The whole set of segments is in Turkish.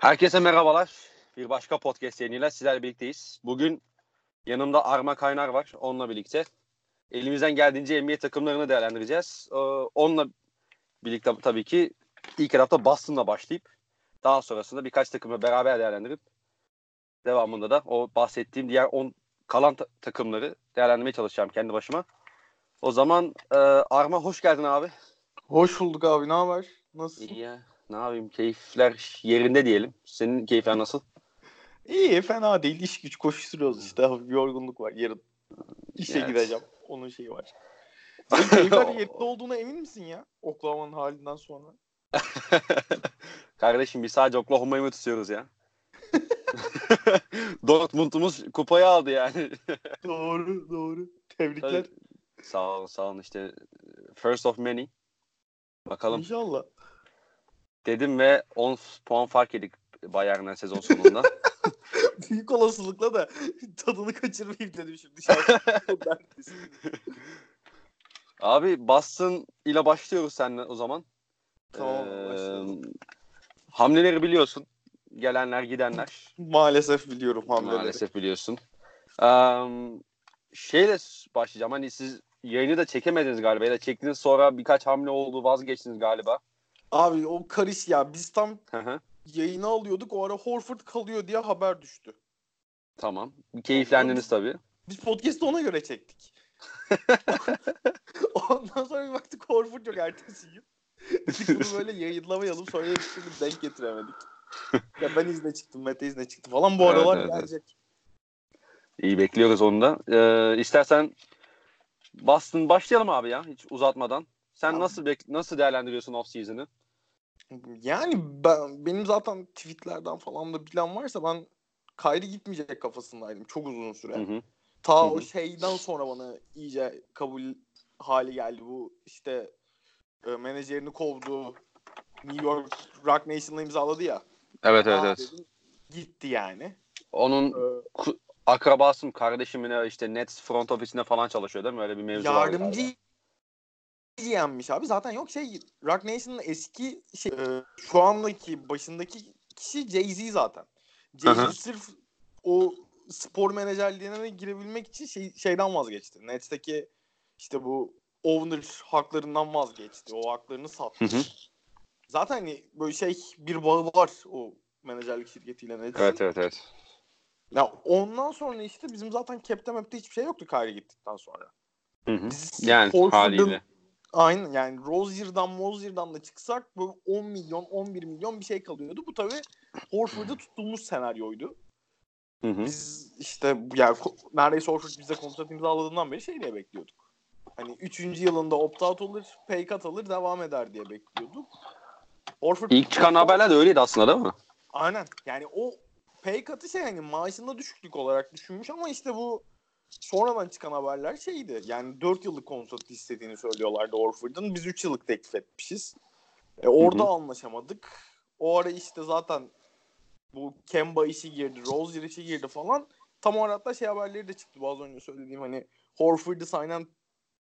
Herkese merhabalar. Bir başka podcast yayınıyla sizlerle birlikteyiz. Bugün yanımda Arma Kaynar var. Onunla birlikte elimizden geldiğince NBA takımlarını değerlendireceğiz. Ee, onunla birlikte tabii ki ilk etapta Boston'la başlayıp daha sonrasında birkaç takımı beraber değerlendirip devamında da o bahsettiğim diğer 10 kalan ta- takımları değerlendirmeye çalışacağım kendi başıma. O zaman e, Arma hoş geldin abi. Hoş bulduk abi. Ne haber? Nasılsın? İyi ya. Ne yapayım? Keyifler yerinde diyelim. Senin keyifler nasıl? İyi, fena değil. İş güç koşturuyoruz işte. Hafif yorgunluk var. Yarın işe Evet. gideceğim. Onun şeyi var. Senin keyifler yerinde olduğuna emin misin ya? Oklahoma'nın halinden sonra. Kardeşim biz sadece Oklahoma'yı mı tutuyoruz ya? Dortmund'umuz kupayı aldı yani. Doğru, doğru. Tebrikler. Tabii. sağ olun sağ olun işte first of many. Bakalım İnşallah. Dedim ve 10 puan fark yedik Bayern'den sezon sonunda. Büyük olasılıkla da tadını kaçırmayayım dedim şimdi. Abi Boston ile başlıyoruz seninle o zaman. Tamam, Ee, başlayalım. hamleleri biliyorsun. Gelenler gidenler. Maalesef biliyorum hamleleri. Maalesef biliyorsun. Um, şeyle başlayacağım. Hani siz yayını da çekemediniz galiba ya da çektiniz sonra birkaç hamle oldu vazgeçtiniz galiba. Abi o karış ya. Biz tam yayını alıyorduk. O ara Horford kalıyor diye haber düştü. tamam. Keyiflendiniz tabii. Biz podcast'ı ona göre çektik. Ondan sonra bir baktık Horford yok ertesi gün. Dedik bunu böyle yayınlamayalım sonra hepsini denk getiremedik. Ya ben izne çıktım, Mete izne çıktı falan. Bu aralar evet, evet. gelecek. İyi bekliyoruz onu da. Ee, istersen Boston başlayalım abi ya hiç uzatmadan. Sen nasıl nasıl değerlendiriyorsun off season'ı? Yani ben, benim zaten tweetlerden falan da bilen varsa ben Kyrie gitmeyecek kafasındaydım çok uzun süre. Hı hı. Ta Hı o hı. şeyden sonra bana iyice kabul hali geldi. Bu işte e, menajerini kovdu. New York Rock Nation'la imzaladı ya. Evet evet evet. dedim, gitti yani. Onun Ee, akrabası kardeşimine işte Nets front office'inde falan çalışıyor değil mi? Öyle bir mevzu var. yardımcı GM'miş abi. Zaten yok şey Rock Nation'ın eski şey, e, şu andaki başındaki kişi Jay-Z zaten. Jay-Z sırf o spor menajerliğine girebilmek için şey, şeyden vazgeçti. Nets'teki işte bu owner haklarından vazgeçti. O haklarını sattı. Hı hı. Zaten hani böyle şey bir bağı var o menajerlik şirketiyle Nets'in. Evet evet evet. Ya ondan sonra işte bizim zaten cap'te map'te hiçbir şey yoktu Kyrie gittikten sonra. Hı hı. Biz Yani Horford'un- haliyle. Aynen yani Rozier'dan Mozier'dan da çıksak böyle 10 milyon 11 milyon bir şey kalıyordu. Bu tabii Horford'u tuttuğumuz senaryoydu. Hı hı. Biz işte yani neredeyse Horford bize kontrat imzaladığından beri şey diye bekliyorduk. Hani 3. yılında opt-out olur, pay cut alır, devam eder diye bekliyorduk. Horford İlk çıkan haberler de öyleydi aslında değil mi? Aynen. Yani o pay cut'ı şey hani maaşında düşüklük olarak düşünmüş ama işte bu sonradan çıkan haberler şeydi. Yani 4 yıllık kontrat istediğini söylüyorlardı Orford'un. Biz 3 yıllık teklif etmişiz. E, orada Hı hı. anlaşamadık. O ara işte zaten bu Kemba işi girdi, Rozier işi girdi falan. Tam o arada şey haberleri de çıktı. Bu az önce söylediğim hani Horford'u signen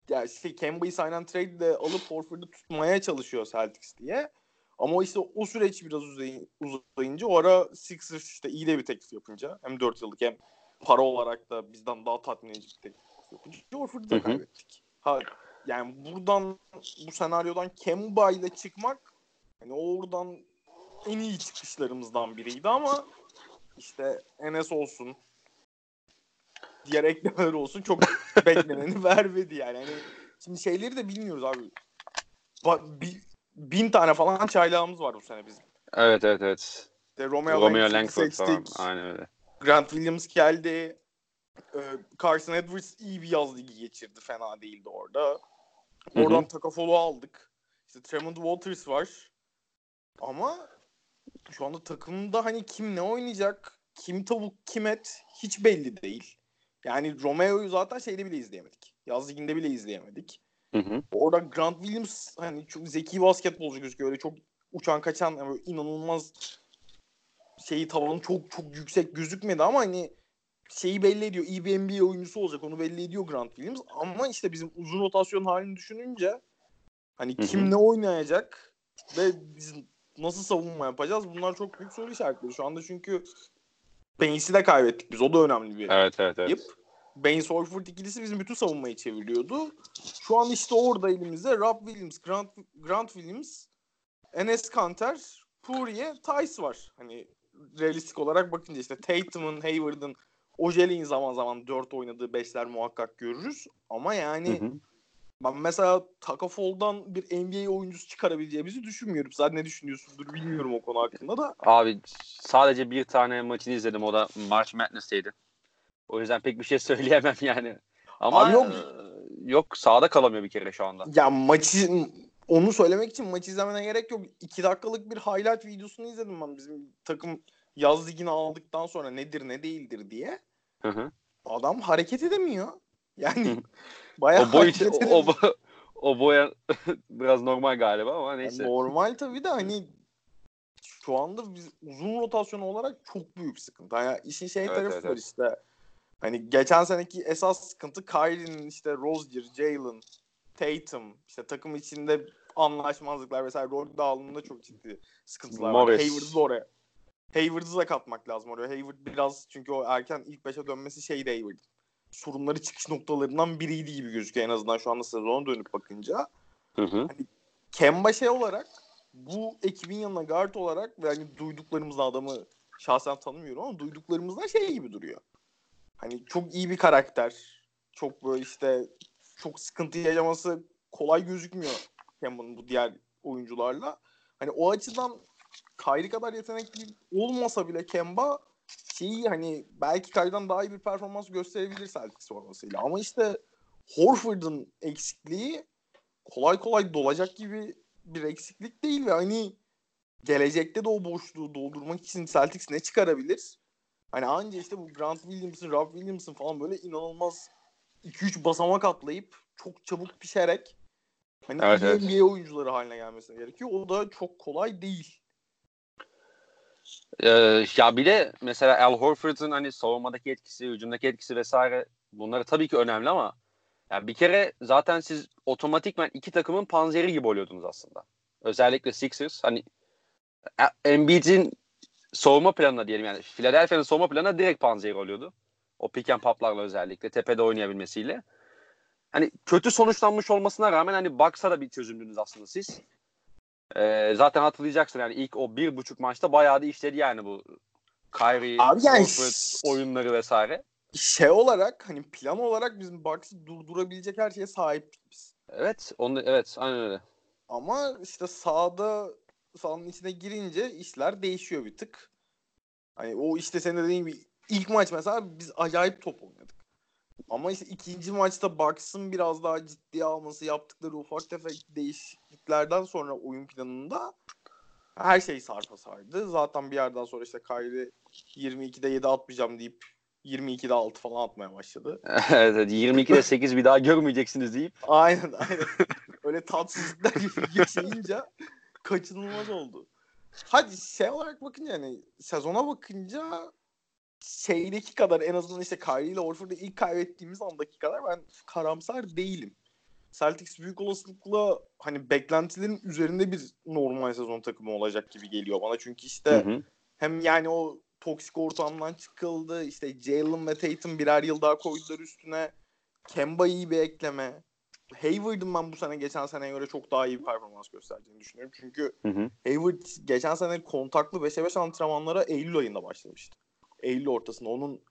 yani şey Kemba'yı sign trade de alıp Horford'u tutmaya çalışıyor Celtics diye. Ama işte o süreç biraz uzay- uzayınca o ara Sixers işte iyi de bir teklif yapınca hem 4 yıllık hem para olarak da bizden daha tatmin edici bir yapınca Horford'u da kaybettik. Ha, yani buradan bu senaryodan Kemba ile çıkmak hani oradan en iyi çıkışlarımızdan biriydi ama işte Enes olsun diğer eklemeler olsun çok bekleneni vermedi yani. Hani şimdi şeyleri de bilmiyoruz abi. Ba- bi- bin tane falan çaylağımız var bu sene bizim. Evet evet evet. İşte Romeo, Romeo Langford falan. seçtik. Aynen öyle. Grant Williams geldi. Ee, Carson Edwards iyi bir yaz ligi geçirdi. Fena değildi orada. Oradan Takafolu aldık. İşte Tremont Walters var. Ama şu anda takımda hani kim ne oynayacak, kim tavuk kim et hiç belli değil. Yani Romeo'yu zaten şeyde bile izleyemedik. Yaz liginde bile izleyemedik. Hı hı. Orada Grant Williams hani çok zeki basketbolcu gözüküyor. Öyle çok uçan kaçan yani inanılmaz şeyi tavanı çok çok yüksek gözükmedi ama hani şeyi belli ediyor. İyi bir NBA oyuncusu olacak. Onu belli ediyor Grant Williams. Ama işte bizim uzun rotasyon halini düşününce hani Hı hı. kim ne oynayacak ve biz nasıl savunma yapacağız? Bunlar çok büyük soru işaretleri. Şu anda çünkü Baines'i de kaybettik biz. O da önemli bir Evet evet evet. kayıp. Baines Horford ikilisi bizim bütün savunmayı çeviriyordu. Şu an işte orada elimizde Rob Williams, Grant, Grant Williams, Enes Kanter, Pourier, Tice var. Hani realistik olarak bakınca işte Tatum'un, Hayward'ın, Ojele'nin zaman zaman 4 oynadığı beşler muhakkak görürüz. Ama yani Hı hı. ben mesela Takafol'dan bir NBA oyuncusu çıkarabileceğimizi düşünmüyorum. Sen ne düşünüyorsundur bilmiyorum o konu hakkında da. Abi sadece bir tane maçını izledim. O da March Madness'teydi. O yüzden pek bir şey söyleyemem yani. Ama Abi yok. e, yok sahada kalamıyor bir kere şu anda. Ya maçı onu söylemek için maçı izlemene gerek yok. 2 dakikalık bir highlight videosunu izledim ben bizim takım yaz ligini aldıktan sonra nedir ne değildir diye. Hı hı. Adam hareket edemiyor. Yani bayağı O boy hareket o, edemiyor. o, bo- o boya biraz normal galiba ama Yani neyse. normal tabii de hani şu anda biz uzun rotasyon olarak çok büyük sıkıntı. Yani işin şey Evet, tarafı evet, var evet. işte. Hani geçen seneki esas sıkıntı Kyrie'nin işte Rozier, Jalen, Tatum işte takım içinde anlaşmazlıklar vesaire rol dağılımında çok ciddi sıkıntılar var. Morris. Hayward'ı da oraya. Hayward'ı da katmak lazım oraya. Hayward biraz çünkü o erken ilk beşe dönmesi şeydi Hayward. Sorunları çıkış noktalarından biriydi gibi gözüküyor en azından şu anda sezona dönüp bakınca. Hı hı. Kemba şey olarak bu ekibin yanına guard olarak ve hani duyduklarımızda adamı şahsen tanımıyorum ama duyduklarımızda şey gibi duruyor. Hani çok iyi bir karakter. Çok böyle işte çok sıkıntı yaşaması kolay gözükmüyor Kemba'nın bu diğer oyuncularla. Hani o açıdan Kyrie kadar yetenekli olmasa bile Kemba şeyi hani belki Kyrie'den daha iyi bir performans gösterebilir Celtics formasıyla. Ama işte Horford'un eksikliği kolay kolay dolacak gibi bir eksiklik değil ve hani gelecekte de o boşluğu doldurmak için Celtics ne çıkarabilir? Hani anca işte bu Grant Williams'ın, Rob Williams'ın falan böyle inanılmaz 2-3 basamak atlayıp çok çabuk pişerek hani Evet, iyi evet. NBA oyuncuları haline gelmesi gerekiyor. O da çok kolay değil. Ee, ya bir de mesela Al Horford'un hani savunmadaki etkisi, hücumdaki etkisi vesaire bunları tabii ki önemli ama ya bir kere zaten siz otomatikman iki takımın panzeri gibi oluyordunuz aslında. Özellikle Sixers hani e- Embiid'in savunma planına diyelim yani Philadelphia'nın savunma planına direkt panzeri oluyordu. O pick and pop'larla özellikle tepede oynayabilmesiyle. Hani kötü sonuçlanmış olmasına rağmen hani Bucks'a da bir çözümdünüz aslında siz. Ee, zaten hatırlayacaksın yani ilk o bir buçuk maçta bayağı da işledi yani bu Kyrie, Abi yani oyunları vesaire. Şey olarak hani plan olarak bizim Bucks'ı durdurabilecek her şeye sahiptik biz. Evet, onu evet, aynen öyle. Ama işte sahada sahanın içine girince işler değişiyor bir tık. Hani o işte senin dediğin gibi ilk maç mesela biz acayip top oynadık. Ama işte ikinci maçta Bucks'ın biraz daha ciddiye alması yaptıkları ufak tefek değişikliklerden sonra oyun planında her şey sarpa sardı. Zaten bir yerden sonra işte Kyrie 22'de 7 atmayacağım deyip 22'de 6 falan atmaya başladı. evet, evet, 22'de 8 bir daha görmeyeceksiniz deyip. Aynen aynen. Öyle tatsızlıklar yaşayınca kaçınılmaz oldu. Hadi şey olarak bakınca hani sezona bakınca şeydeki kadar en azından işte Kyrie ile Horford'u ilk kaybettiğimiz andaki kadar ben karamsar değilim. Celtics büyük olasılıkla hani beklentilerin üzerinde bir normal sezon takımı olacak gibi geliyor bana. Çünkü işte Hı hı. hem yani o toksik ortamdan çıkıldı. İşte Jalen ve Tatum birer yıl daha koydular üstüne. Kemba iyi bir ekleme. Hayward'ın ben bu sene geçen seneye göre çok daha iyi bir performans gösterdiğini düşünüyorum. Çünkü Hı hı. Hayward geçen sene kontaklı 5'e 5 antrenmanlara Eylül ayında başlamıştı. Eylül ortasında. Onun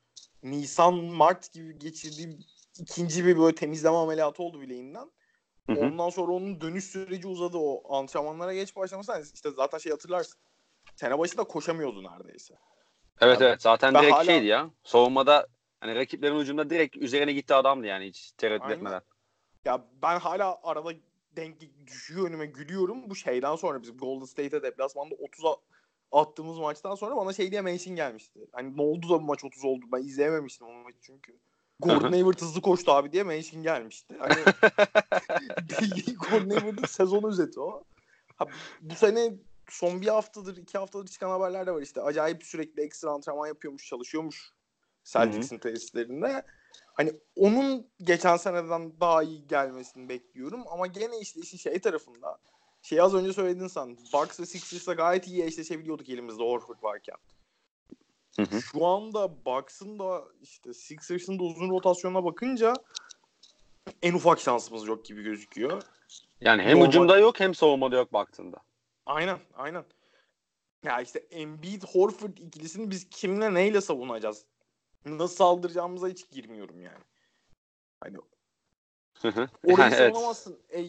Nisan, Mart gibi geçirdiği ikinci bir böyle temizleme ameliyatı oldu bileğinden. Hı hı. Ondan sonra onun dönüş süreci uzadı. O antrenmanlara geç başlaması. hani işte zaten şey hatırlarsın. Sene başında koşamıyordu neredeyse. Evet Ya, evet zaten direkt hala- şeydi ya. Savunmada hani rakiplerin ucunda direkt üzerine gitti adamdı yani hiç tereddüt Aynen. etmeden. Ya ben hala arada denk düşüyor önüme gülüyorum. Bu şeyden sonra bizim Golden State'e deplasmanda 30'a attığımız maçtan sonra bana şey diye mention gelmişti. Hani ne oldu da bu maç 30 oldu? Ben izleyememiştim o maçı çünkü. Gordon. Hayward hızlı koştu abi diye mention gelmişti. Hani Gordon Hayward'ın sezon özeti o. Ha, bu sene son bir haftadır, iki haftadır çıkan haberler de var işte. Acayip sürekli ekstra antrenman yapıyormuş, çalışıyormuş Celtics'in tesislerinde. Hani onun geçen seneden daha iyi gelmesini bekliyorum. Ama gene işte işin şey tarafında şey az önce söyledin sen. Bucks ve Sixers'la gayet iyi eşleşebiliyorduk elimizde Horford varken. Hı hı. Şu anda Bucks'ın da işte Sixers'ın da uzun rotasyonuna bakınca en ufak şansımız yok gibi gözüküyor. Yani hem Normal. hücumda yok hem savunmada yok baktığında. Aynen, aynen. Ya işte Embiid Horford ikilisini biz kimle neyle savunacağız? Nasıl saldıracağımıza hiç girmiyorum yani. Hani orayı Yani evet. savunamazsın. E,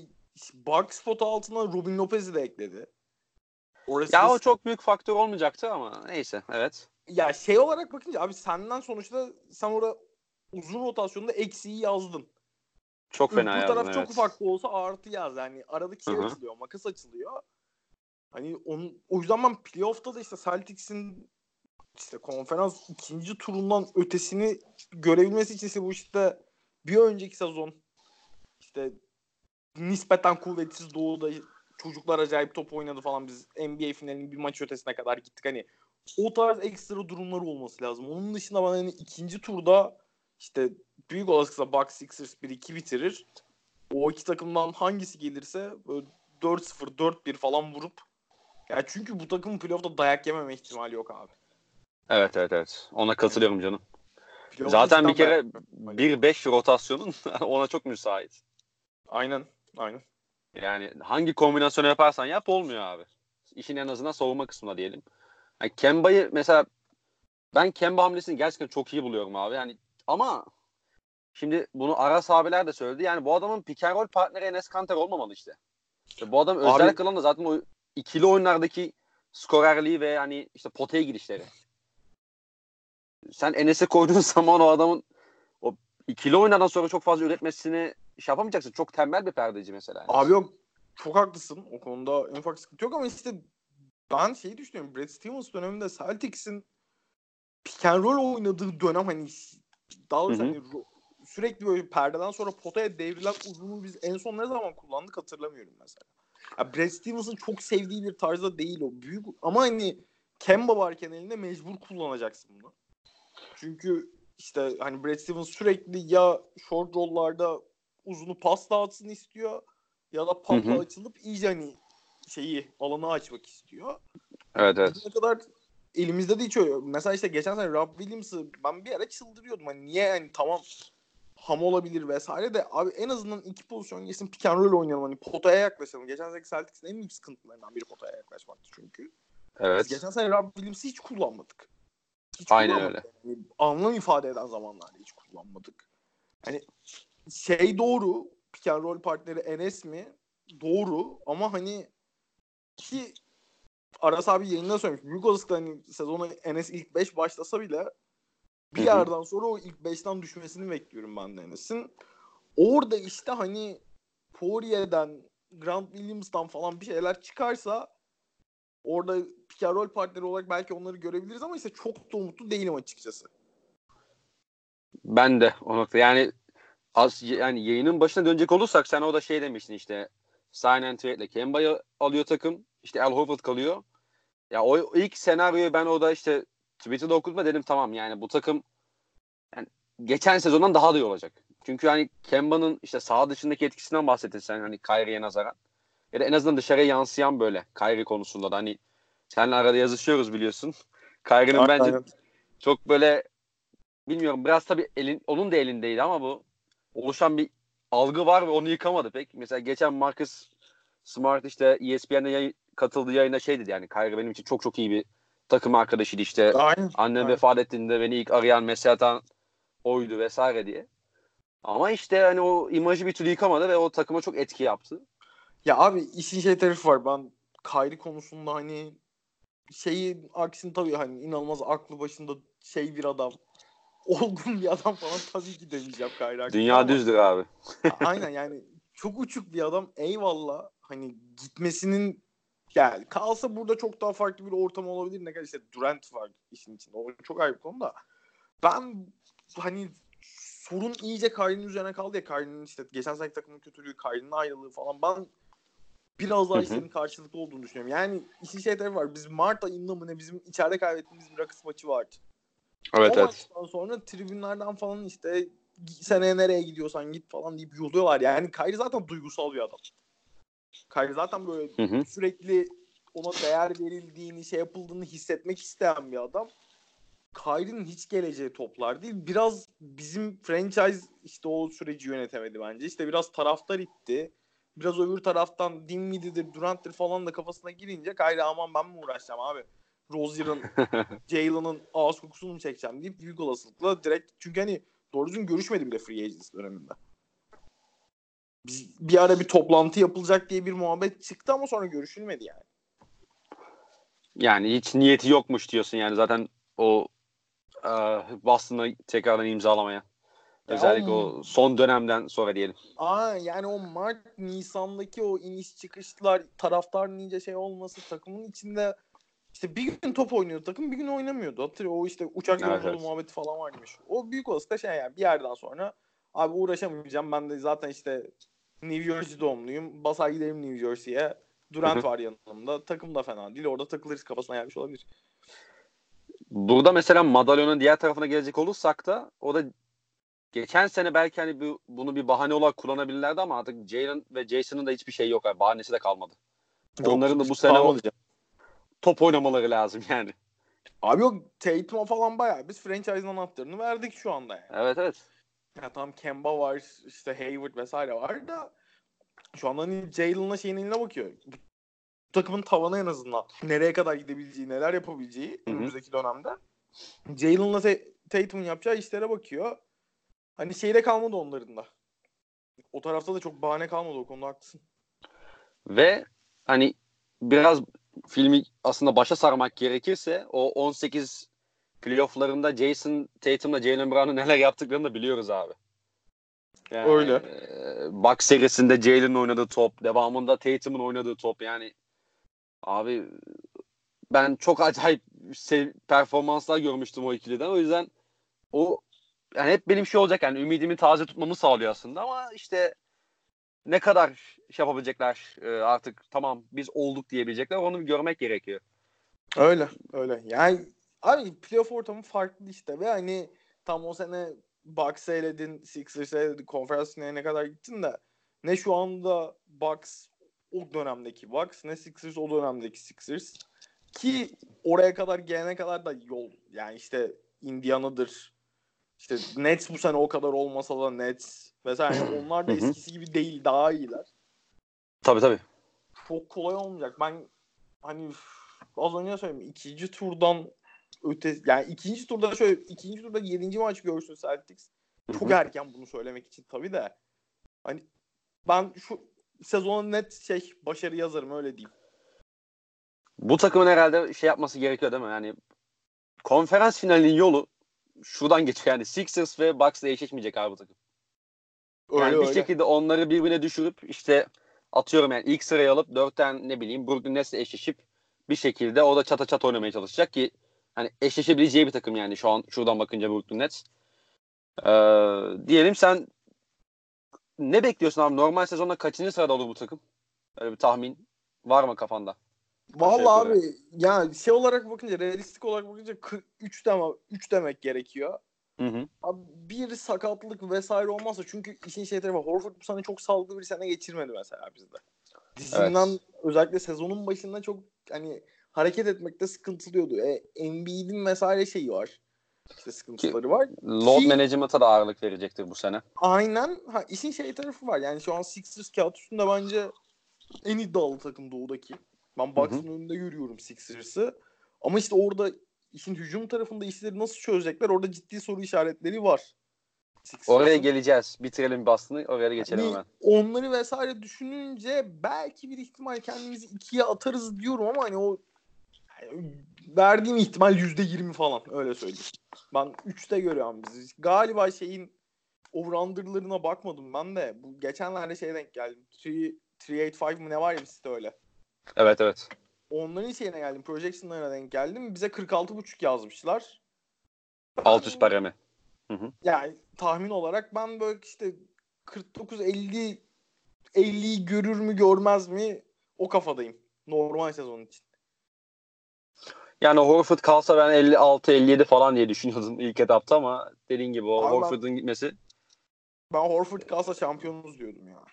Bucks potu altına Robin Lopez'i de ekledi. Orası Ya da- o çok büyük faktör olmayacaktı ama neyse evet. ya şey olarak bakınca abi senden sonuçta sen orada uzun rotasyonda eksiği yazdın. Çok fena yazdın taraf evet. çok ufak da olsa artı yaz. Yani aradaki şey açılıyor, makas açılıyor. Hani onun, o yüzden ben playoff'ta da işte Celtics'in işte konferans ikinci turundan ötesini görebilmesi için işte bu işte bir önceki sezon işte nispeten kuvvetsiz doğuda çocuklar acayip top oynadı falan biz NBA finalinin bir maç ötesine kadar gittik hani o tarz ekstra durumlar olması lazım. Onun dışında bana hani ikinci turda işte büyük olasılıkla Bucks Sixers 1-2 bitirir. O iki takımdan hangisi gelirse böyle 4-0 4-1 falan vurup ya çünkü bu takımın playoff'ta dayak yememe ihtimali yok abi. Evet evet evet. Ona katılıyorum canım. Zaten bir kere dayak- 1-5 rotasyonun ona çok müsait. Aynen. Aynen. Yani hangi kombinasyonu yaparsan yap olmuyor abi. İşin en azından savunma kısmında diyelim. Yani Kemba'yı mesela ben Kemba hamlesini gerçekten çok iyi buluyorum abi. Yani ama şimdi bunu Aras abiler de söyledi. Yani bu adamın pick and roll partneri Enes Kanter olmamalı işte. İşte bu adam özel Abi- kılan da zaten o ikili oyunlardaki skorerliği ve yani işte potaya girişleri. Sen Enes'e koyduğun zaman o adamın o ikili oyunlardan sonra çok fazla üretmesini şey yapamayacaksın. Çok tembel bir perdeci mesela. Abi yok çok haklısın. O konuda en ufak sıkıntı yok ama işte ben şeyi düşünüyorum. Brad Stevens döneminde Celtics'in pick and roll oynadığı dönem hani hı. hani sürekli böyle perdeden sonra potaya devrilen uzunu biz en son ne zaman kullandık hatırlamıyorum mesela. Ya Brad Stevens'ın çok sevdiği bir tarzda değil o. Büyük ama hani Kemba varken elinde mecbur kullanacaksın bunu. Çünkü işte hani Brad Stevens sürekli ya short roll'larda uzunu pas dağıtsın istiyor ya da hı. açılıp iyice hani şeyi alanı açmak istiyor. Evet evet. Ne kadar elimizde de hiç öyle. Mesela işte geçen sene Rob Williams'ı ben bir ara çıldırıyordum. Hani niye yani tamam ham olabilir vesaire de abi en azından iki pozisyon geçsin pick and roll oynayalım. Hani potaya yaklaşalım. Geçen sene Celtics'in en büyük sıkıntılarından biri potaya yaklaşmaktı çünkü. Biz Evet. geçen sene Rob Williams'ı hiç kullanmadık. Hiç Aynen kullanmadık. Yani anlam ifade eden zamanlarda hiç kullanmadık. Hani şey doğru pick and roll partneri Enes mi? Doğru ama hani ki Aras abi yayında söylemiş. Büyük olasılıkla hani sezona Enes ilk 5 başlasa bile bir yerden sonra o ilk 5'ten düşmesini bekliyorum ben de Enes'in. Orada işte hani Poirier'den, Grant Williams'tan falan bir şeyler çıkarsa orada pick and roll partneri olarak belki onları görebiliriz ama işte çok da umutlu değilim açıkçası. Ben de o nokta. Yani az yani yayının başına dönecek olursak sen orada şey demiştin işte sign and trade'le Kemba'yı alıyor takım. işte Al Horford kalıyor. Ya o ilk senaryoyu ben orada işte Twitter'da okudum dedim tamam yani bu takım yani geçen sezondan daha da iyi olacak. Çünkü hani Kemba'nın işte saha dışındaki etkisinden bahsettin sen hani Kyrie'ye nazaran. Ya da en azından dışarıya yansıyan böyle Kyrie konusunda da hani seninle arada yazışıyoruz biliyorsun. Kyrie'nin bence Aynen. çok böyle bilmiyorum biraz tabii elin, onun da elindeydi ama bu oluşan bir algı var ve onu yıkamadı pek. Mesela geçen Marcus Smart işte ESPN'de yayın, katıldığı yayında şey dedi yani Kyrie benim için çok çok iyi bir takım arkadaşıydı işte. Aynen. Annem Aynen. vefat ettiğinde beni ilk arayan mesaj atan oydu vesaire diye. Ama işte hani o imajı bir türlü yıkamadı ve o takıma çok etki yaptı. Ya abi işin şey tarafı var. Ben Kyrie konusunda hani şeyi aksini tabii hani inanılmaz aklı başında şey bir adam. Olgun bir adam falan tabii ki demeyeceğim hakkında Dünya ama- düzdür abi. Aynen yani çok uçuk bir adam. Eyvallah. Hani gitmesinin yani kalsa burada çok daha farklı bir ortam olabilir. Ne kadar işte Durant var işin içinde. O çok ayrı bir konu da. Ben hani sorun iyice Kyrie'nin üzerine kaldı ya. Kyrie'nin işte geçen seneki takımın kötülüğü, Kyrie'nin ayrılığı falan. Ben biraz daha işlerin karşılıklı olduğunu düşünüyorum. Yani işin şey tarafı var. Biz Mart ayında mı ne bizim içeride kaybettiğimiz bir Rockets maçı vardı. Evet o evet. sonra tribünlerden falan işte seneye nereye gidiyorsan git falan deyip yolluyorlar. Yani Kyrie zaten duygusal bir adam. Kyrie zaten böyle Hı hı. sürekli ona değer verildiğini, şey yapıldığını hissetmek isteyen bir adam. Kyrie'nin hiç geleceği toplar değil. Biraz bizim franchise işte o süreci yönetemedi bence. İşte biraz taraftar itti. Biraz öbür taraftan Dinwiddie'dir, Durant'tir falan da kafasına girince Kyrie aman ben mi uğraşacağım abi? Rozier'ın, Jalen'ın ağız kokusunu mu çekeceğim deyip büyük olasılıkla direkt çünkü hani doğru düzgün görüşmedi bile free agency döneminde. Biz, bir ara bir toplantı yapılacak diye bir muhabbet çıktı ama sonra görüşülmedi yani. Yani hiç niyeti yokmuş diyorsun yani zaten o e, Boston'ı tekrardan imzalamaya. Ya Özellikle o- o son dönemden sonra diyelim. Aa yani o Mart Nisan'daki o iniş çıkışlar taraftar nince şey olması takımın içinde işte bir gün top oynuyordu takım bir gün oynamıyordu. Hatırlıyor o işte uçak Evet, yolculuğu evet. muhabbeti falan meşhur. O büyük olasılıkla şey yani bir yerden sonra abi uğraşamayacağım ben de zaten işte New Jersey doğumluyum. Basar giderim New Jersey'ye. Durant var yanımda. Takım da fena değil. Orada takılırız kafasına gelmiş olabilir. Burada mesela madalyonun diğer tarafına gelecek olursak da o da geçen sene belki hani bu, bunu bir bahane olarak kullanabilirlerdi ama artık Jalen ve Jason'ın da hiçbir şey yok. Yani bahanesi de kalmadı. Onların da bu sene o- Kalmadı. Top oynamaları lazım yani. Abi yok Tatum'a falan bayağı biz franchise'ın anahtarını verdik şu anda yani. Evet evet. Ya tam Kemba var, işte Hayward vesaire var da şu anda hani Jalen'la şeyin eline bakıyor. Bu takımın tavanı en azından. Nereye kadar gidebileceği, neler yapabileceği Hı hı. önümüzdeki dönemde. Jalen'la Ta- Tatum'un yapacağı işlere bakıyor. Hani şeyde kalmadı onların da. O tarafta da çok bahane kalmadı o konuda haklısın. Ve hani biraz filmi aslında başa sarmak gerekirse o 18 playofflarında Jason Tatum'la Jalen Brown'un neler yaptıklarını da biliyoruz abi. Yani, Öyle. E, Bucks serisinde Jalen'in oynadığı top, devamında Tatum'un oynadığı top yani abi ben çok acayip sev- performanslar görmüştüm o ikiliden. O yüzden o yani hep benim şey olacak yani ümidimi taze tutmamı sağlıyor aslında ama işte ne kadar şey yapabilecekler e, artık tamam biz olduk diyebilecekler onu bir görmek gerekiyor. Öyle, öyle. Yani abi playoff ortamı farklı işte ve hani tam o sene Bucks eyledin, Sixers eyledin, konferans finaline kadar gittin de ne şu anda Bucks o dönemdeki Bucks ne Sixers o dönemdeki Sixers ki oraya kadar gelene kadar da yol yani işte Indiana'dır işte Nets bu sene o kadar olmasa da Nets vesaire Yani onlar da eskisi gibi değil daha iyiler Tabii tabii. çok kolay olmayacak. Ben hani az önce söyledim ikinci turdan öte yani ikinci turda şöyle ikinci turda yedinci maç görsün Celtics. Çok erken bunu söylemek için tabii de. Hani ben şu sezona net şey başarı yazarım öyle diyeyim. Bu takımın herhalde şey yapması gerekiyor değil mi? Yani konferans finalinin yolu şuradan geçiyor. Yani Sixers ve Bucks'la eşleşmeyecek abi bu takım. Öyle yani bir öyle. şekilde onları birbirine düşürüp işte atıyorum yani ilk sırayı alıp dörtten ne bileyim Brooklyn Nets'le eşleşip bir şekilde o da çata çat oynamaya çalışacak ki hani eşleşebileceği bir takım yani şu an şuradan bakınca Brooklyn Nets. Ee, diyelim sen ne bekliyorsun abi? Normal sezonda kaçıncı sırada olur bu takım? Öyle bir tahmin var mı kafanda? Vallahi abi ya şey olarak bakınca realistik olarak bakınca 43 deme 3 demek gerekiyor. Hı hı. Abi bir sakatlık vesaire olmazsa çünkü işin şey tarafı Horford bu sene çok sağlıklı bir sene geçirmedi mesela bizde. Dizinden Evet. özellikle sezonun başında çok hani hareket etmekte sıkıntılıyordu. E, Embiid'in vesaire şeyi var. İşte sıkıntıları var. Load Ki- management'a da ağırlık verecektir bu sene. Aynen. Ha, işin şey tarafı var. Yani şu an Sixers kağıt üstünde bence en iddialı takım doğudaki. Ben Bucks'ın önünde görüyorum Sixers'ı. Ama işte orada işin hücum tarafında işleri nasıl çözecekler orada ciddi soru işaretleri var. Oraya geleceğiz. Bitirelim Boston'ı. Oraya geçelim Hani hemen. onları vesaire düşününce belki bir ihtimal kendimizi ikiye atarız diyorum ama hani o yani verdiğim ihtimal yüzde yirmi falan öyle söyleyeyim. Ben üçte görüyorum bizi. Galiba şeyin over-under'larına bakmadım ben de. Bu geçenlerde şeye denk geldim. 3 385 mı ne var ya bir site öyle. Evet evet. Onların şeyine geldim. Projection'larına denk geldim. Bize 46.5 yazmışlar. Alt üst parame. Yani tahmin olarak ben böyle işte 49 50 50'yi görür mü görmez mi o kafadayım. Normal sezon için. Yani Horford kalsa ben 56-57 falan diye düşünüyordum ilk etapta ama dediğin gibi o Abi ben- Horford'un gitmesi Ben Horford kalsa şampiyonuz diyordum ya.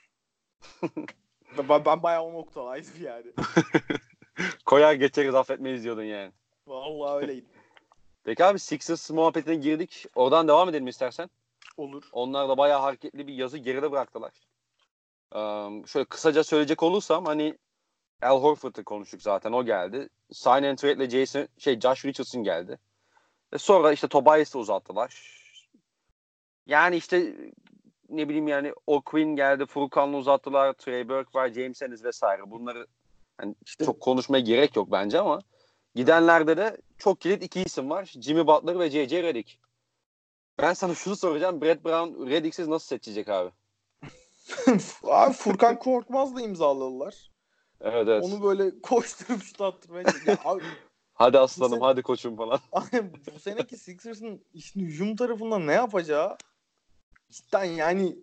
Ben, ben bayağı o noktadaydım yani. Koyar geçeriz affetmeyiz diyordun yani. Vallahi öyleydi. Peki abi Sixers muhabbetine girdik. Oradan devam edelim istersen. Olur. Onlar da bayağı hareketli bir yazı geride bıraktılar. Um, şöyle kısaca söyleyecek olursam hani Al Horford'u konuştuk zaten o geldi. Sign and Trade ile Jason şey Josh Richardson geldi. Ve sonra işte Tobias'ı uzattılar. Yani işte ne bileyim yani O'Quinn geldi, Furkan'la uzattılar, Trey Burke var, James Ennis vesaire. Bunları hani işte çok konuşmaya gerek yok bence ama gidenlerde de çok kilit iki isim var. Jimmy Butler ve J.J. Redick. Ben sana şunu soracağım. Brett Brown Redick'siz nasıl seçecek abi? abi Furkan Korkmaz'la imzaladılar. Evet evet. Onu böyle koşturup şut attırmaya çalışıyor. Abi, Hadi aslanım Bu hadi koçum falan. abi bu seneki Sixers'ın işin hücum tarafından ne yapacağı cidden yani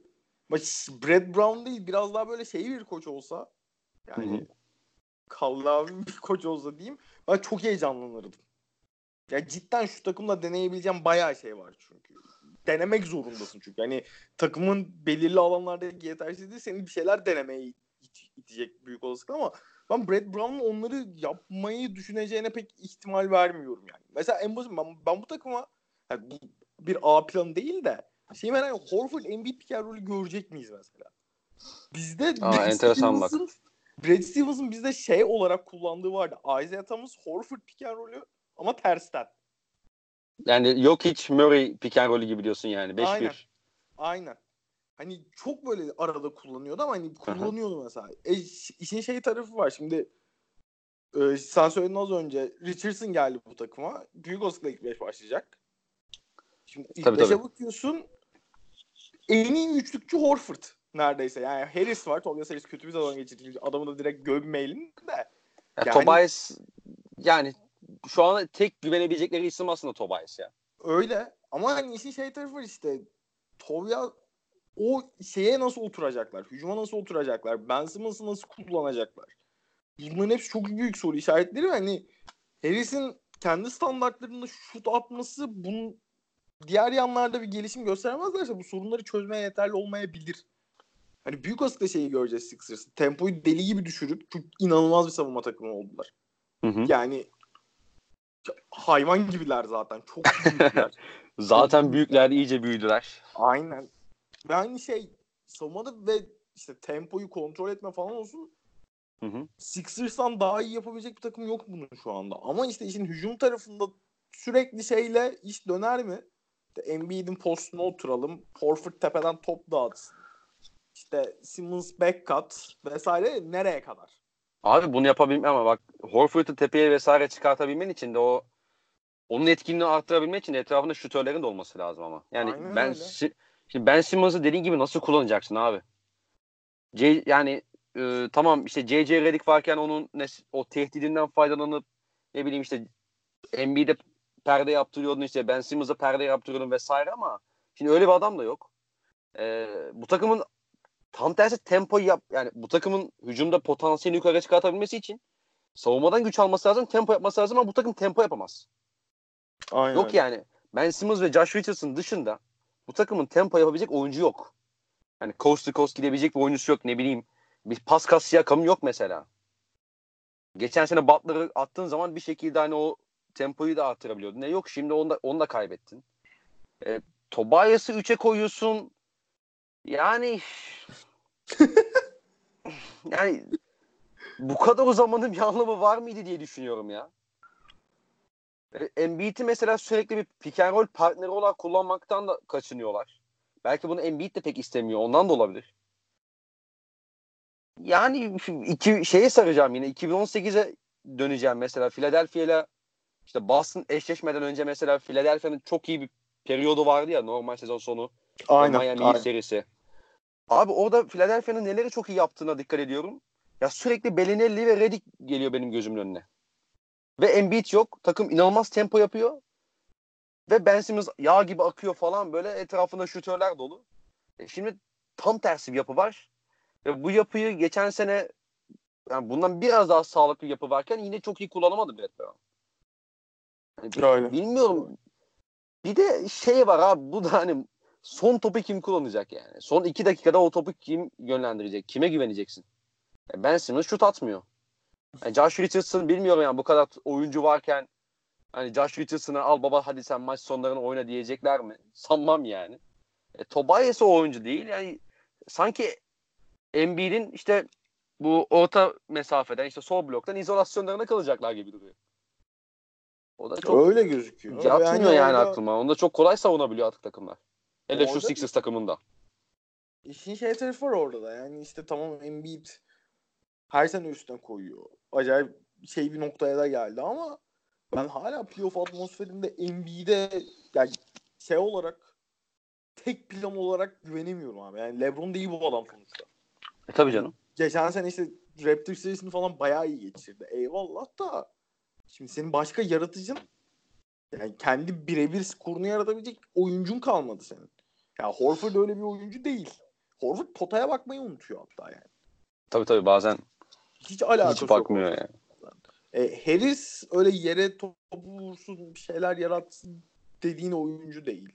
Brett Brown değil biraz daha böyle şey bir koç olsa yani Hı abi bir koç olsa diyeyim ben çok heyecanlanırdım. Ya cidden şu takımda deneyebileceğim bayağı şey var çünkü. Denemek zorundasın çünkü. Hani takımın belirli alanlardaki yetersizliği seni bir şeyler denemeye it- itecek büyük olasılıkla ama ben Brett Brown'un onları yapmayı düşüneceğine pek ihtimal vermiyorum yani. Mesela en basit ben, ben bu takıma yani bu bir A planı değil de şey merak ediyorum. Horford MVP roll'ü görecek miyiz mesela? Bizde Aa, Brad enteresan bak. Brad Stevens'ın bizde şey olarak kullandığı vardı. Isaiah Thomas Horford pick and roll'ü ama tersten. Yani yok hiç Murray pick and roll'ü gibi diyorsun yani. 5-1. Aynen. Aynen. Hani çok böyle arada kullanıyordu ama hani kullanıyordu mesela. E, işin şey tarafı var. Şimdi e, sen söyledin az önce Richardson geldi bu takıma. Büyük olasılıkla ilk 5 başlayacak. Şimdi ilk Tabii, 5'e tabii. bakıyorsun en iyi üçlükçü Horford neredeyse. Yani Harris var. Tobias Harris kötü bir zaman geçirdi. Adamı da direkt gömmeyelim de. Ya Yani- Tobias yani şu an tek güvenebilecekleri isim aslında Tobias ya. Öyle. Ama hani işin şey tarafı var işte. Tovya o şeye nasıl oturacaklar? Hücuma nasıl oturacaklar? Ben Simmons'ı nasıl kullanacaklar? Bunların hepsi çok büyük soru işaretleri. ve Hani Harris'in kendi standartlarında şut atması bunun diğer yanlarda bir gelişim gösteremezlerse bu sorunları çözmeye yeterli olmayabilir. Hani büyük olasılıkla şeyi göreceğiz Sixers'ın. Tempoyu deli gibi düşürüp çok inanılmaz bir savunma takımı oldular. Hı hı. Yani hayvan gibiler zaten. Çok büyükler. Zaten büyükler iyice büyüdüler. Aynen. Aynı şey savunmada ve işte tempoyu kontrol etme falan olsun. Hı hı. Sixers'tan daha iyi yapabilecek bir takım yok bunun şu anda. Ama işte işin hücum tarafında sürekli şeyle iş döner mi? İşte Embiid'in postuna oturalım. Horford tepeden top dağıtsın. İşte Simmons backcut vesaire nereye kadar? Abi bunu yapabilme ama bak Horford'u tepeye vesaire çıkartabilmen için de o onun etkinliğini arttırabilmek için etrafında şutörlerin de olması lazım ama. Yani Aynen ben. Si- şimdi Ben Simmons'ı dediğin gibi nasıl kullanacaksın abi? C, yani e, tamam işte JJ Redick varken onun ne, o tehdidinden faydalanıp ne bileyim işte Embiid'e perde yaptırıyordun işte Ben Simmons'a perde yaptırıyordun vesaire ama şimdi öyle bir adam da yok. E, bu takımın tam tersi tempo yap yani bu takımın hücumda potansiyelini yukarı çıkartabilmesi için savunmadan güç alması lazım, tempo yapması lazım ama bu takım tempo yapamaz. Aynen. Yok yani. Ben Simmons ve Josh Richardson dışında bu takımın tempo yapabilecek oyuncu yok. Yani coast to coast gidebilecek bir oyuncusu yok. Ne bileyim bir Pascal Siakam yok mesela. Geçen sene Butler'ı attığın zaman bir şekilde hani o tempoyu da arttırabiliyordun. Ne yok şimdi onu da, onu da kaybettin. E, Tobias'ı 3'e koyuyorsun. Yani yani bu kadar uzamanın bir anlamı var mıydı diye düşünüyorum ya. E, Embiid'i mesela sürekli bir pick and roll partneri olarak kullanmaktan da kaçınıyorlar. Belki bunu Embiid de pek istemiyor. Ondan da olabilir. Yani iki şeye saracağım yine. 2018'e döneceğim mesela. Philadelphia ile işte Boston eşleşmeden önce mesela Philadelphia'nın çok iyi bir periyodu vardı ya normal sezon sonu. Aynen. Miami aynen. Serisi. Abi orada Philadelphia'nın neleri çok iyi yaptığına dikkat ediyorum. Ya sürekli Bellinelli ve Redick geliyor benim gözümün önüne. Ve Embiid yok. Takım inanılmaz tempo yapıyor. Ve Ben Simmons yağ gibi akıyor falan böyle etrafında şutörler dolu. E şimdi tam tersi bir yapı var. Ve bu yapıyı geçen sene yani bundan biraz daha sağlıklı bir yapı varken yine çok iyi kullanamadı Brett Brown. Yani. Bilmiyorum. Bir de şey var abi bu da hani son topu kim kullanacak yani? Son iki dakikada o topu kim yönlendirecek? Kime güveneceksin? E, Ben Simmons şut atmıyor. Yani Josh Richardson bilmiyorum yani bu kadar oyuncu varken hani Josh Richardson'a al baba hadi sen maç sonlarını oyna diyecekler mi? Sanmam yani. E, Tobias o oyuncu değil. Yani sanki Embiid'in işte bu orta mesafeden işte sol bloktan izolasyonlarına kalacaklar gibi duruyor. O da çok Öyle gözüküyor. yatmıyor yani, orada aklıma. Onu da çok kolay savunabiliyor artık takımlar. Hele şu Orada- Sixers takımında. İşin şey tarafı var orada da. Yani işte tamam Embiid her sene üstüne koyuyor. Acayip şey bir noktaya da geldi ama ben hala playoff atmosferinde Embiid'e yani şey olarak tek plan olarak güvenemiyorum abi. Yani LeBron değil bu adam sonuçta. E tabii canım. Geçen sene işte Raptors serisini falan bayağı iyi geçirdi. Eyvallah da şimdi senin başka yaratıcın yani kendi birebir skorunu yaratabilecek oyuncun kalmadı senin. Ya Horford öyle bir oyuncu değil. Horford potaya bakmayı unutuyor hatta yani. Tabii tabii bazen Hiç alakası hiç yok. bakmıyor yani. E, Harris öyle yere topu vursun bir şeyler yaratsın dediğin oyuncu değil.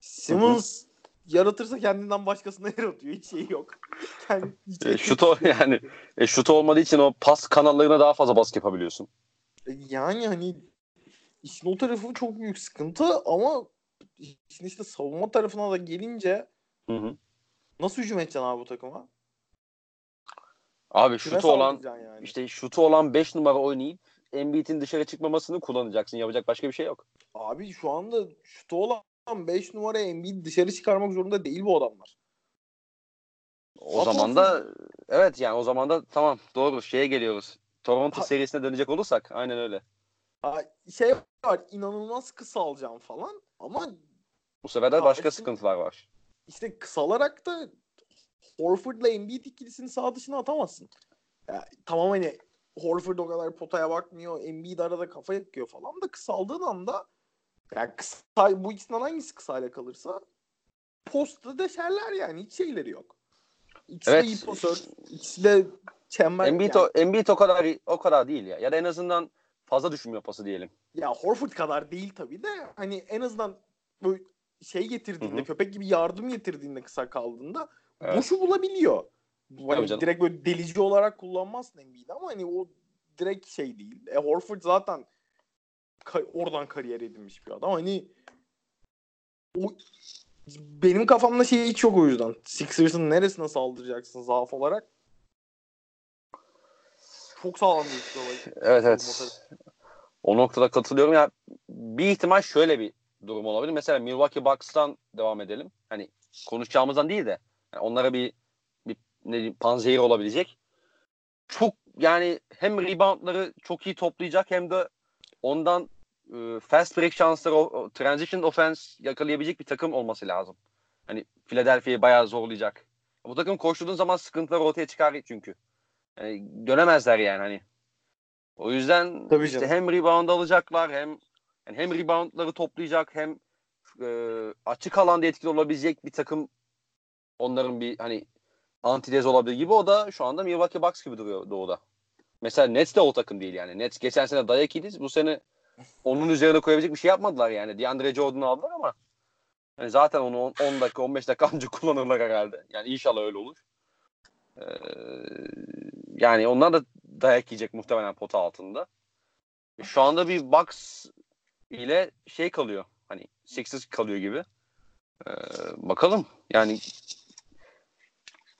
Simmons yaratırsa kendinden başkasına yaratıyor. Hiç şey yok. Kendi, hiç E, şut o yani. E, şut olmadığı için o pas kanallarına daha fazla baskı yapabiliyorsun. E, Yani hani işin o tarafı çok büyük sıkıntı ama işin işte savunma tarafına da gelince Hı hı. nasıl hücum edeceksin abi bu takıma? Abi şutu olan yani? işte şutu olan 5 numara oynayıp Embiid'in dışarı çıkmamasını kullanacaksın. Yapacak başka bir şey yok. Abi şu anda şutu olan 5 numara Embiid dışarı çıkarmak zorunda değil bu adamlar. O zaman da evet yani o zaman da tamam doğru şeye geliyoruz. Toronto Ha- serisine dönecek olursak aynen öyle. Ha, şey var inanılmaz kısalacağım falan ama Bu sefer de başka sıkıntılar var. işte kısalarak da Horford'la Embiid ikilisini sağ dışına atamazsın. Ya, tamam hani Horford o kadar potaya bakmıyor. Embiid arada kafa yakıyor falan da kısaldığın anda yani kısa, bu ikisinden hangisi kısayla kalırsa posta deşerler yani hiç şeyleri yok. İkisi Evet. de iyi pasör. ikisi de çember. Embiid, yani, o, Embiid o kadar o kadar değil ya. Ya da en azından fazla düşünmüyor pası diyelim. ya Horford kadar değil tabii de hani en azından böyle şey getirdiğinde Hı hı. köpek gibi yardım getirdiğinde kısa kaldığında Evet. boşu bulabiliyor. Bu Hani direkt böyle delici olarak kullanmazsın Embiid'i ama hani o direkt şey değil. E Horford zaten ka- oradan kariyer edinmiş bir adam. Hani o benim kafamda şey hiç yok o yüzden. Sixers'ın neresine saldıracaksın zaaf olarak? Çok sağlam bir ikili Evet evet. O noktada katılıyorum. Ya bir ihtimal şöyle bir durum olabilir. Mesela Milwaukee Bucks'tan devam edelim. Hani konuşacağımızdan değil de yani onlara bir bir ne diyeyim, panzehir olabilecek. Çok yani hem reboundları çok iyi toplayacak hem de ondan e, fast break şansları, o, transition offense yakalayabilecek bir takım olması lazım. Hani Philadelphia'yı bayağı zorlayacak. Bu takım koştuğun zaman sıkıntılar ortaya çıkar çünkü. Yani dönemezler yani hani. O yüzden Tabii işte canım. hem rebound alacaklar hem yani hem reboundları toplayacak hem e, açık alanda etkili olabilecek bir takım onların bir hani antitez olabilir gibi o da şu anda Milwaukee Bucks gibi duruyor doğuda. Mesela Nets de o takım değil yani. Nets geçen sene dayak yedi. Bu sene onun üzerine koyabilecek bir şey yapmadılar yani. DeAndre Jordan'ı aldılar ama yani zaten onu 10 10 dakika 15 dakika önce kullanırlar herhalde. Yani inşallah öyle olur. Ee, yani onlar da dayak yiyecek muhtemelen pota altında. Şu anda bir Bucks ile şey kalıyor. Hani Sixers kalıyor gibi. Ee, bakalım. Yani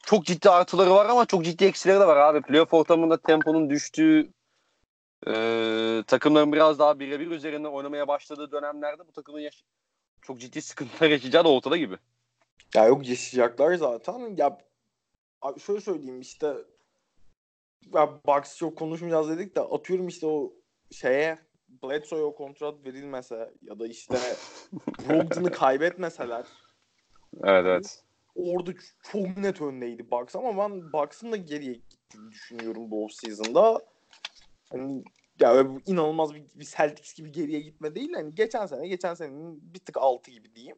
çok ciddi artıları var ama çok ciddi eksileri de var abi. Playoff ortamında temponun düştüğü e, takımların biraz daha birebir üzerinde oynamaya başladığı dönemlerde bu takımın yaş- çok ciddi sıkıntılar yaşayacağı da ortada gibi. Ya yok yaşayacaklar zaten. Ya abi şöyle söyleyeyim işte ya Bucks çok konuşmayacağız dedik de atıyorum işte o şeye Bledsoe'ya o kontrat verilmese ya da işte Brogdon'u kaybetmeseler Evet evet. orada çok net öndeydi Bucks ama ben Bucks'ın da geriye gittiğini düşünüyorum bu offseason'da. Hani ya inanılmaz bir, bir Celtics gibi geriye gitme değil. Hani geçen sene geçen senenin bir tık altı gibi diyeyim.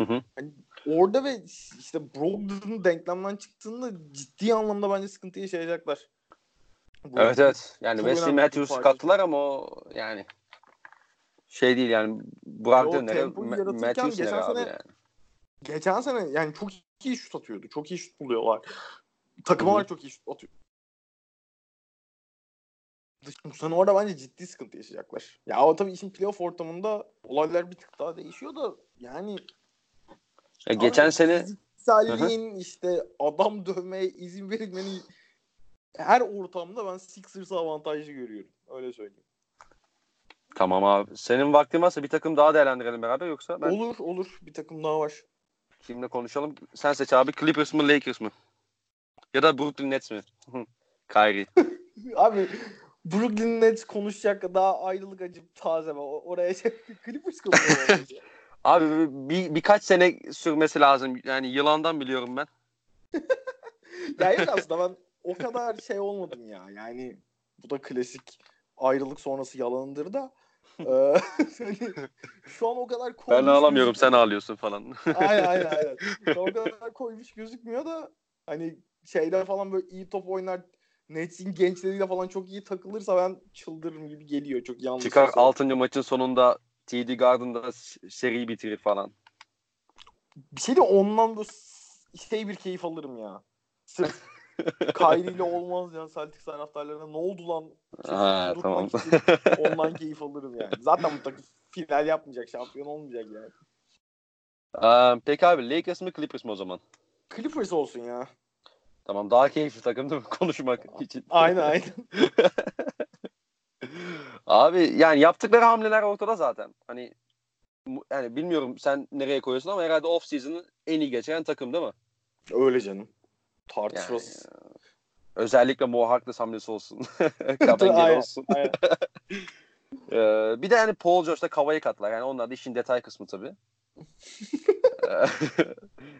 Hı hı. Hani orada ve işte Brogdon'un denklemden çıktığında ciddi anlamda bence sıkıntı yaşayacaklar. Bu- Evet evet. Yani Wesley Matthews'u kattılar ama o yani şey değil yani Burak Döner'e Matthews geçen abi sene- yani. Geçen sene yani çok iyi şut atıyordu. Çok iyi şut buluyorlar. takım olarak çok iyi şut atıyor. Bu sene orada bence ciddi sıkıntı yaşayacaklar. Ya o tabii işin playoff ortamında olaylar bir tık daha değişiyor da yani Ya geçen Abi, sene fizikselliğin işte adam dövmeye izin verilmenin her ortamda ben Sixers'ı avantajlı görüyorum. Öyle söyleyeyim. tamam abi. Senin vaktin varsa bir takım daha değerlendirelim beraber yoksa ben Olur olur. Bir takım daha var. kimle konuşalım? Sen seç abi. Clippers mı Lakers mı? Ya da Brooklyn Nets mi? Kyrie. Abi Brooklyn Nets konuşacak daha ayrılık acıp taze Oraya şey, Clippers konuşuyor. Abi bir, birkaç sene sürmesi lazım. Yani yılandan biliyorum ben. ya yok aslında ben o kadar şey olmadım ya. Yani bu da klasik ayrılık sonrası yalanıdır da. Eee, hani şu an o kadar Ben koymuş ağlamıyorum sen ağlıyorsun falan. Aynen aynen aynen. O kadar koymuş gözükmüyor da hani şeyde falan böyle iyi top oynar Nets'in gençleriyle falan çok iyi takılırsa ben çıldırırım gibi geliyor. Çok yanlış. Çıkar bir şey. 6. maçın sonunda TD Garden'da s- seriyi bitirir falan. Bir şey de ondan s- şey bir keyif alırım ya. Sırf Kyrie ile olmaz ya Celtics taraftarlarına ne oldu lan? Ha, tamam. Ondan keyif alırım yani. Zaten bu takım final yapmayacak, şampiyon olmayacak yani. Aa, peki abi Lakers mı Clippers mı o zaman? Clippers olsun ya. Tamam daha keyifli takım değil mi konuşmak için? Aynen aynen. Abi yani yaptıkları hamleler ortada zaten. Hani yani bilmiyorum sen nereye koyuyorsun ama herhalde off season'ı en iyi geçiren takım değil mi? Öyle canım. Yani, Tartışmasız. özellikle Mo Harkless hamlesi olsun. Kabengel olsun. aynen. Ee, bir de hani Paul George'da Kava'yı katlar. Yani onlar da işin detay kısmı tabii. Ee,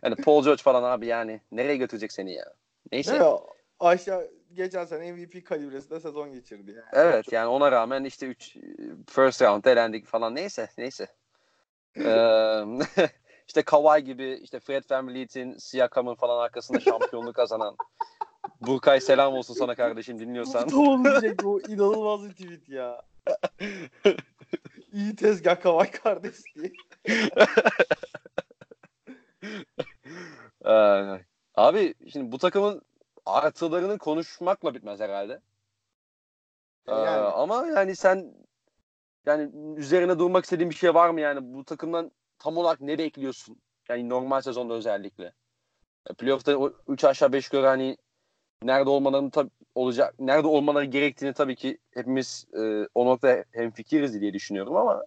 yani Paul George falan abi yani nereye götürecek seni ya? Neyse. Mi? Aşağı geçen sene MVP kalibresinde sezon geçirdi yani. Evet yani ona rağmen işte 3 first round elendik falan neyse neyse. Ee, işte Kawhi gibi işte Fred VanVleet'in Siakam'ın falan arkasında şampiyonluk kazanan Burkay selam olsun sana kardeşim dinliyorsan. Bu diyecek bu inanılmaz bir tweet ya. İyi tezgah kavay kardeş diye. Ee, abi şimdi bu takımın artılarını konuşmakla bitmez herhalde. Ee, Yani. ama yani sen yani üzerine durmak istediğin bir şey var mı yani bu takımdan tam olarak ne bekliyorsun? Yani normal sezonda özellikle. E, Playoff'ta 3 aşağı 5 yukarı hani nerede olmalarını tabii olacak nerede olmaları gerektiğini tabii ki hepimiz e, o noktada hemfikiriz diye düşünüyorum ama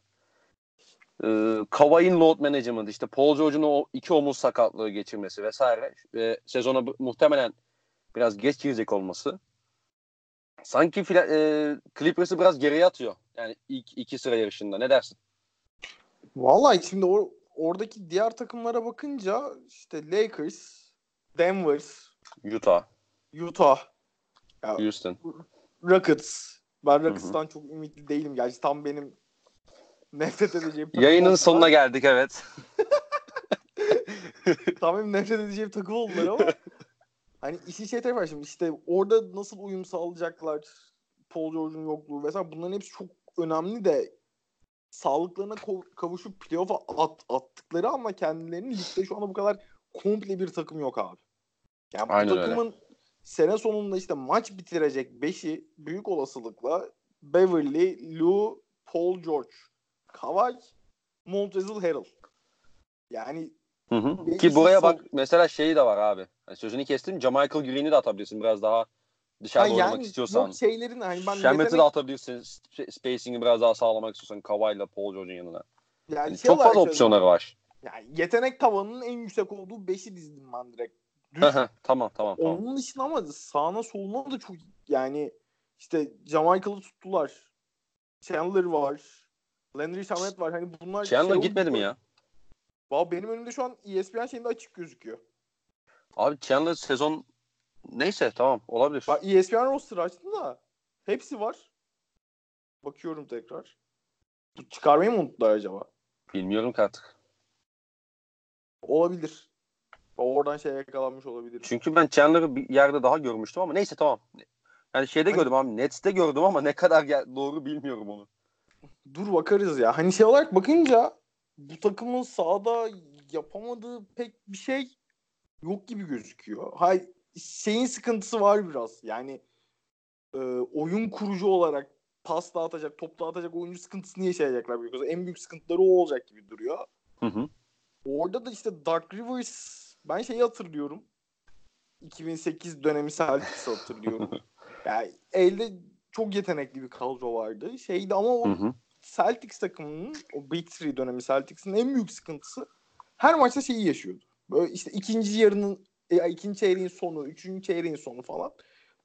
e, Kawhi'nin load management işte Paul George'un o iki omuz sakatlığı geçirmesi vesaire ve sezona muhtemelen biraz geç girecek olması sanki fila, e, Clippers'ı biraz geriye atıyor. Yani ilk iki sıra yarışında. Ne dersin? Vallahi şimdi or- oradaki diğer takımlara bakınca işte Lakers, Denver, Utah, Utah, Houston. Rockets. Ben Rockets'tan çok ümitli değilim. Gerçi tam benim nefret edeceğim Yayının oldular. sonuna geldik evet. tam benim nefret edeceğim takım oldular ama hani işin şey tarafı var şimdi işte orada nasıl uyum sağlayacaklar Paul George'un yokluğu vesaire bunların hepsi çok önemli de sağlıklarına kavuşup playoff'a at, attıkları ama kendilerinin ligde şu anda bu kadar komple bir takım yok abi. Yani Aynen bu öyle. takımın sene sonunda işte maç bitirecek 5'i büyük olasılıkla Beverly, Lou, Paul George, Kawhi, Montrezl Harrell. Yani Hı hı. Ki buraya bak mesela şeyi de var abi. Hani sözünü kestim. Jamichael Green'i de atabilirsin biraz daha dışarıda Ha, oynamak yani istiyorsan. Yok şeylerin hani ben Şembet'i yetenek, de atabilirsin. Sp- Spacing'i biraz daha sağlamak istiyorsan Kawhi'la Paul George'un yanına. yani Yani şey çok fazla opsiyonları var. Yani yetenek tavanının en yüksek olduğu 5'i dizdim ben direkt. Düz. tamam tamam tamam. Onun dışında ama sağına soluna da çok yani işte Jamaikalı tuttular. Chandler var. Landry Shamet var. Hani bunlar Chandler şey gitmedi mi ya? Valla benim önümde şu an ESPN şeyinde açık gözüküyor. Abi Chandler sezon neyse tamam olabilir. Bak ESPN roster açtım da hepsi var. Bakıyorum tekrar. Çıkarmayı mı unuttular acaba? Bilmiyorum ki artık. Olabilir. Oradan şey yakalanmış olabilir. Çünkü ben Chandler'ı bir yerde daha görmüştüm ama neyse tamam. Yani şeyde Hani- gördüm abi. Nets'te gördüm ama ne kadar doğru bilmiyorum onu. Dur bakarız ya. Hani şey olarak bakınca bu takımın sahada yapamadığı pek bir şey yok gibi gözüküyor. Hay şeyin sıkıntısı var biraz. Yani e, oyun kurucu olarak pas dağıtacak, top dağıtacak oyuncu sıkıntısını yaşayacaklar. Büyük en büyük sıkıntıları o olacak gibi duruyor. Hı hı. Orada da işte Dark Rivers ben şeyi hatırlıyorum. 2008 dönemi Celtics'i hatırlıyorum. yani elde çok yetenekli bir kadro vardı. Şeydi ama o Hı hı. Celtics takımının o Big Three dönemi Celtics'in en büyük sıkıntısı her maçta şeyi yaşıyordu. Böyle işte ikinci yarının e, ikinci çeyreğin sonu, üçüncü çeyreğin sonu falan.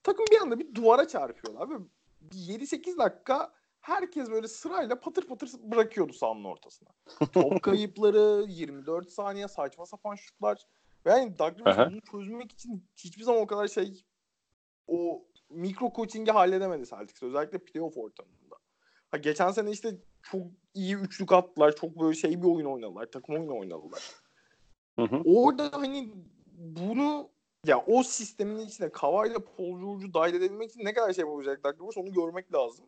Takım bir anda bir duvara çarpıyorlar ve 7-8 dakika herkes böyle sırayla patır patır bırakıyordu sahanın ortasına. Top kayıpları, 24 saniye saçma sapan şutlar. Ve yani Douglas bunu çözmek için hiçbir zaman o kadar şey o mikro coaching'i halledemedi Celtics. Özellikle playoff ortamında. Ha, geçen sene işte çok iyi üçlük attılar. Çok böyle şey bir oyun oynadılar. Takım oyunu oynadılar. Hı hı. Orada hani bunu ya o sistemin içine ile Paul George'u dahil edebilmek için ne kadar şey yapacak Doug Rivers onu görmek lazım.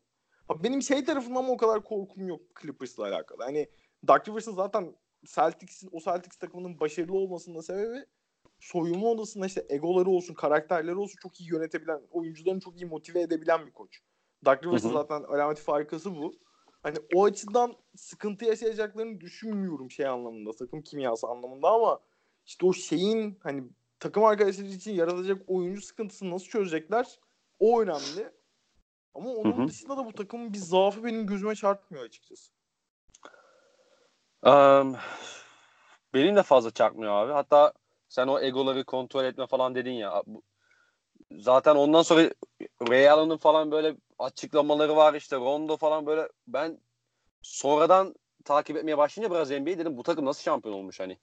Benim şey tarafından o kadar korkum yok Clippers'la alakalı. Hani Doug Rivers'ın zaten Celtics'in o Celtics takımının başarılı olmasının da sebebi soyunma odasında işte egoları olsun, karakterleri olsun çok iyi yönetebilen, oyuncularını çok iyi motive edebilen bir koç. Doug Rivers'ın zaten alameti farkası bu. Hani o açıdan sıkıntı yaşayacaklarını düşünmüyorum şey anlamında, takım kimyası anlamında ama işte o şeyin hani takım arkadaşları için yaratacak oyuncu sıkıntısını nasıl çözecekler o önemli. Ama onun Hı hı. dışında da bu takımın bir zaafı benim gözüme çarpmıyor açıkçası. Um, benim de fazla çarpmıyor abi. Hatta sen o egoları kontrol etme falan dedin ya. Zaten ondan sonra Ray Allen'ın falan böyle açıklamaları var işte Rondo falan böyle ben sonradan takip etmeye başlayınca biraz NBA dedim bu takım nasıl şampiyon olmuş hani.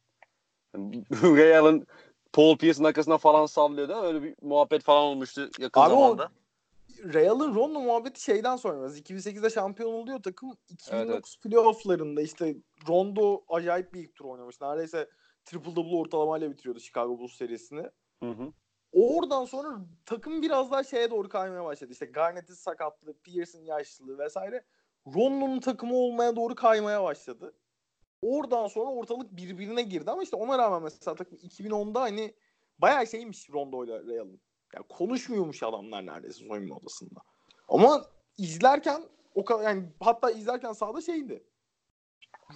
Ray Allen Paul Pierce'ın arkasına falan sallıyordu. Öyle bir muhabbet falan olmuştu yakın Abi o zamanda. Real'ın Rondo muhabbeti şeyden sonra biraz 2008'de şampiyon oluyor takım 2009 Evet, playofflarında işte Rondo acayip bir ilk tur oynamış. Neredeyse triple double ortalamayla bitiriyordu Chicago Bulls serisini. Hı hı. Oradan sonra takım biraz daha şeye doğru kaymaya başladı. İşte Garnett'in sakatlığı, Pierce'in yaşlılığı vesaire. Rondo'nun takımı olmaya doğru kaymaya başladı. Oradan sonra ortalık birbirine girdi ama işte ona rağmen mesela takım 2010'da hani bayağı şeymiş Rondo ile Real'ın. Yani konuşmuyormuş adamlar neredeyse soyunma odasında. Ama izlerken o kadar yani hatta izlerken sahada şeydi.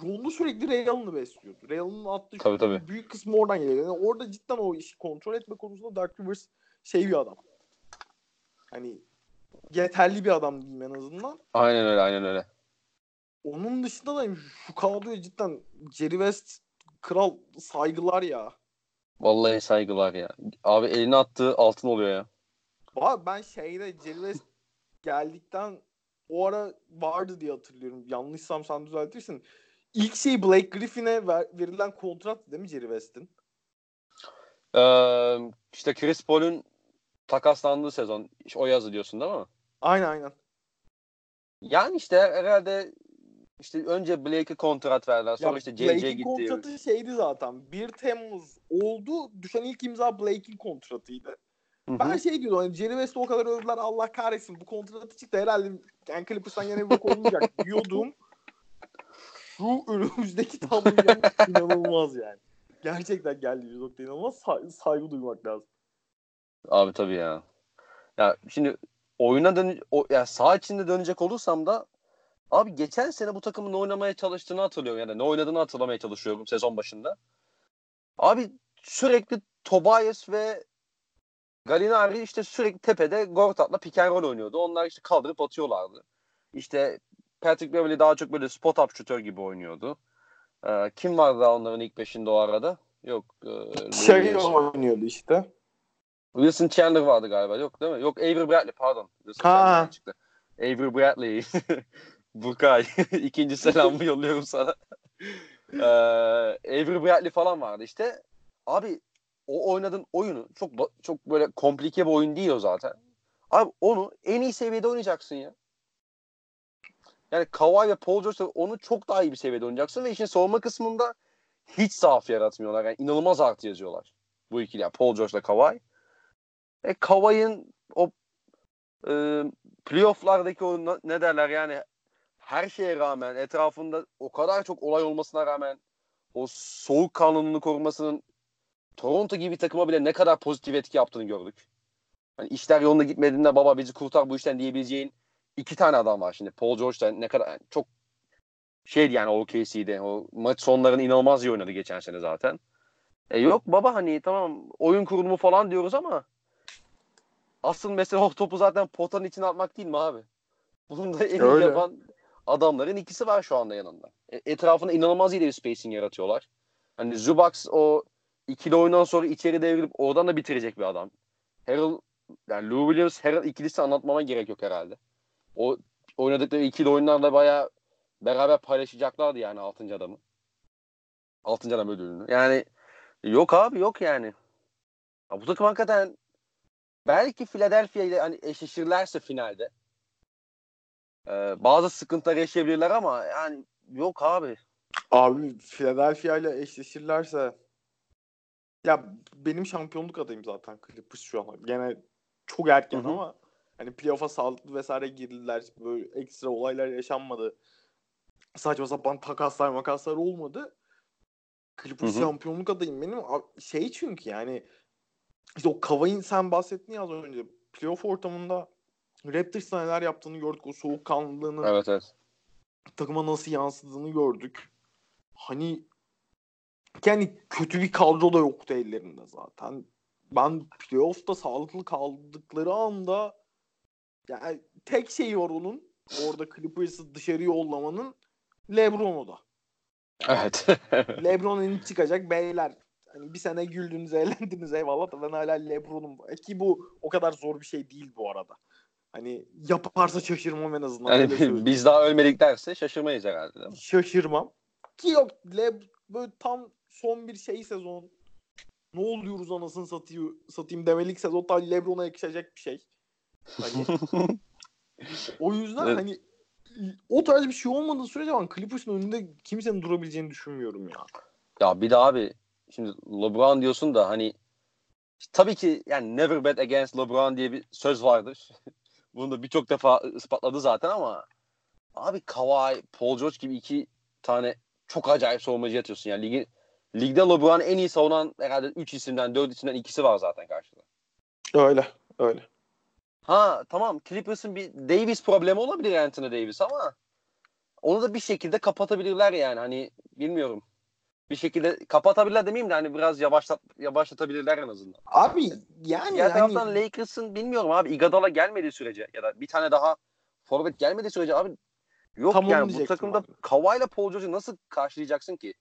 Rondo sürekli Real'ını besliyordu. Real'ın attığı Tabii, tabii. büyük kısmı oradan geliyor. Yani orada cidden o işi kontrol etme konusunda Dark Rivers şey bir adam. Hani yeterli bir adam diyeyim en azından. Aynen öyle aynen öyle. Onun dışında da şu kadroya cidden Jerry West kral saygılar ya. Vallahi saygılar ya. Abi eline attığı altın oluyor ya. Abi ben şeyde Jerry West geldikten o ara vardı diye hatırlıyorum. Yanlışsam sen düzeltirsin. İlk şey Blake Griffin'e ver- verilen kontrat değil mi Jerry West'in? Ee, işte Chris Paul'un takaslandığı sezon o yazı diyorsun değil mi? Aynen aynen. Yani işte herhalde işte önce Blake'e kontrat verdiler. Sonra Ya işte JJ Blake'in gitti. kontratı şeydi zaten. 1 Temmuz oldu. Düşen ilk imza Blake'in kontratıydı. Hı hı. Ben şey diyordum hani Jerry West'i o kadar övdüler Allah kahretsin bu kontratı çıktı herhalde yani Clippers'tan yine bir bok olmayacak diyordum. Şu önümüzdeki tablo yani inanılmaz yani. Gerçekten geldiğimiz nokta inanılmaz Say- saygı duymak lazım. Abi tabii ya. Ya şimdi oyuna dön o ya sağ içinde dönecek olursam da abi geçen sene bu takımın ne oynamaya çalıştığını hatırlıyorum yani ne oynadığını hatırlamaya çalışıyorum sezon başında. Abi sürekli Tobias ve Gallinari işte sürekli tepede Gortat'la pick and roll oynuyordu. Onlar işte kaldırıp atıyorlardı. İşte Patrick Beverly daha çok böyle spot up şutör gibi oynuyordu. Ee, kim vardı daha onların ilk beşinde o arada? Yok. E, Şey oynuyordu işte. Wilson Chandler vardı galiba. Yok değil mi? Yok Avery Bradley pardon. Wilson Ha. Chandler çıktı. Avery Bradley. Burkay. İkinci selamımı yolluyorum sana. ee, Avery Bradley falan vardı işte. Abi o oynadığın oyunu çok çok böyle komplike bir oyun değil o zaten. Abi onu en iyi seviyede oynayacaksın ya. Yani Kawhi ve Paul George onu çok daha iyi bir seviyede oynayacaksın ve işin savunma kısmında hiç zaaf yaratmıyorlar. Yani inanılmaz artı yazıyorlar. Bu ikili yani Paul George ile Kawhi. E Kawhi'nin o e, playoff'lardaki o ne derler yani her şeye rağmen etrafında o kadar çok olay olmasına rağmen o soğuk kanlılığını korumasının Toronto gibi bir takıma bile ne kadar pozitif etki yaptığını gördük. Hani işler yolunda gitmediğinde baba bizi kurtar bu işten diyebileceğin iki tane adam var şimdi. Paul George da ne kadar yani çok şeydi yani OKC'de. O maç sonlarını inanılmaz iyi oynadı geçen sene zaten. E yok baba hani tamam oyun kurulumu falan diyoruz ama asıl mesele o topu zaten potanın içine atmak değil mi abi? Bunu da en iyi yapan adamların ikisi var şu anda yanında. E, etrafında inanılmaz iyi bir spacing yaratıyorlar. Hani Zubac o ikili oyundan sonra içeri devrilip oradan da bitirecek bir adam. Harrell yani Lou Williams Harrell ikilisi anlatmama gerek yok herhalde. O oynadıkları ikili oyunlarda bayağı beraber paylaşacaklardı yani 6. adamı. 6. adam ödülünü. Yani yok abi yok yani. Ya bu takım hakikaten belki Philadelphia ile hani eşleşirlerse finalde e, bazı sıkıntılar yaşayabilirler ama yani yok abi. Abi Philadelphia ile eşleşirlerse ya benim şampiyonluk adayım zaten Clippers şu an. Gene çok erken Hı hı. ama hani playoff'a sağlıklı vesaire girdiler. Böyle ekstra olaylar yaşanmadı. Saçma sapan takaslar makaslar olmadı. Clippers Hı hı. şampiyonluk adayım benim. Şey çünkü yani işte o Kavai'nin sen bahsettin ya az önce. Playoff ortamında Raptors'la neler yaptığını gördük. O soğukkanlılığını Evet evet. takıma nasıl yansıdığını gördük. Hani yani kötü bir kadro da yoktu ellerinde zaten. Ben playoff'ta sağlıklı kaldıkları anda yani tek şeyi var onun orada Clippers'ı dışarı yollamanın LeBron'u da. Evet. LeBron inip çıkacak beyler. Hani bir sene güldünüz, eğlendiniz eyvallah da ben hala LeBron'um. Ki bu o kadar zor bir şey değil bu arada. Hani yaparsa şaşırmam en azından. yani biz daha ölmedik derse şaşırmayız herhalde değil mi? şaşırmam. Ki yok Le böyle tam son bir şey sezon ne oluyoruz anasını satayım, satayım demelik sezon tam Lebron'a yakışacak bir şey. Hani o yüzden Evet. hani o tarz bir şey olmadığı sürece ben Clippers'ın önünde kimsenin durabileceğini düşünmüyorum ya. Ya bir de abi şimdi LeBron diyorsun da hani tabii ki yani never bet against LeBron diye bir söz vardır. Bunu da birçok defa ispatladı zaten ama abi Kawhi, Paul George gibi iki tane çok acayip savunmacı atıyorsun. Yani ligi, ligde LeBron en iyi savunan herhalde 3 isimden 4 isimden ikisi var zaten karşıda. Öyle, öyle. Ha tamam Clippers'ın bir Davis problemi olabilir Anthony Davis ama onu da bir şekilde kapatabilirler yani hani bilmiyorum. Bir şekilde kapatabilirler demeyeyim de hani biraz yavaşlat yavaşlatabilirler en azından. Abi yani Diğer hani taraftan Lakers'ın bilmiyorum abi Iguodala gelmediği sürece ya da bir tane daha forvet gelmediği sürece abi yok Tam yani bu takımda abi. Kawhi ile Paul George'u nasıl karşılayacaksın ki?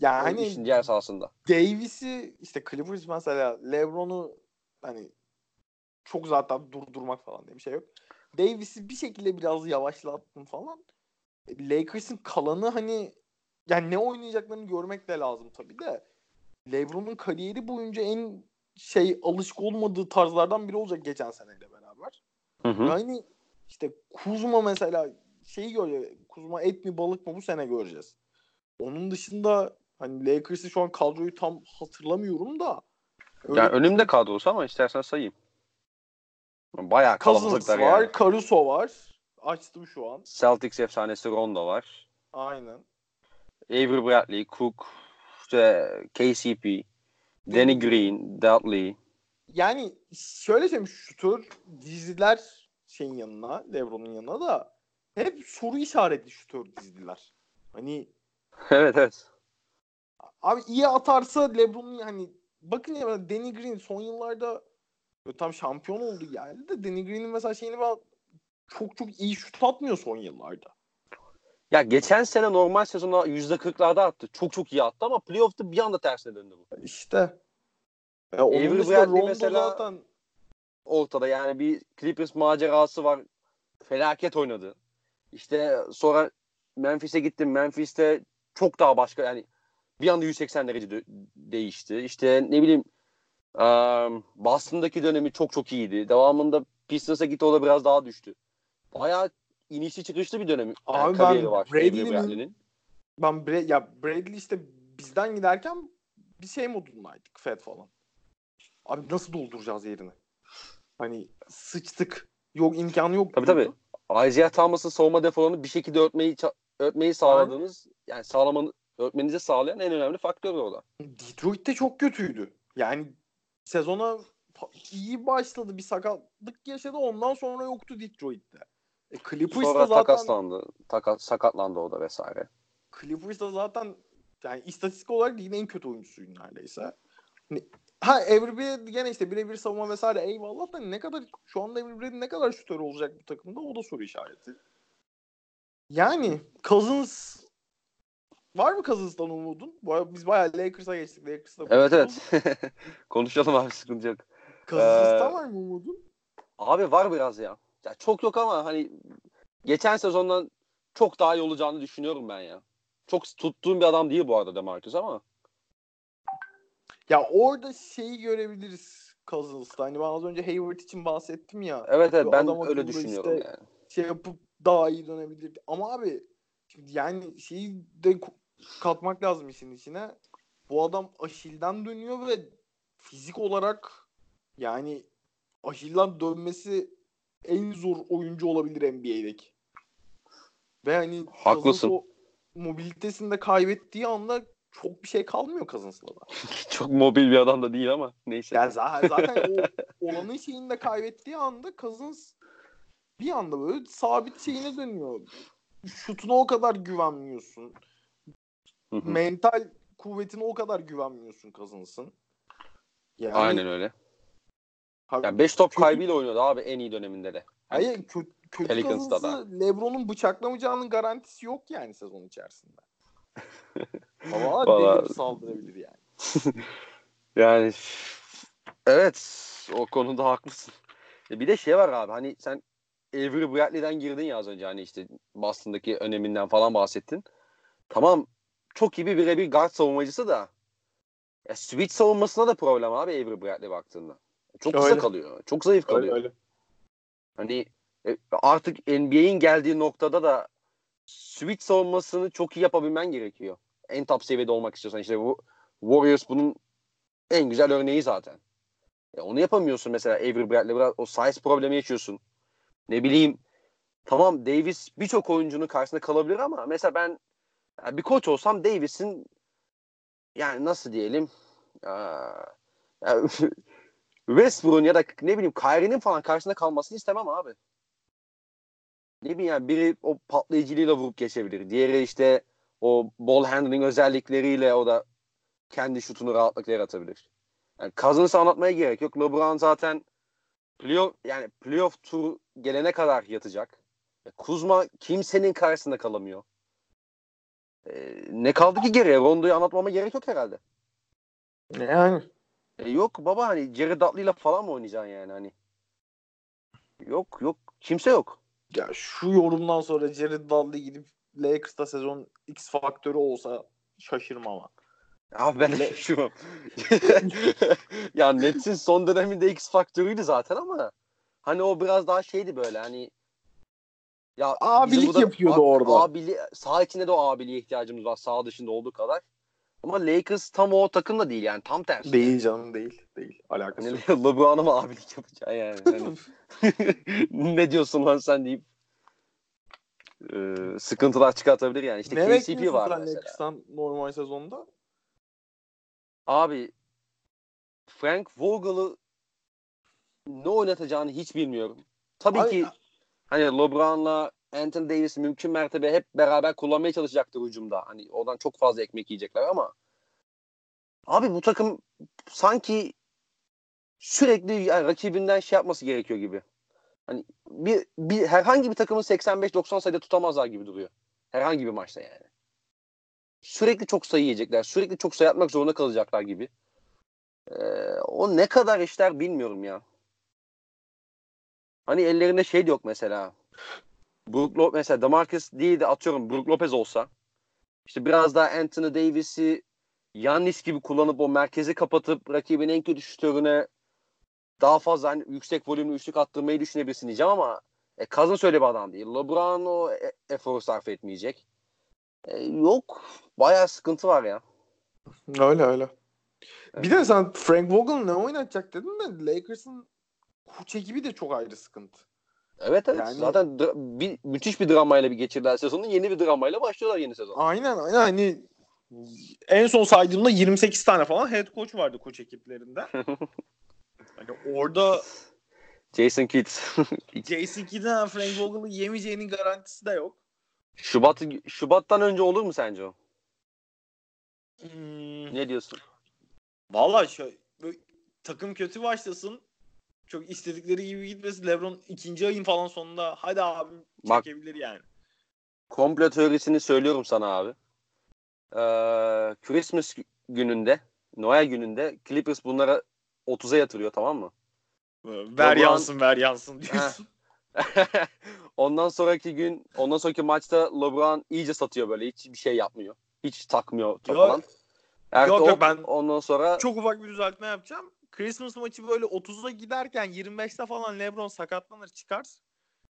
yani Hani işin diğer sahasında. Davis'i işte Clippers mesela LeBron'u hani çok zaten durdurmak falan diye bir şey yok. Davis'i bir şekilde biraz yavaşlattın falan. E, Lakers'ın kalanı hani yani ne oynayacaklarını görmek de lazım tabii de. LeBron'un kariyeri boyunca en şey alışık olmadığı tarzlardan biri olacak geçen seneyle beraber. Hı hı. Yani işte Kuzma mesela şeyi görüyor. Kuzma et mi balık mı bu sene göreceğiz. Onun dışında hani Lakers'ı şu an kadroyu tam hatırlamıyorum da. öyle Yani önümde kadrosu ama istersen sayayım. Bayağı kalabalıklar var, yani. Caruso var. Açtım şu an. Celtics efsanesi Rondo var. Aynen. Avery Bradley, Cook, işte KCP, Danny Green, Dudley. Yani şöyle söyleyeyim şutör diziler şeyin yanına, LeBron'un yanına da hep soru işaretli şutör dizdiler. Hani evet evet. Abi iyi atarsa LeBron'un hani bakın ya Danny Green son yıllarda tam şampiyon oldu geldi de Danny Green'in mesela şeyini ben çok çok iyi şut atmıyor son yıllarda. Ya geçen sene normal sezonda %40'larda attı. Çok çok iyi attı ama playoff'ta bir anda tersine döndü bu. İşte. Ya onun Avery dışında Bradley Rondo mesela- zaten Ortada yani bir Clippers macerası var. Felaket oynadı. İşte sonra Memphis'e gittim. Memphis'te çok daha başka yani bir anda 180 derece dö- değişti. İşte ne bileyim um, Boston'daki dönemi çok çok iyiydi. Devamında Pistons'a gitti o da biraz daha düştü. Bayağı inişli çıkışlı bir dönemi. Yani Abi kariyeri ben var Bradley'nin. ben Bra- ya Bradley işte bizden giderken bir şey modundaydık Fed falan. Abi nasıl dolduracağız yerini? Hani sıçtık. Yok imkanı yok. Tabii diyordu. tabii. Isaiah Thomas'ın savunma defolarını bir şekilde örtmeyi örtmeyi sağladığınız yani sağlamanı örtmenizi sağlayan en önemli faktör orada. Detroit'te çok kötüydü Yani sezona iyi başladı. Bir sakatlık yaşadı. Ondan sonra yoktu Detroit'te. E, Clippers Sonra da zaten takaslandı. Taka, sakatlandı o da vesaire. Clippers da zaten yani istatistik olarak ligin en kötü oyuncusuydu neredeyse. Hani, ha Avery Bradley gene işte birebir savunma vesaire eyvallah da ne kadar şu anda Bradley ne kadar şutör olacak bu takımda o da soru işareti. Yani Cousins var mı Cousins'tan umudun? Bu biz bayağı Lakers'a geçtik. Lakers'ta Evet evet. Konuşalım abi sıkıntı yok. Cousins'tan Ee, var mı umudun? Abi var biraz ya. Ya. Çok yok ama hani geçen sezondan çok daha iyi olacağını düşünüyorum ben ya. Çok tuttuğum bir adam değil bu arada Demarcus ama. Ya orada şeyi görebiliriz Cousins'ta. Hani ben az önce Hayward için bahsettim ya. Evet evet ben öyle düşünüyorum işte- yani. şey yapıp daha iyi dönebilir. Ama abi yani şeyi de katmak lazım işin içine. Bu adam Aşil'den dönüyor ve fizik olarak yani Aşil'den dönmesi en zor oyuncu olabilir NBA'deki. Ve hani Haklısın. O mobilitesini de kaybettiği anda çok bir şey kalmıyor Cousins'la da. Çok mobil bir adam da değil ama neyse. Yani zaten, zaten o olanın şeyini de kaybettiği anda Cousins bir anda böyle sabit şeyine dönüyor. Şutuna o kadar güvenmiyorsun. Mental kuvvetine o kadar güvenmiyorsun Cousins'ın. Yani, Aynen öyle. Yani 5 top Kötü- kaybıyla oynuyordu abi en iyi döneminde de. Hayır kötü, kötü Pelicans'ta Cousins'ı LeBron'un bıçaklamayacağının garantisi yok yani sezon içerisinde. Ama bir saldırabilir yani. Yani evet o konuda haklısın. E Bir de şey var abi hani sen Avery Bradley'den girdin ya az önce hani işte Boston'daki öneminden falan bahsettin. Tamam çok iyi bir birebir guard savunmacısı da ya switch savunmasına da problem abi Avery Bradley baktığında. Çok kısa Öyle. kalıyor. Çok zayıf kalıyor. Öyle öyle. Hani e, artık NBA'in geldiği noktada da switch savunmasını çok iyi yapabilmen gerekiyor. En top seviyede olmak istiyorsan işte bu Warriors bunun en güzel örneği zaten. E, onu yapamıyorsun mesela Avery Bradley biraz o size problemi yaşıyorsun. Ne bileyim tamam Davis birçok oyuncunun karşısında kalabilir ama mesela ben yani bir koç olsam Davis'in yani nasıl diyelim aa, ya, Westbrook'un ya da ne bileyim Kyrie'nin falan karşısında kalmasını istemem abi. Ne bileyim yani biri o patlayıcılığıyla vurup geçebilir. Diğeri işte o ball handling özellikleriyle o da kendi şutunu rahatlıkla yaratabilir. Yani Cousins'ı anlatmaya gerek yok. LeBron zaten playoff yani playoff tur gelene kadar yatacak. Kuzma kimsenin karşısında kalamıyor. E, ne kaldı ki geriye? Rondo'yu anlatmama gerek yok herhalde. Yani E, yok baba hani Jared Dudley'la falan mı oynayacaksın yani hani? Yok yok. Kimse yok. Ya şu yorumdan sonra Jared Dudley gidip Lakers'ta sezon X faktörü olsa şaşırmam ama. Abi ben de şaşırmam. ya Nets'in son döneminde X faktörüydü zaten ama hani o biraz daha şeydi böyle hani ya Abilik burada yapıyordu orada. Abili, sağ içinde de o abiliğe ihtiyacımız var. Sağ dışında olduğu kadar. Ama Lakers tam o takım da değil yani. Tam tersi. Değil canım değil. Değil. Alakası Hani yok. LeBron'a mı abilik yapacaksın yani? Hani, ne diyorsun lan sen deyip e, sıkıntılar çıkartabilir yani. İşte ne KCP var sen mesela. Lakers'tan normal sezonda? Abi Frank Vogel'ı ne oynatacağını hiç bilmiyorum. Tabii Ay- ki hani LeBron'la Anthony Davis mümkün mertebe hep beraber kullanmaya çalışacaktır hücumda. Hani oradan çok fazla ekmek yiyecekler ama abi bu takım sanki sürekli yani rakibinden şey yapması gerekiyor gibi. Hani bir, bir herhangi bir takımın 85-90 sayıda tutamazlar gibi duruyor. Herhangi bir maçta yani. Sürekli çok sayı yiyecekler. Sürekli çok sayı atmak zorunda kalacaklar gibi. Ee, o ne kadar işler bilmiyorum ya. Hani ellerinde şey de yok mesela. Brook Lopez mesela Demarcus değil de atıyorum Brook Lopez olsa işte biraz daha Anthony Davis'i Yannis gibi kullanıp o merkezi kapatıp rakibin en kötü şutörüne daha fazla hani yüksek volümlü üçlük attırmayı düşünebilirsin diyeceğim ama e, Cousins öyle bir adam değil. LeBron o e- eforu sarf etmeyecek. E, yok. Bayağı sıkıntı var ya. Öyle öyle. Evet. Bir de sen Frank Vogel ne oynatacak dedin de Lakers'ın koç ekibi de çok ayrı sıkıntı. Evet evet. Yani- Zaten bir, müthiş bir dramayla bir geçirdiler sezonu. Yeni bir dramayla başlıyorlar yeni sezon. Aynen aynen hani En son saydığımda 28 tane falan head coach vardı koç ekiplerinde. hani orada Jason Kidd. Jason Kidd'in Frank Vogel'ı yemeyeceğinin garantisi de yok. Şubat Şubat'tan önce olur mu sence o? Hmm, Ne diyorsun? Valla şöyle, böyle takım kötü başlasın. Çok istedikleri gibi gitmesin. LeBron ikinci ayın falan sonunda hadi abi Bak- çekebilir yani. Komplo teorisini söylüyorum sana abi. Ee, Christmas gününde, Noel gününde Clippers bunlara 30'a yatırıyor tamam mı? Ver LeBron- yansın ver yansın diyorsun. ondan sonraki gün, ondan sonraki maçta LeBron iyice satıyor böyle. Hiç bir şey yapmıyor. Hiç takmıyor top Yok. falan. Yok, yok, ben- ondan sonra Çok ufak bir düzeltme yapacağım. Christmas maçı böyle 30'a giderken 25'te falan LeBron sakatlanır çıkar.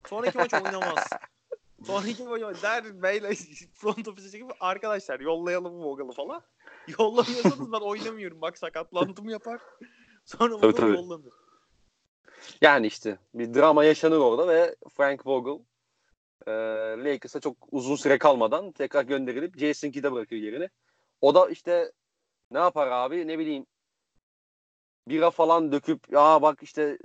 Sonraki maç oynamaz. Sonraki maç der beyler front office'e çekip arkadaşlar yollayalım Vogel'ı falan. Yollamıyorsanız ben oynamıyorum bak sakatlandım yapar. Sonra Tabii, tabii. yollanır. yani işte bir drama yaşanır orada ve Frank Vogel e, Lakers'a çok uzun süre kalmadan tekrar gönderilip Jason Kidd'e bırakıyor yerini. O da işte ne yapar abi ne bileyim bira falan döküp ya bak işte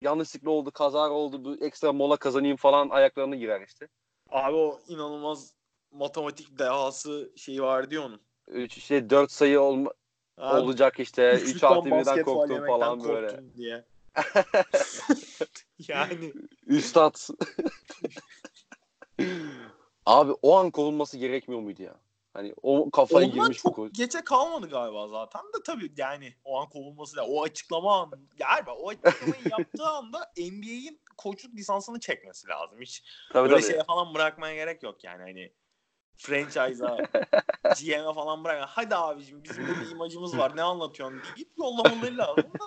yanlışlıkla oldu kazar oldu bu ekstra mola kazanayım falan ayaklarına girer işte. Abi o inanılmaz matematik dehası şeyi vardı ya onun. Üç, işte 4 sayı olma, Abi, olacak işte 3 üçlükten artı birden basket faul korktum yemekten falan böyle. diye. yani Üstad. Abi o an kovulması gerekmiyor muydu ya? Hani o kafayı Ondan girmiş çok koç. geçe kalmadı galiba zaten de tabii yani o an kovulması da o açıklama an galiba o açıklamayı yaptığı anda NBA'in koçluk lisansını çekmesi lazım. Hiç Tabii böyle tabii. şeye falan bırakmaya gerek yok yani hani franchise'a GM'e falan bırak. Hadi abicim bizim bir imajımız var ne anlatıyorsun deyip yollamaları lazım da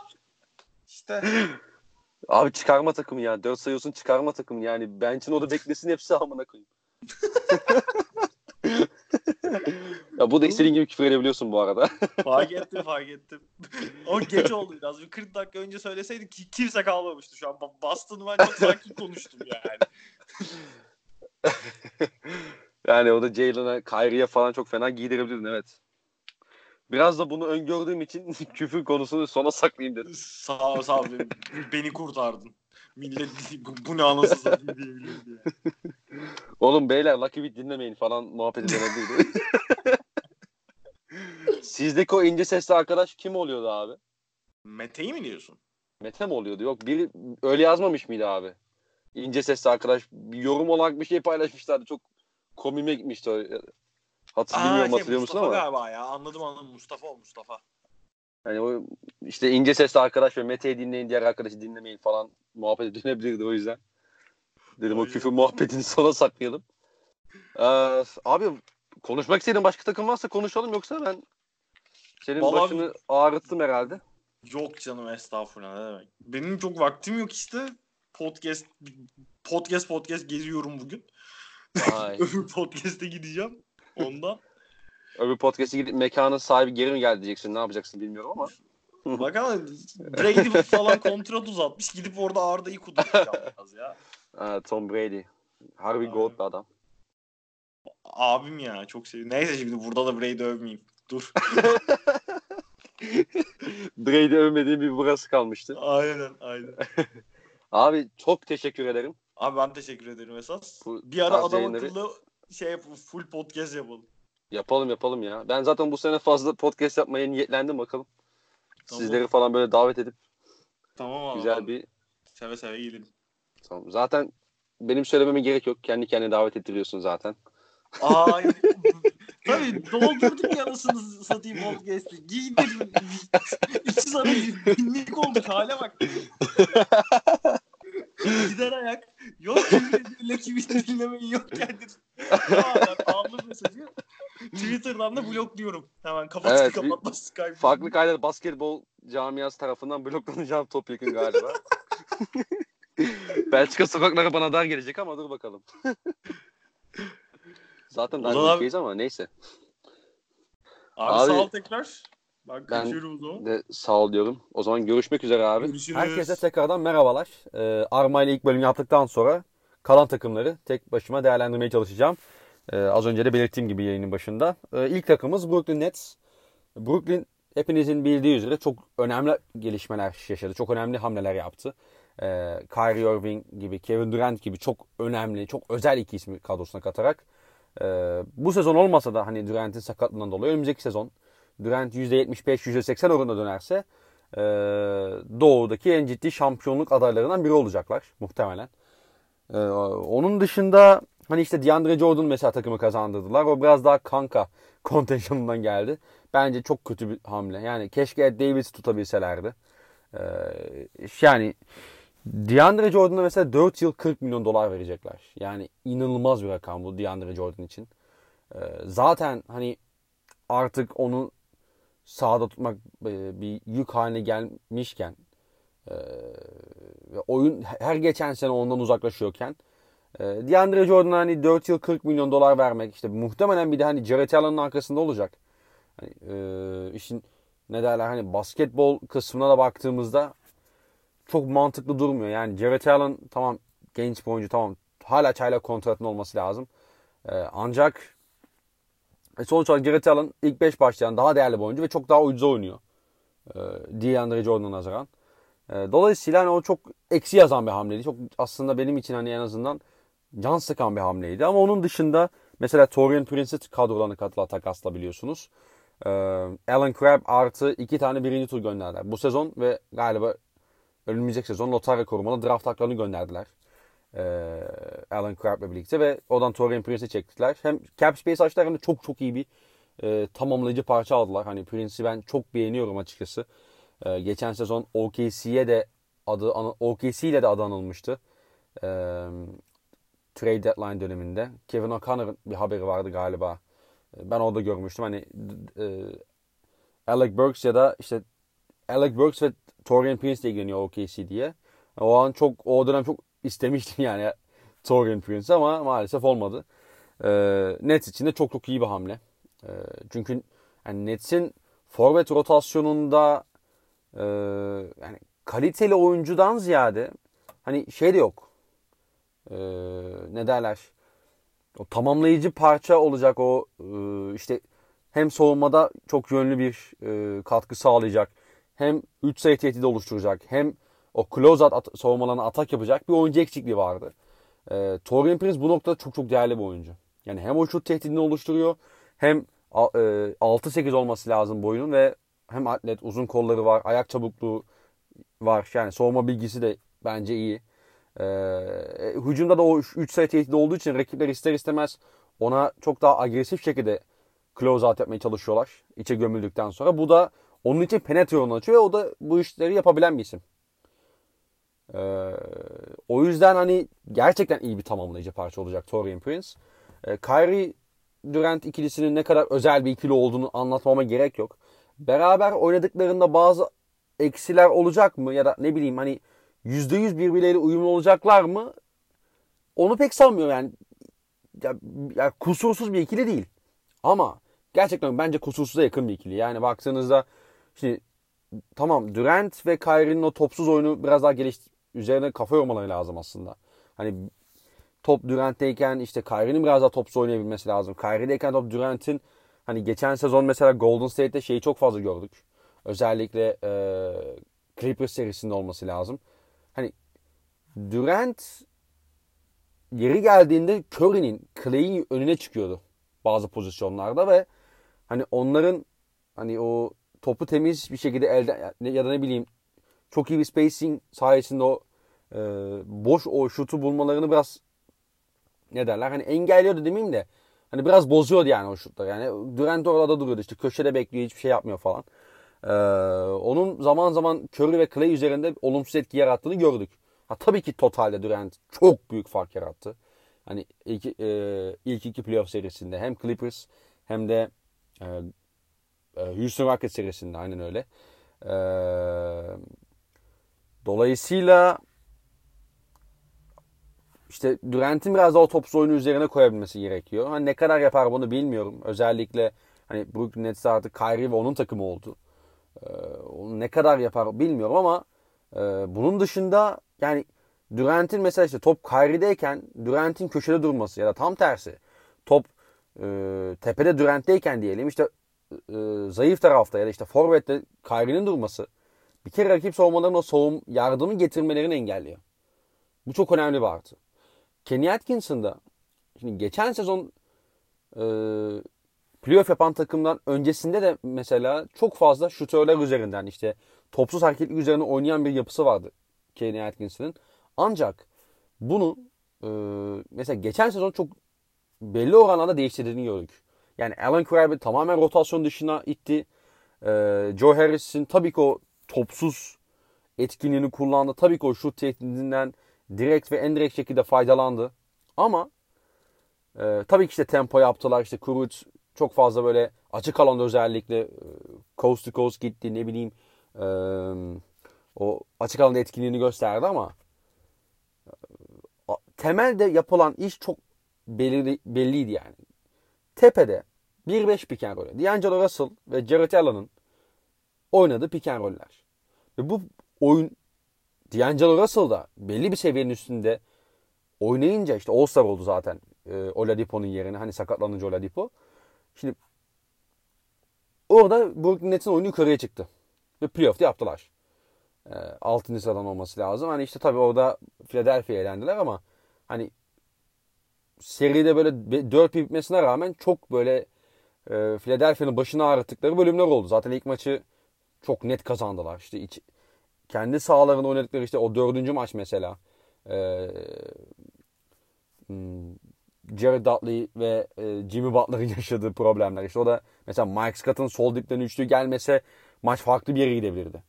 işte Abi çıkarma takımı ya. 4 sayıyorsun çıkarma takımı yani. Bench'in orada beklesin hepsi amına koyayım. ya bu da istediğin gibi küfür edebiliyorsun bu arada. fark ettim fark ettim. o geç oldu biraz. Bir 40 dakika önce söyleseydik ki kimse kalmamıştı şu an. Ba- Boston'ı ben çok sakin konuştum yani. yani o da Jalen'a, Kyrie'ye falan çok fena giydirebilirdin evet. Biraz da bunu öngördüğüm için küfür konusunu sona saklayayım dedim. Sağ ol sağ ol. Beni, kurtardın. Millet bu, bu ne anasını satayım diyebilir diye. Oğlum beyler Lucky Beat dinlemeyin falan muhabbeti dönebilirdi. Sizdeki o ince sesli arkadaş kim oluyordu abi? Mete'yi mi diyorsun? Mete mi oluyordu? Yok biri öyle yazmamış mıydı abi? İnce sesli arkadaş bir yorum olarak bir şey paylaşmışlardı. Çok komime gitmişti. Hatırlamıyorum şey, hatırlıyor musun Mustafa ama? galiba ya. Anladım anladım. Mustafa o Mustafa. Hani o işte ince sesli arkadaş ve Mete'yi dinleyin diğer arkadaşı dinlemeyin falan muhabbeti dönebilirdi o yüzden. Dedim o Aynen. küfür muhabbetini sona saklayalım. Ee, abi konuşmak istediğin başka takım varsa konuşalım yoksa ben senin Vallahi- başını ağrıttım herhalde. Yok canım estağfurullah ne demek. Benim çok vaktim yok işte. Podcast podcast podcast geziyorum bugün. Ay. Öbür podcast'e gideceğim. Ondan. Öbür podcast'e gidip mekanın sahibi geri mi geldi diyeceksin ne yapacaksın bilmiyorum ama. Bakalım Brady falan kontrat uzatmış. Gidip orada Arda'yı kudurtacağım biraz ya. Tom Brady. Harbi gold bir adam. Abim ya çok seviyorum. Neyse şimdi burada da Brady övmeyeyim. Dur. Brady övmediğim bir burası kalmıştı. aynen aynen. Abi çok teşekkür ederim. Abi ben teşekkür ederim esas. Bu Bir ara adam yayınları- akıllı şey yap, full podcast yapalım. Yapalım yapalım ya. Ben zaten bu sene fazla podcast yapmaya niyetlendim bakalım. Tamam. Sizleri falan böyle davet edip Tamam abi. güzel abi. bir Seve seve gelelim. Tamam. Zaten benim söylememe gerek yok. Kendi kendine davet ettiriyorsun zaten. Ay. Tabii doldurduk yanısını satayım podcast'i. Giydir. İki sana binlik olduk hale bak. Gider ayak. Yok küfür kimi dinlemeyi yok ben aldım mesajı. Twitter'dan da blokluyorum. Hemen kapatır Evet, kapatmaz Skype. Farklı kayda basketbol camiası tarafından bloklanacağım topyekun galiba. Belçika sokakları bana dar gelecek ama dur bakalım. Zaten zaman- ülkeyiz ama neyse. Abi, Abi- sağ ol tekrar. Ben Ben- kaçıyorum o zaman. De sağ ol diyorum. O zaman görüşmek üzere abi. Görüşürüz. Herkese tekrardan merhabalar. Ee, Arma ile ilk bölüm yaptıktan sonra kalan takımları tek başıma değerlendirmeye çalışacağım. Ee, az önce de belirttiğim gibi yayının başında. Ee, ilk takımımız Brooklyn Nets. Brooklyn hepinizin bildiği üzere çok önemli gelişmeler yaşadı. Çok önemli hamleler yaptı. Ee, Kyrie Irving gibi, Kevin Durant gibi çok önemli, çok özel iki ismi kadrosuna katarak e, bu sezon olmasa da hani Durant'in sakatlığından dolayı önümüzdeki sezon Durant %75-%80 oranında dönerse e, Doğu'daki en ciddi şampiyonluk adaylarından biri olacaklar muhtemelen. E, onun dışında hani işte DeAndre Jordan mesela takımı kazandırdılar. O biraz daha kanka kontenjanından geldi. Bence çok kötü bir hamle. Yani keşke Ed Davis tutabilselerdi. E, yani DeAndre Jordan'a mesela 4 yıl 40 milyon dolar verecekler. Yani inanılmaz bir rakam bu DeAndre Jordan için. Ee, zaten hani artık onu sahada tutmak e, bir yük haline gelmişken e, ve oyun her geçen sene ondan uzaklaşıyorken e, DeAndre Jordan'a hani 4 yıl 40 milyon dolar vermek işte muhtemelen bir de hani Jared Allen'ın arkasında olacak. Hani, e, işin ne derler hani basketbol kısmına da baktığımızda çok mantıklı durmuyor. Yani Jared Allen tamam genç bir oyuncu tamam hala çayla kontratın olması lazım. Ee, ancak e, sonuç olarak Jared Allen ilk 5 başlayan daha değerli bir oyuncu ve çok daha ucuza oynuyor. Ee, DeAndre Jordan'a nazaran. Ee, dolayısıyla hani o çok eksi yazan bir hamleydi. Çok aslında benim için hani en azından can sıkan bir hamleydi. Ama onun dışında mesela Torian Prince'i kadrolarına katılan takasla biliyorsunuz. Ee, Alan Crabb artı iki tane birinci tur gönderdiler. Bu sezon ve galiba önümüzdeki sezon lotarya korumalı draft haklarını gönderdiler. Ee, Alan Crabb'le birlikte ve odan Torian Prince'i çektiler. Hem cap space açtılar hem de çok çok iyi bir e, tamamlayıcı parça aldılar. Hani Prince'i ben çok beğeniyorum açıkçası. Ee, geçen sezon OKC'ye de adı OKC ile de adı anılmıştı. Ee, trade deadline döneminde. Kevin O'Connor'ın bir haberi vardı galiba. Ee, ben orada görmüştüm. Hani e, Alec Burks ya da işte Alec Burks ve Torian Prince de ilgileniyor OKC diye. O an çok o dönem çok istemiştim yani Torian Prince ama maalesef olmadı. E, Nets için de çok çok iyi bir hamle. E, çünkü yani Nets'in forvet rotasyonunda e, yani kaliteli oyuncudan ziyade hani şey de yok. E, ne derler? O tamamlayıcı parça olacak o e, işte hem savunmada çok yönlü bir e, katkı sağlayacak. Hem 3 sayı tehdidi oluşturacak. Hem o close-out at savunmalarına atak yapacak bir oyuncu eksikliği vardı. E, Torian Prince bu noktada çok çok değerli bir oyuncu. Yani hem o şut tehdidini oluşturuyor hem e, 6-8 olması lazım boyunun ve hem atlet uzun kolları var, ayak çabukluğu var. Yani savunma bilgisi de bence iyi. E, hücumda da o 3 sayı tehdidi olduğu için rakipler ister istemez ona çok daha agresif şekilde close out yapmaya çalışıyorlar. içe gömüldükten sonra. Bu da onun için penetre yolunu açıyor o da bu işleri yapabilen bir isim. Ee, o yüzden hani gerçekten iyi bir tamamlayıcı parça olacak Torian Prince. Ee, Kyrie Durant ikilisinin ne kadar özel bir ikili olduğunu anlatmama gerek yok. Beraber oynadıklarında bazı eksiler olacak mı ya da ne bileyim hani %100 birbirleriyle uyumlu olacaklar mı? Onu pek sanmıyorum yani. Ya, ya kusursuz bir ikili değil. Ama gerçekten bence kusursuza yakın bir ikili. Yani baktığınızda Şimdi tamam Durant ve Kyrie'nin o topsuz oyunu biraz daha geliş üzerine kafa yormaları lazım aslında. Hani top Durant'teyken işte Kyrie'nin biraz daha topsuz oynayabilmesi lazım. Kyrie'deyken top Durant'in hani geçen sezon mesela Golden State'te şeyi çok fazla gördük. Özellikle e, Clippers serisinde olması lazım. Hani Durant yeri geldiğinde Curry'nin Clay'in önüne çıkıyordu bazı pozisyonlarda ve hani onların hani o topu temiz bir şekilde elde ya da ne bileyim çok iyi bir spacing sayesinde o e, boş o şutu bulmalarını biraz ne derler hani engelliyordu demeyeyim de hani biraz bozuyordu yani o şutları. Yani Durant orada duruyordu işte köşede bekliyor hiçbir şey yapmıyor falan. Ee, onun zaman zaman Curry ve Clay üzerinde olumsuz etki yarattığını gördük. Ha, tabii ki totalde Durant çok büyük fark yarattı. Hani ilk, e, ilk iki playoff serisinde hem Clippers hem de e, Houston Rockets serisinde aynen öyle. E, dolayısıyla işte Durant'in biraz daha o topsuz oyunu üzerine koyabilmesi gerekiyor. Hani ne kadar yapar bunu bilmiyorum. Özellikle hani Brooklyn Nets artık Kyrie ve onun takımı oldu. Ee, onu ne kadar yapar bilmiyorum ama e, bunun dışında yani Durant'in mesela işte top Kyrie'deyken Durant'in köşede durması ya da tam tersi top e, tepede Durant'teyken diyelim işte e, zayıf tarafta ya da işte forvette Kyrie'nin durması bir kere rakip savunmaların o savun yardımı getirmelerini engelliyor. Bu çok önemli bir artı. Kenny Atkinson şimdi geçen sezon e, playoff yapan takımdan öncesinde de mesela çok fazla şutörler üzerinden işte topsuz hareketlik üzerine oynayan bir yapısı vardı Kenny Atkinson'ın. Ancak bunu e, mesela geçen sezon çok belli oranlarda değiştirdiğini gördük. Yani Alan Crabbe tamamen rotasyon dışına itti. E, Joe Harris'in tabii ki o topsuz etkinliğini kullandı. Tabii ki o şut tekniğinden direkt ve indirekt şekilde faydalandı. Ama e, tabii ki işte tempo yaptılar. İşte Kuruc çok fazla böyle açık alanda özellikle e, coast to coast gitti ne bileyim e, o açık alanda etkinliğini gösterdi ama e, temelde yapılan iş çok belirli, belliydi yani. Tepede 1-5 pick roll. D'Angelo Russell ve Jared Allen'ın oynadığı pick roller. Ve bu oyun D'Angelo Russell da belli bir seviyenin üstünde oynayınca işte All-Star oldu zaten e, Oladipo'nun yerine. Hani sakatlanınca Oladipo. Şimdi orada Brooklyn Nets'in oyunu yukarıya çıktı. Ve playoff'ta yaptılar. E, 6. sıradan olması lazım. Hani işte tabii orada Philadelphia'ya elendiler ama hani seride böyle 4 bitmesine rağmen çok böyle e, Philadelphia'nın başını ağrıttıkları bölümler oldu. Zaten ilk maçı çok net kazandılar. İşte iç, kendi sahalarında oynadıkları işte o dördüncü maç mesela e, hmm, Jared Dudley ve e, Jimmy Butler'ın yaşadığı problemler. İşte o da mesela Mike Scott'ın sol dipten üçlü gelmese maç farklı bir yere gidebilirdi.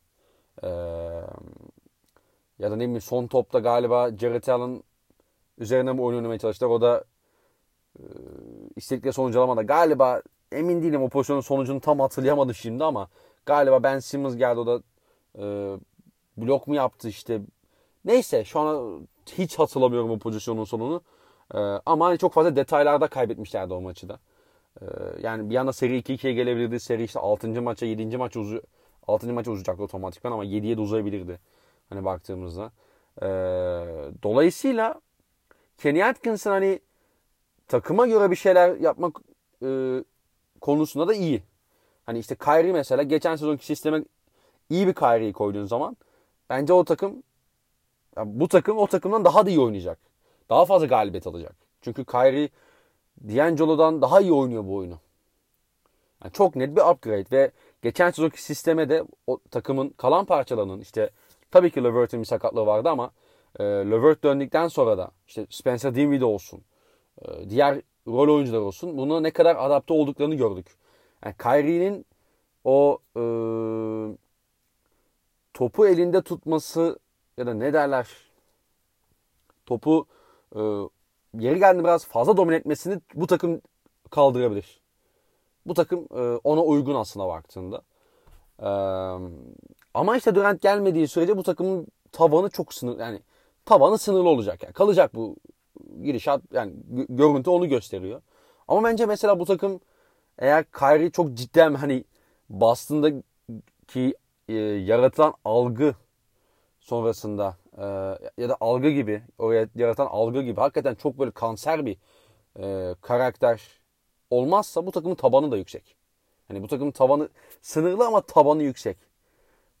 E, ya da ne bileyim son topta galiba Jared Allen üzerine mi oyun oynamaya çalıştılar. O da e, istedikleri sonucu alamadı. Galiba emin değilim o pozisyonun sonucunu tam hatırlayamadım şimdi ama galiba Ben Simmons geldi o da e, blok mu yaptı işte. Neyse şu an hiç hatırlamıyorum o pozisyonun sonunu. E, ama hani çok fazla detaylarda kaybetmişlerdi o maçı da. E, yani bir anda seri 2-2'ye gelebilirdi. Seri işte 6. maça 7. maç uzu 6. maça uzayacaktı otomatikman ama 7'ye de uzayabilirdi. Hani baktığımızda. E, dolayısıyla Kenny Atkinson hani takıma göre bir şeyler yapmak e, konusunda da iyi. Hani işte Kyrie mesela geçen sezonki sisteme iyi bir Kyrie'yi koyduğun zaman bence o takım yani bu takım o takımdan daha da iyi oynayacak. Daha fazla galibiyet alacak. Çünkü Kyrie D'Angelo'dan daha iyi oynuyor bu oyunu. Yani çok net bir upgrade ve geçen sezonki sisteme de o takımın kalan parçalarının işte tabii ki Levert'in bir sakatlığı vardı ama e, Levert döndükten sonra da işte Spencer Dinwiddie olsun, e, diğer rol oyuncular olsun buna ne kadar adapte olduklarını gördük. Yani Kyrie'nin o e, topu elinde tutması ya da ne derler topu e, yeri geldiğinde biraz fazla domine etmesini bu takım kaldırabilir. Bu takım e, ona uygun aslında baktığında. E, ama işte Durant gelmediği sürece bu takımın tavanı çok sınır yani tavanı sınırlı olacak yani kalacak bu girişat yani görüntü onu gösteriyor. Ama bence mesela bu takım eğer Kyrie çok cidden hani Boston'daki e, yaratılan algı sonrasında e, ya da algı gibi oraya yaratan algı gibi hakikaten çok böyle kanser bir e, karakter olmazsa bu takımın tabanı da yüksek. Hani bu takımın tabanı sınırlı ama tabanı yüksek.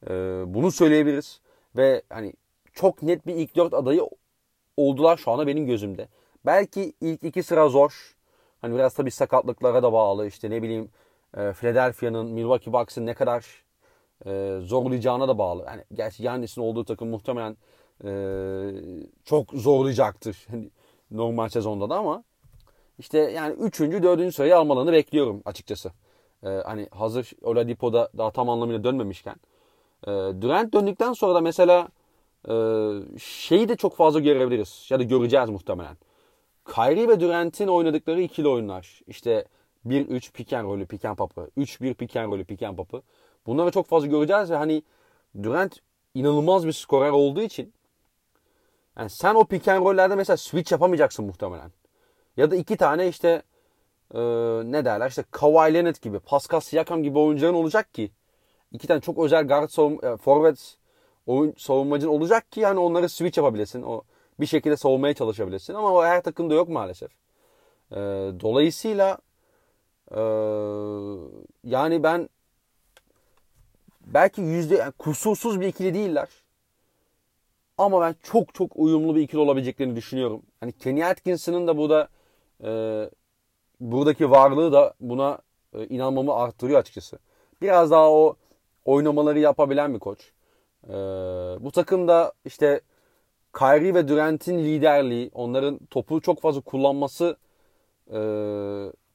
E, bunu söyleyebiliriz ve hani çok net bir ilk dört adayı oldular şu anda benim gözümde. Belki ilk iki sıra zor. Hani biraz tabii sakatlıklara da bağlı. İşte ne bileyim e, Philadelphia'nın, Milwaukee Bucks'ın ne kadar e, zorlayacağına da bağlı. Yani gerçi Yannis'in olduğu takım muhtemelen e, çok zorlayacaktır. Normal sezonda da ama işte yani 3. 4. sırayı almalarını bekliyorum açıkçası. Hani hazır Oladipo'da daha tam anlamıyla dönmemişken. Durant döndükten sonra da mesela şeyi de çok fazla görebiliriz. Ya da göreceğiz muhtemelen. Kyrie ve Durant'in oynadıkları ikili oyunlar. İşte 1-3 pick and roll'ü, pick and pop'ı. 3-1 pick and roll'ü, pick and pop'ı. Bunları çok fazla göreceğiz ve hani Durant inanılmaz bir skorer olduğu için yani sen o pick and roll'lerde mesela switch yapamayacaksın muhtemelen. Ya da iki tane işte e, ne derler işte Kawhi Leonard gibi, Pascal Siakam gibi oyuncuların olacak ki iki tane çok özel guard e, forvet oyun savunmacın olacak ki yani onları switch yapabilesin. O bir şekilde savunmaya çalışabilirsin ama o her takımda yok maalesef. E, dolayısıyla Ee, yani ben belki yüzde yani kusursuz bir ikili değiller. Ama ben çok çok uyumlu bir ikili olabileceklerini düşünüyorum. Hani Kenny Atkinson'ın da burada e, buradaki varlığı da buna e, inanmamı arttırıyor açıkçası. Biraz daha o oynamaları yapabilen bir koç. E, bu takımda işte Kyrie ve Durant'in liderliği, onların topu çok fazla kullanması e,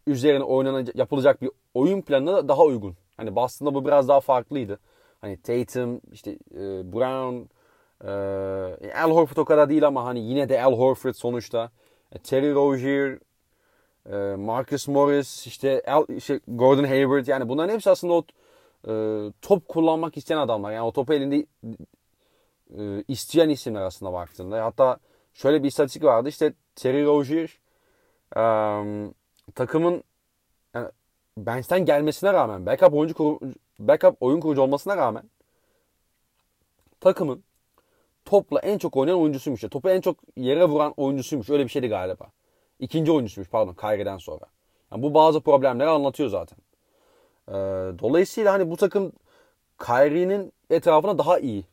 üzerine oynanacak, yapılacak bir oyun planına da daha uygun. Hani Boston'da bu biraz daha farklıydı. Hani Tatum, işte e, Brown, e, Al Horford o kadar değil ama hani yine de Al Horford sonuçta. E, Terry Rozier, e, Marcus Morris, işte, Al, işte Gordon Hayward yani bunların hepsi aslında o e, top kullanmak isteyen adamlar. Yani o topu elinde e, isteyen isimler aslında baktığında. Hatta şöyle bir istatistik vardı işte Terry Rozier e, takımın yani bench'ten gelmesine rağmen backup oyuncu kuru, backup oyun kurucu olmasına rağmen takımın topla en çok oynayan oyuncusuymuş. Topu en çok yere vuran oyuncusuymuş. Öyle bir şeydi galiba. İkinci oyuncusuymuş pardon Kyrie'den sonra. Yani bu bazı problemleri anlatıyor zaten. Ee, dolayısıyla hani bu takım Kyrie'nin etrafına daha iyi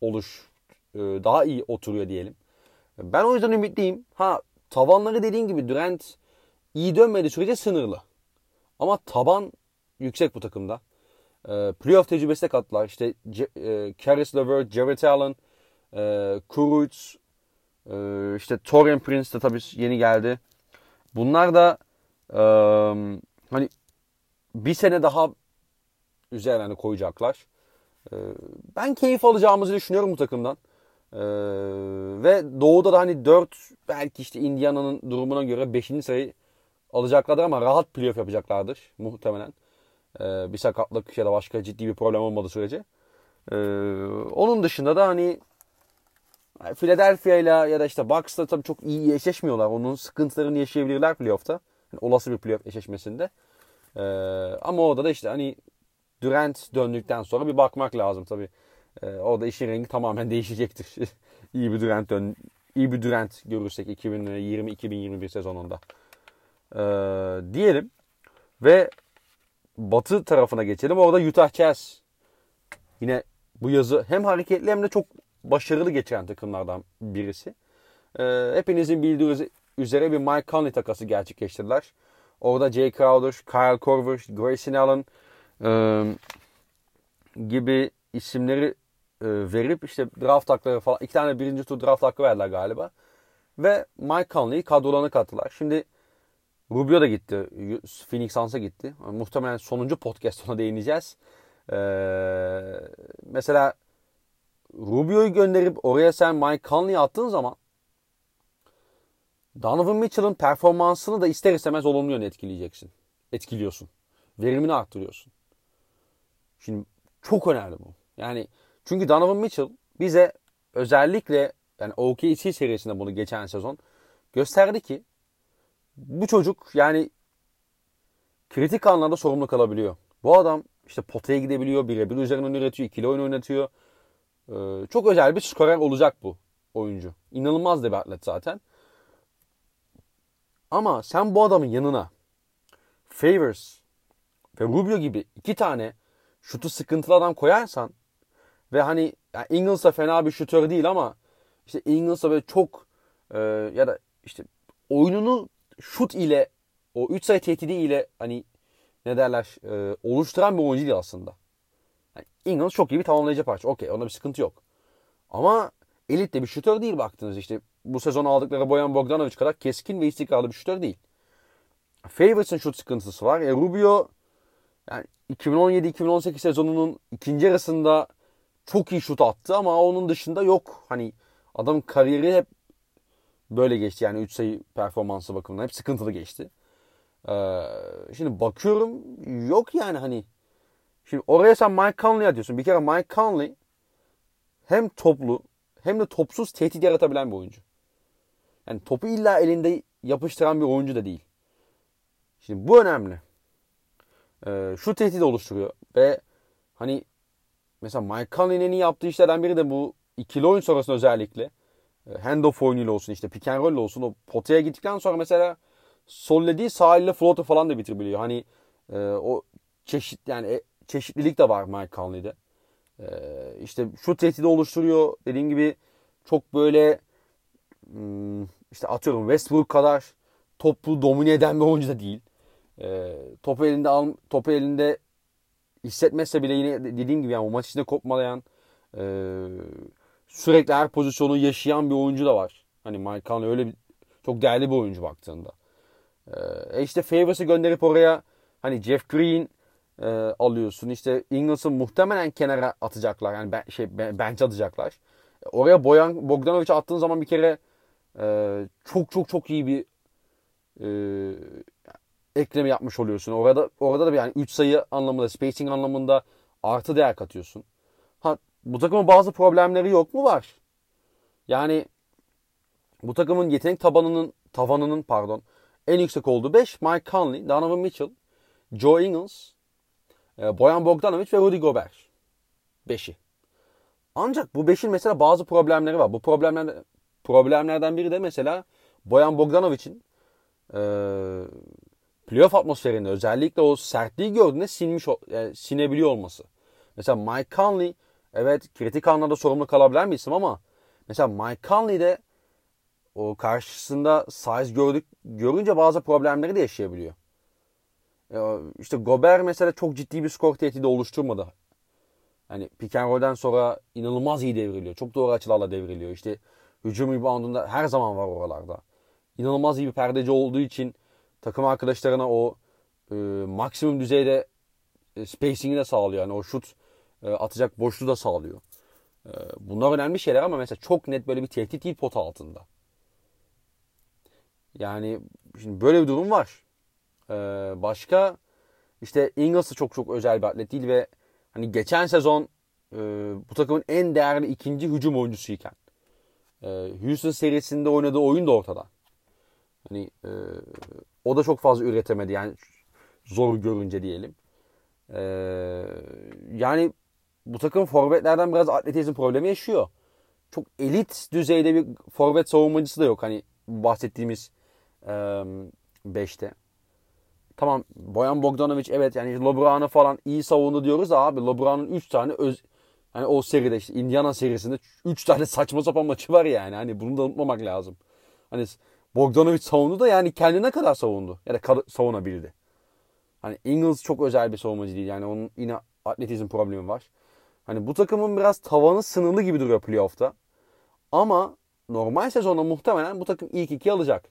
oluş, e, daha iyi oturuyor diyelim. Ben o yüzden ümitliyim. Ha tavanları dediğin gibi Durant iyi dönmedi sürece sınırlı. Ama taban yüksek bu takımda. E, playoff tecrübesi de kattılar. İşte C- e, Caris LeVert, Jarrett Allen, e, Kuruc, e, işte Torian Prince de tabii yeni geldi. Bunlar da e, hani bir sene daha üzerine koyacaklar. E, ben keyif alacağımızı düşünüyorum bu takımdan. E, ve doğuda da hani 4 belki işte Indiana'nın durumuna göre 5. sayı alacaklardır ama rahat playoff yapacaklardır muhtemelen. Ee, bir sakatlık ya da başka ciddi bir problem olmadığı sürece. Ee, onun dışında da hani Philadelphia ile ya da işte Bucks'la tabii çok iyi eşleşmiyorlar. Onun sıkıntılarını yaşayabilirler playoff'ta. Yani olası bir playoff eşleşmesinde. Ee, ama orada da işte hani Durant döndükten sonra bir bakmak lazım tabii. Ee, orada işin rengi tamamen değişecektir. iyi bir Durant dön iyi bir Durant görürsek 2020-2021 sezonunda. Ee, diyelim ve batı tarafına geçelim. Orada Utah Jazz yine bu yazı hem hareketli hem de çok başarılı geçen takımlardan birisi. Ee, hepinizin bildiği üzere bir Mike Conley takası gerçekleştirdiler. Orada Jay Crowder, Kyle Korver, Grayson Allen e, gibi isimleri e, verip işte draft hakları falan iki tane birinci tur draft hakkı verdiler galiba. Ve Mike Conley'i kadrolarına kattılar. Şimdi Rubio da gitti. Phoenix Suns'a gitti. Muhtemelen sonuncu podcast ona değineceğiz. Ee, mesela Rubio'yu gönderip oraya sen Mike Conley'i attığın zaman Donovan Mitchell'ın performansını da ister istemez olumlu yöne etkileyeceksin. Etkiliyorsun. Verimini arttırıyorsun. Şimdi çok önemli bu. Yani çünkü Donovan Mitchell bize özellikle yani OKC serisinde bunu geçen sezon gösterdi ki bu çocuk yani kritik anlarda sorumlu kalabiliyor. Bu adam işte potaya gidebiliyor, birebir üzerinden üretiyor, ikili oyun oynatıyor. Ee, çok özel bir skorer olacak bu oyuncu. İnanılmaz da bir atlet zaten. Ama sen bu adamın yanına Favors ve Rubio gibi iki tane şutu sıkıntılı adam koyarsan ve hani yani Ingles da fena bir şutör değil ama işte Ingles da böyle çok e, ya da işte oyununu şut ile o 3 sayı tehdidi ile hani ne derler e, oluşturan bir oyuncu değil aslında. Yani Ingles çok iyi bir tamamlayıcı parça. Okey onda bir sıkıntı yok. Ama elit de bir şutör değil baktınız işte. Bu sezon aldıkları Boyan Bogdanovic kadar keskin ve istikrarlı bir şutör değil. Favorites'in şut sıkıntısı var. E, Rubio yani 2017-2018 sezonunun ikinci yarısında çok iyi şut attı ama onun dışında yok. Hani adam kariyeri hep böyle geçti yani 3 sayı performansı bakımından hep sıkıntılı geçti. Ee, şimdi bakıyorum yok yani hani şimdi oraya sen Mike Conley atıyorsun. Bir kere Mike Conley hem toplu hem de topsuz tehdit yaratabilen bir oyuncu. Yani topu illa elinde yapıştıran bir oyuncu da değil. Şimdi bu önemli. Ee, şu tehdit oluşturuyor ve hani mesela Mike Conley'nin yaptığı işlerden biri de bu ikili oyun sonrasında özellikle handoff oyunuyla olsun işte pick and roll olsun o potaya gittikten sonra mesela Sol'le değil sahille floater falan da bitirebiliyor. Hani e, o çeşit yani e, çeşitlilik de var Mike Conley'de. E, işte şu tehdidi oluşturuyor. Dediğim gibi çok böyle işte atıyorum Westbrook kadar topu domine eden bir oyuncu da değil. E, topu elinde al, topu elinde hissetmezse bile yine dediğim gibi yani o maç içinde kopmalayan e, sürekli her pozisyonu yaşayan bir oyuncu da var. Hani Conley öyle bir, çok değerli bir oyuncu baktığında. E işte Favors'ı gönderip oraya hani Jeff Green e, alıyorsun. İşte Ingles'ı muhtemelen kenara atacaklar. Yani ben, şey bench atacaklar. Oraya Boyan Bogdanovic'i attığın zaman bir kere e, çok çok çok iyi bir e, ekleme yapmış oluyorsun. Orada orada da bir yani 3 sayı anlamında, spacing anlamında artı değer katıyorsun. Ha bu takımın bazı problemleri yok mu var? Yani bu takımın yetenek tabanının tavanının pardon en yüksek olduğu 5 Mike Conley, Donovan Mitchell, Joe Ingles, e, Boyan Bogdanovic ve Rudy Gobert. 5'i. Ancak bu 5'in mesela bazı problemleri var. Bu problemler problemlerden biri de mesela Boyan Bogdanovic'in e, playoff atmosferinde özellikle o sertliği gördüğünde sinmiş, yani sinebiliyor olması. Mesela Mike Conley evet kritik anlarda sorumlu kalabilen bir isim ama mesela Mike Conley de o karşısında size gördük, görünce bazı problemleri de yaşayabiliyor. İşte Gobert mesela çok ciddi bir skor tehdidi oluşturmadı. Yani pick and roll'den sonra inanılmaz iyi devriliyor. Çok doğru açılarla devriliyor. İşte hücum reboundunda her zaman var oralarda. İnanılmaz iyi bir perdeci olduğu için takım arkadaşlarına o e, maksimum düzeyde e, spacing'i de sağlıyor. Yani o şut e, atacak boşluğu da sağlıyor. E, bunlar önemli şeyler ama mesela çok net böyle bir tehdit değil pot altında. Yani şimdi böyle bir durum var. Ee, başka işte Ingles'ı çok çok özel bir atlet değil ve hani geçen sezon e, bu takımın en değerli ikinci hücum oyuncusuyken e, Houston serisinde oynadığı oyun da ortada. Hani e, o da çok fazla üretemedi yani zor görünce diyelim. E, yani bu takım forvetlerden biraz atletizm problemi yaşıyor. Çok elit düzeyde bir forvet savunmacısı da yok. Hani bahsettiğimiz 5'te. Tamam Boyan Bogdanovic evet yani LeBron'u falan iyi savundu diyoruz abi. LeBron'un 3 tane öz hani o seride işte Indiana serisinde 3 tane saçma sapan maçı var yani. Hani bunu da unutmamak lazım. Hani Bogdanovic savundu da yani kendine kadar savundu. Ya da savunabildi. Hani Ingles çok özel bir savunmacı değil. Yani onun yine atletizm problemi var. Hani bu takımın biraz tavanı sınırlı gibi duruyor playoff'ta. Ama normal sezonda muhtemelen bu takım ilk iki alacak.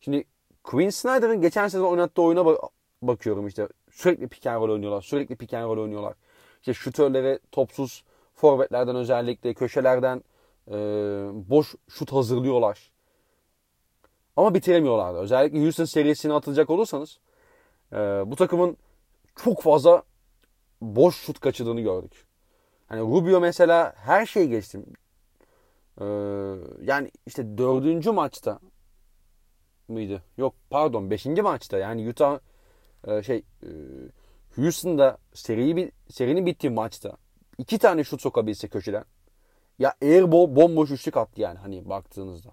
Şimdi Quinn Snyder'ın geçen sezon oynattığı oyuna bak- bakıyorum işte. Sürekli pick and roll oynuyorlar. Sürekli pick and roll oynuyorlar. İşte şutörleri topsuz forvetlerden özellikle köşelerden e, boş şut hazırlıyorlar. Ama bitiremiyorlardı. Özellikle Houston serisine atılacak olursanız e, bu takımın çok fazla boş şut kaçırdığını gördük. Hani Rubio mesela her şeyi geçtim. Ee, yani işte dördüncü maçta mıydı? Yok pardon beşinci maçta yani Utah e, şey e, Houston'da seriyi serinin bittiği maçta iki tane şut sokabilse köşeden ya airball bomboş üçlük attı yani hani baktığınızda.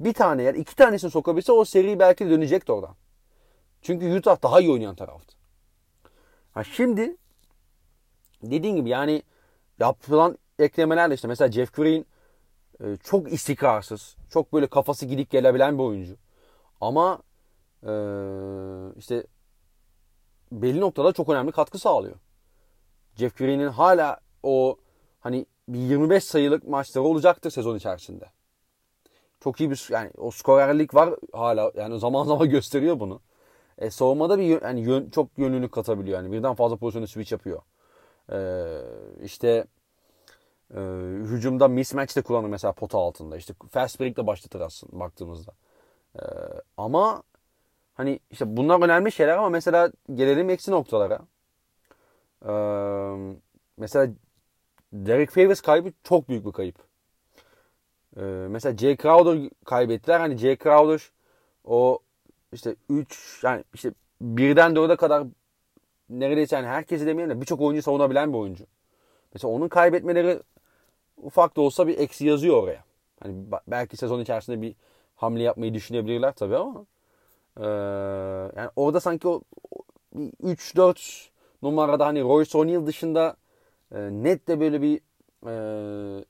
Bir tane yer iki tanesini sokabilse o seri belki de dönecekti oradan. Çünkü Utah daha iyi oynayan taraftı. Ha şimdi dediğim gibi yani yapılan eklemelerle işte mesela Jeff Green e, çok istikrarsız. Çok böyle kafası gidip gelebilen bir oyuncu. Ama e, işte belli noktada çok önemli katkı sağlıyor. Jeff Green'in hala o hani bir 25 sayılık maçları olacaktır sezon içerisinde. Çok iyi bir yani o skorerlik var hala yani zaman zaman gösteriyor bunu. E, savunmada bir yani yön, çok yönlülük katabiliyor yani birden fazla pozisyonu switch yapıyor. E, işte e, hücumda mismatch de kullanır mesela pota altında. İşte fast break de başlatır aslında baktığımızda. E, ama hani işte bunlar önemli şeyler ama mesela gelelim eksi noktalara. E, mesela Derek Favors kaybı çok büyük bir kayıp. E, mesela Jay Crowder kaybettiler. Hani Jay Crowder o işte 3 yani işte birden 4'e kadar neredeyse yani herkesi demeyelim de birçok oyuncu savunabilen bir oyuncu. Mesela onun kaybetmeleri ufak da olsa bir eksi yazıyor oraya. Hani belki sezon içerisinde bir hamle yapmayı düşünebilirler tabii ama Ee, yani orada sanki o 3-4 numarada hani Royce O'Neal dışında e, net de böyle bir e,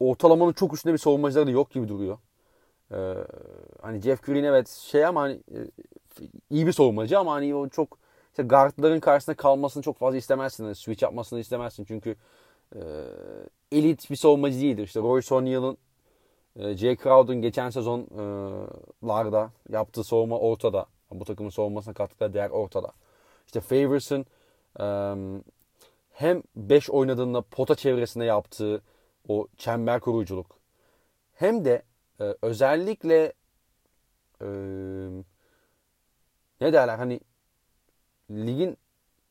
ortalamanın çok üstünde bir savunmacıları da yok gibi duruyor. Ee, hani Jeff Green evet şey ama hani e, iyi bir savunmacı ama hani o çok işte guardların karşısında kalmasını çok fazla istemezsin. Yani switch yapmasını istemezsin. Çünkü e, elit bir savunmacı değildir. İşte Royce O'Neal'ın e, Jay Crowder'ın geçen sezonlarda yaptığı savunma ortada. Bu takımın savunmasına kattıkları değer ortada. İşte Favors'ın e, hem 5 oynadığında pota çevresinde yaptığı o çember kuruculuk hem de e, özellikle e, ne derler hani ligin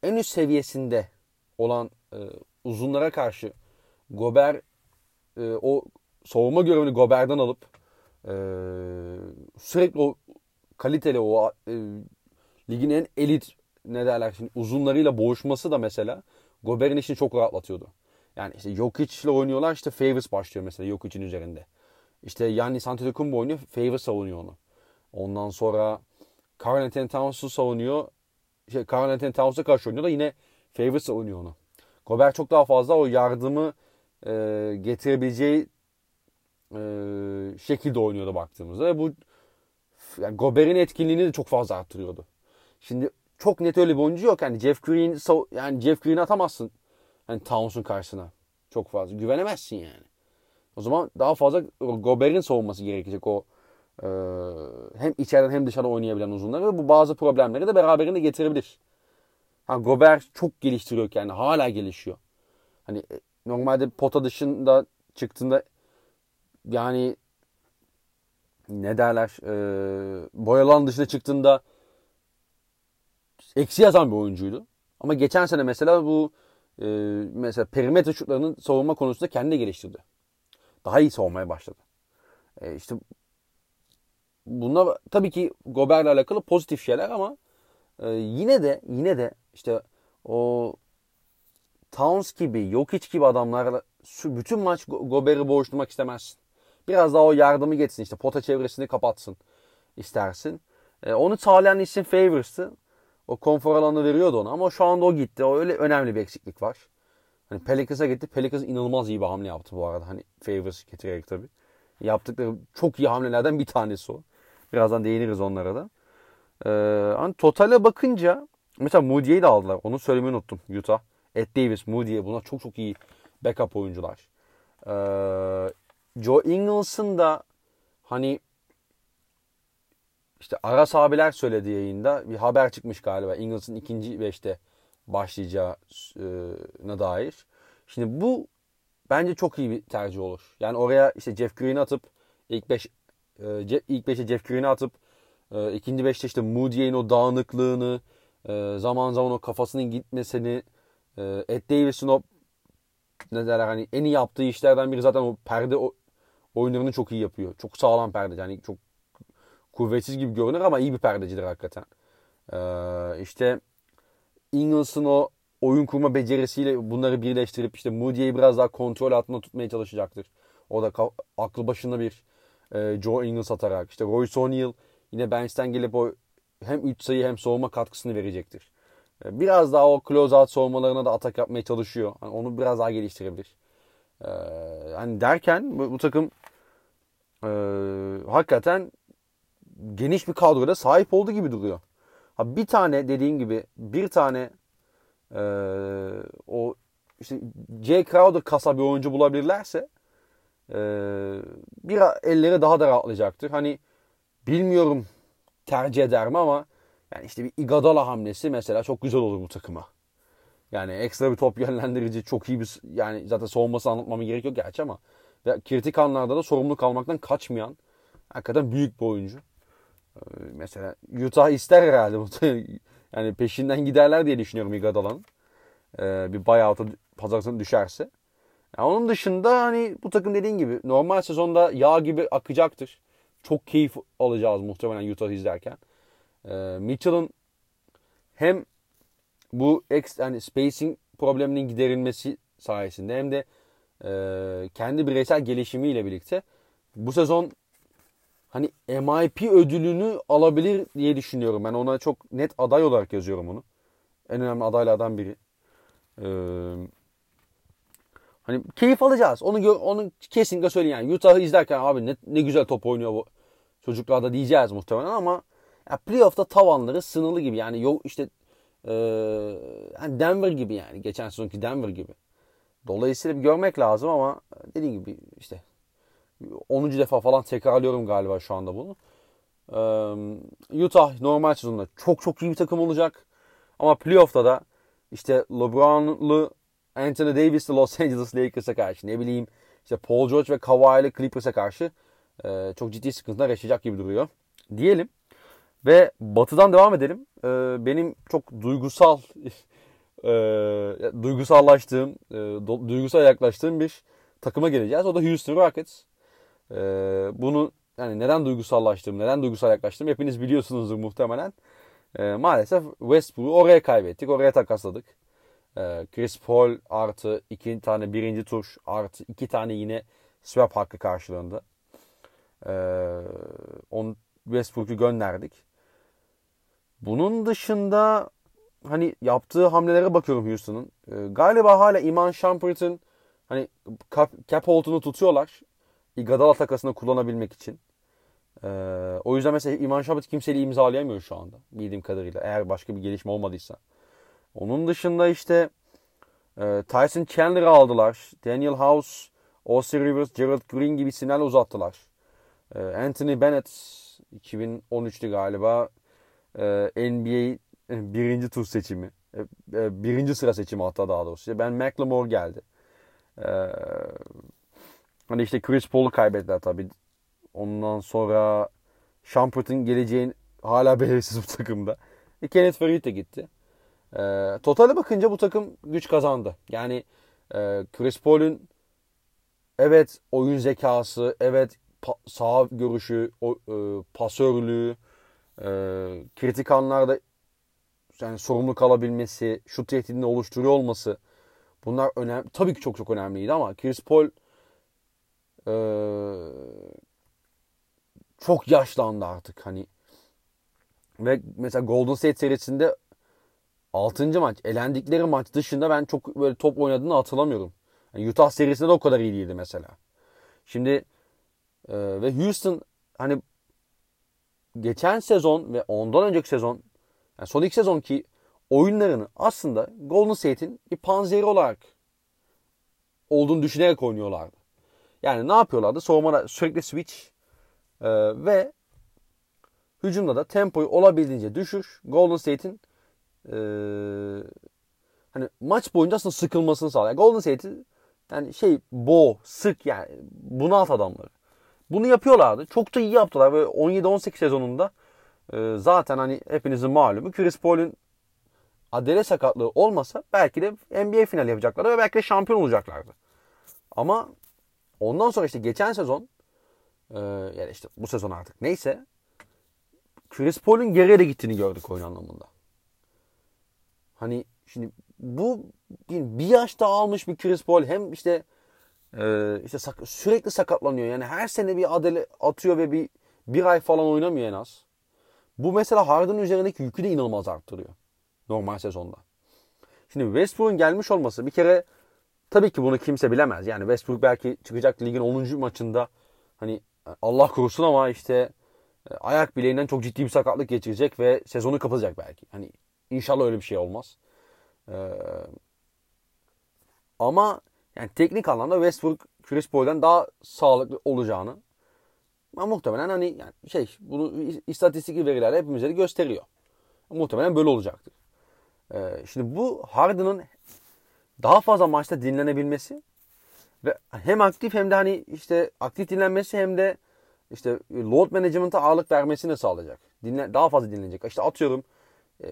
en üst seviyesinde olan e, uzunlara karşı Gober e, o savunma görevini Gober'den alıp e, sürekli o kaliteli o e, ligin en elit ne derler şimdi uzunlarıyla boğuşması da mesela Gober'in işini çok rahatlatıyordu. Yani işte Jokic ile oynuyorlar işte Favors başlıyor mesela Jokic'in üzerinde. İşte Yannis Antetokounmpo oynuyor Favors savunuyor onu. Ondan sonra Carl Anthony Towns'u savunuyor. Şey, Carl Anthony Towns'a karşı oynuyor da yine Favors savunuyor onu. Gobert çok daha fazla o yardımı e, getirebileceği e, şekilde oynuyordu baktığımızda. Bu yani Gobert'in etkinliğini de çok fazla arttırıyordu. Şimdi çok net öyle bir oyuncu yok. Yani Jeff Green yani Jeff Green atamazsın. Yani Towns'un karşısına. Çok fazla. Güvenemezsin yani. O zaman daha fazla Gobert'in savunması gerekecek o e, hem içeriden hem dışarıda oynayabilen uzunları bu bazı problemleri de beraberinde getirebilir. Ha, Gobert çok geliştiriyor yani hala gelişiyor. Hani e, normalde pota dışında çıktığında yani ne derler e, boyalan dışına çıktığında eksi yazan bir oyuncuydu. Ama geçen sene mesela bu e, mesela perimetre şutlarının savunma konusunda kendini geliştirdi. Daha iyi savunmaya başladı. E, işte bunlar tabii ki Gobert'le alakalı pozitif şeyler ama e, yine de yine de işte o Towns gibi, Jokic gibi adamlarla bütün maç Gobert'i boğuşturmak istemezsin. Biraz daha o yardımı geçsin işte pota çevresini kapatsın istersin. E, onu sağlayan isim Favors'tı. O konfor alanı veriyordu ona ama şu anda o gitti. O öyle önemli bir eksiklik var. Hani Pelicans'a gitti. Pelicans inanılmaz iyi bir hamle yaptı bu arada. Hani Favors getirerek tabii. Yaptıkları çok iyi hamlelerden bir tanesi o. Birazdan değiniriz onlara da. Ee, hani totale bakınca mesela Moody'yi de aldılar. Onu söylemeyi unuttum Utah. Ed Davis, Moody buna çok çok iyi backup oyuncular. Ee, Joe Ingles'ın da hani işte Aras abiler söyledi yayında bir haber çıkmış galiba. Ingles'ın ikinci beşte başlayacağına dair. Şimdi bu bence çok iyi bir tercih olur. Yani oraya işte Jeff Green'i atıp ilk 5 ilk 5'e Jeff Green'i atıp e, ikinci 5'te işte Moody'nin o dağınıklığını e, zaman zaman o kafasının gitmesini e, Ed Davis'in o ne derler hani en iyi yaptığı işlerden biri zaten o perde o, oyunlarını çok iyi yapıyor. Çok sağlam perde. Yani çok kuvvetsiz gibi görünür ama iyi bir perdecidir hakikaten. Ee, işte Ingles'ın o oyun kurma becerisiyle bunları birleştirip işte Moody'yi biraz daha kontrol altında tutmaya çalışacaktır. O da aklı başında bir e, Joe Ingles atarak. işte Royce O'Neal yine bench'ten gelip o hem 3 sayı hem soğuma katkısını verecektir. E, biraz daha o close out soğumalarına da atak yapmaya çalışıyor. Yani onu biraz daha geliştirebilir. Ee, hani derken bu, bu takım e, hakikaten geniş bir kadroda sahip olduğu gibi duruyor. Ha bir tane dediğim gibi bir tane e, o işte J. Crowder kasa bir oyuncu bulabilirlerse e, bir elleri daha da rahatlayacaktır. Hani bilmiyorum tercih eder mi ama yani işte bir Igadala hamlesi mesela çok güzel olur bu takıma. Yani ekstra bir top yönlendirici çok iyi bir yani zaten savunması anlatmama gerek yok gerçi ama ve kritik anlarda da sorumluluk almaktan kaçmayan hakikaten büyük bir oyuncu. Ee, mesela Utah ister herhalde yani peşinden giderler diye düşünüyorum Iguodala'nın. Ee, bir buyout'a pazartesi düşerse. Yani onun dışında hani bu takım dediğin gibi normal sezonda yağ gibi akacaktır. Çok keyif alacağız muhtemelen Utah izlerken. Ee, Mitchell'ın hem bu ex, yani spacing probleminin giderilmesi sayesinde hem de e, kendi bireysel gelişimiyle birlikte bu sezon hani MIP ödülünü alabilir diye düşünüyorum. Ben ona çok net aday olarak yazıyorum onu. En önemli adaylardan biri. Ee, hani keyif alacağız. Onu gö- onu kesinlikle söyleyeyim yani. Utah'ı izlerken abi ne, ne güzel top oynuyor bu çocuklar da diyeceğiz muhtemelen ama ya playoff'ta tavanları sınırlı gibi. Yani yok işte yani Denver gibi yani. Geçen sezonki Denver gibi. Dolayısıyla bir görmek lazım ama dediğim gibi işte 10. defa falan tekrarlıyorum galiba şu anda bunu. Ee, Utah normal sezonda çok çok iyi bir takım olacak. Ama playoff'ta da işte LeBron'lu Anthony Davis'li Los Angeles Lakers'a karşı ne bileyim işte Paul George ve Kawhi'li Clippers'a karşı e, çok ciddi sıkıntılar yaşayacak gibi duruyor. Diyelim. Ve batıdan devam edelim. E, benim çok duygusal e, duygusallaştığım, e, duygusal yaklaştığım bir takıma geleceğiz. O da Houston Rockets. E, bunu yani neden duygusallaştığım, neden duygusal yaklaştığım hepiniz biliyorsunuzdur muhtemelen. E, maalesef Westbrook'u oraya kaybettik, oraya takasladık. E, Chris Paul artı iki tane birinci tur artı iki tane yine swap hakkı karşılığında. E, on Westbrook'u gönderdik. Bunun dışında hani yaptığı hamlelere bakıyorum Houston'ın. E, galiba hala Iman Shumpert'ın hani cap, cap hold'unu tutuyorlar. Iguodala takasını kullanabilmek için. E, o yüzden mesela Iman Shumpert kimseyle imzalayamıyor şu anda bildiğim kadarıyla. Eğer başka bir gelişme olmadıysa. Onun dışında işte e, Tyson Chandler'ı aldılar. Daniel House, Austin Rivers, Gerald Green gibi isimlerle uzattılar. E, Anthony Bennett 2013'tü galiba NBA birinci tur seçimi. E, e, birinci sıra seçimi hatta daha doğrusu. Ben McLemore geldi. E, hani işte Chris Paul'u kaybettiler tabii. Ondan sonra Shumpert'ın geleceğin hala belirsiz bu takımda. E, Kenneth Farid de gitti. E, totale bakınca bu takım güç kazandı. Yani e, Chris Paul'un evet oyun zekası, evet pa- sağ görüşü, o, e, pasörlüğü, e, kritik anlarda yani sorumlu kalabilmesi, şut tehdidini oluşturuyor olması bunlar önemli. Tabii ki çok çok önemliydi ama Chris Paul e, çok yaşlandı artık hani ve mesela Golden State serisinde 6. maç elendikleri maç dışında ben çok böyle top oynadığını hatırlamıyorum. Yani Utah serisinde de o kadar iyi değildi mesela. Şimdi e, ve Houston hani geçen sezon ve ondan önceki sezon yani son iki sezonki oyunlarını aslında Golden State'in bir panzeri olarak olduğunu düşünerek oynuyorlardı. Yani ne yapıyorlardı? Savunmada sürekli switch e, ve hücumda da tempoyu olabildiğince düşür. Golden State'in e, hani maç boyunca aslında sıkılmasını sağlıyor. Golden State'in yani şey bo, sık yani bunalt adamları. Bunu yapıyorlardı. Çok da iyi yaptılar. Ve 17-18 sezonunda e, zaten hani hepinizin malumu Chris Paul'un adele sakatlığı olmasa belki de NBA finali yapacaklardı ve belki de şampiyon olacaklardı. Ama ondan sonra işte geçen sezon e, yani işte bu sezon artık neyse Chris Paul'un geriye de gittiğini gördük oyun anlamında. Hani şimdi bu bir yaş daha almış bir Chris Paul hem işte e, işte sak- sürekli sakatlanıyor. Yani her sene bir adele atıyor ve bir bir ay falan oynamıyor en az. Bu mesela Harden'ın üzerindeki yükü de inanılmaz arttırıyor. Normal sezonda. Şimdi Westbrook'un gelmiş olması bir kere tabii ki bunu kimse bilemez. Yani Westbrook belki çıkacak ligin 10. maçında hani Allah korusun ama işte e, ayak bileğinden çok ciddi bir sakatlık geçirecek ve sezonu kapatacak belki. Hani inşallah öyle bir şey olmaz. Ee, ama yani teknik anlamda Westbrook Chris Paul'den daha sağlıklı olacağını ama muhtemelen hani yani şey bunu istatistik veriler hepimize de gösteriyor. Muhtemelen böyle olacaktır. Ee, şimdi bu Harden'ın daha fazla maçta dinlenebilmesi ve hem aktif hem de hani işte aktif dinlenmesi hem de işte load management'a ağırlık vermesini sağlayacak. Dinle, daha fazla dinlenecek. İşte atıyorum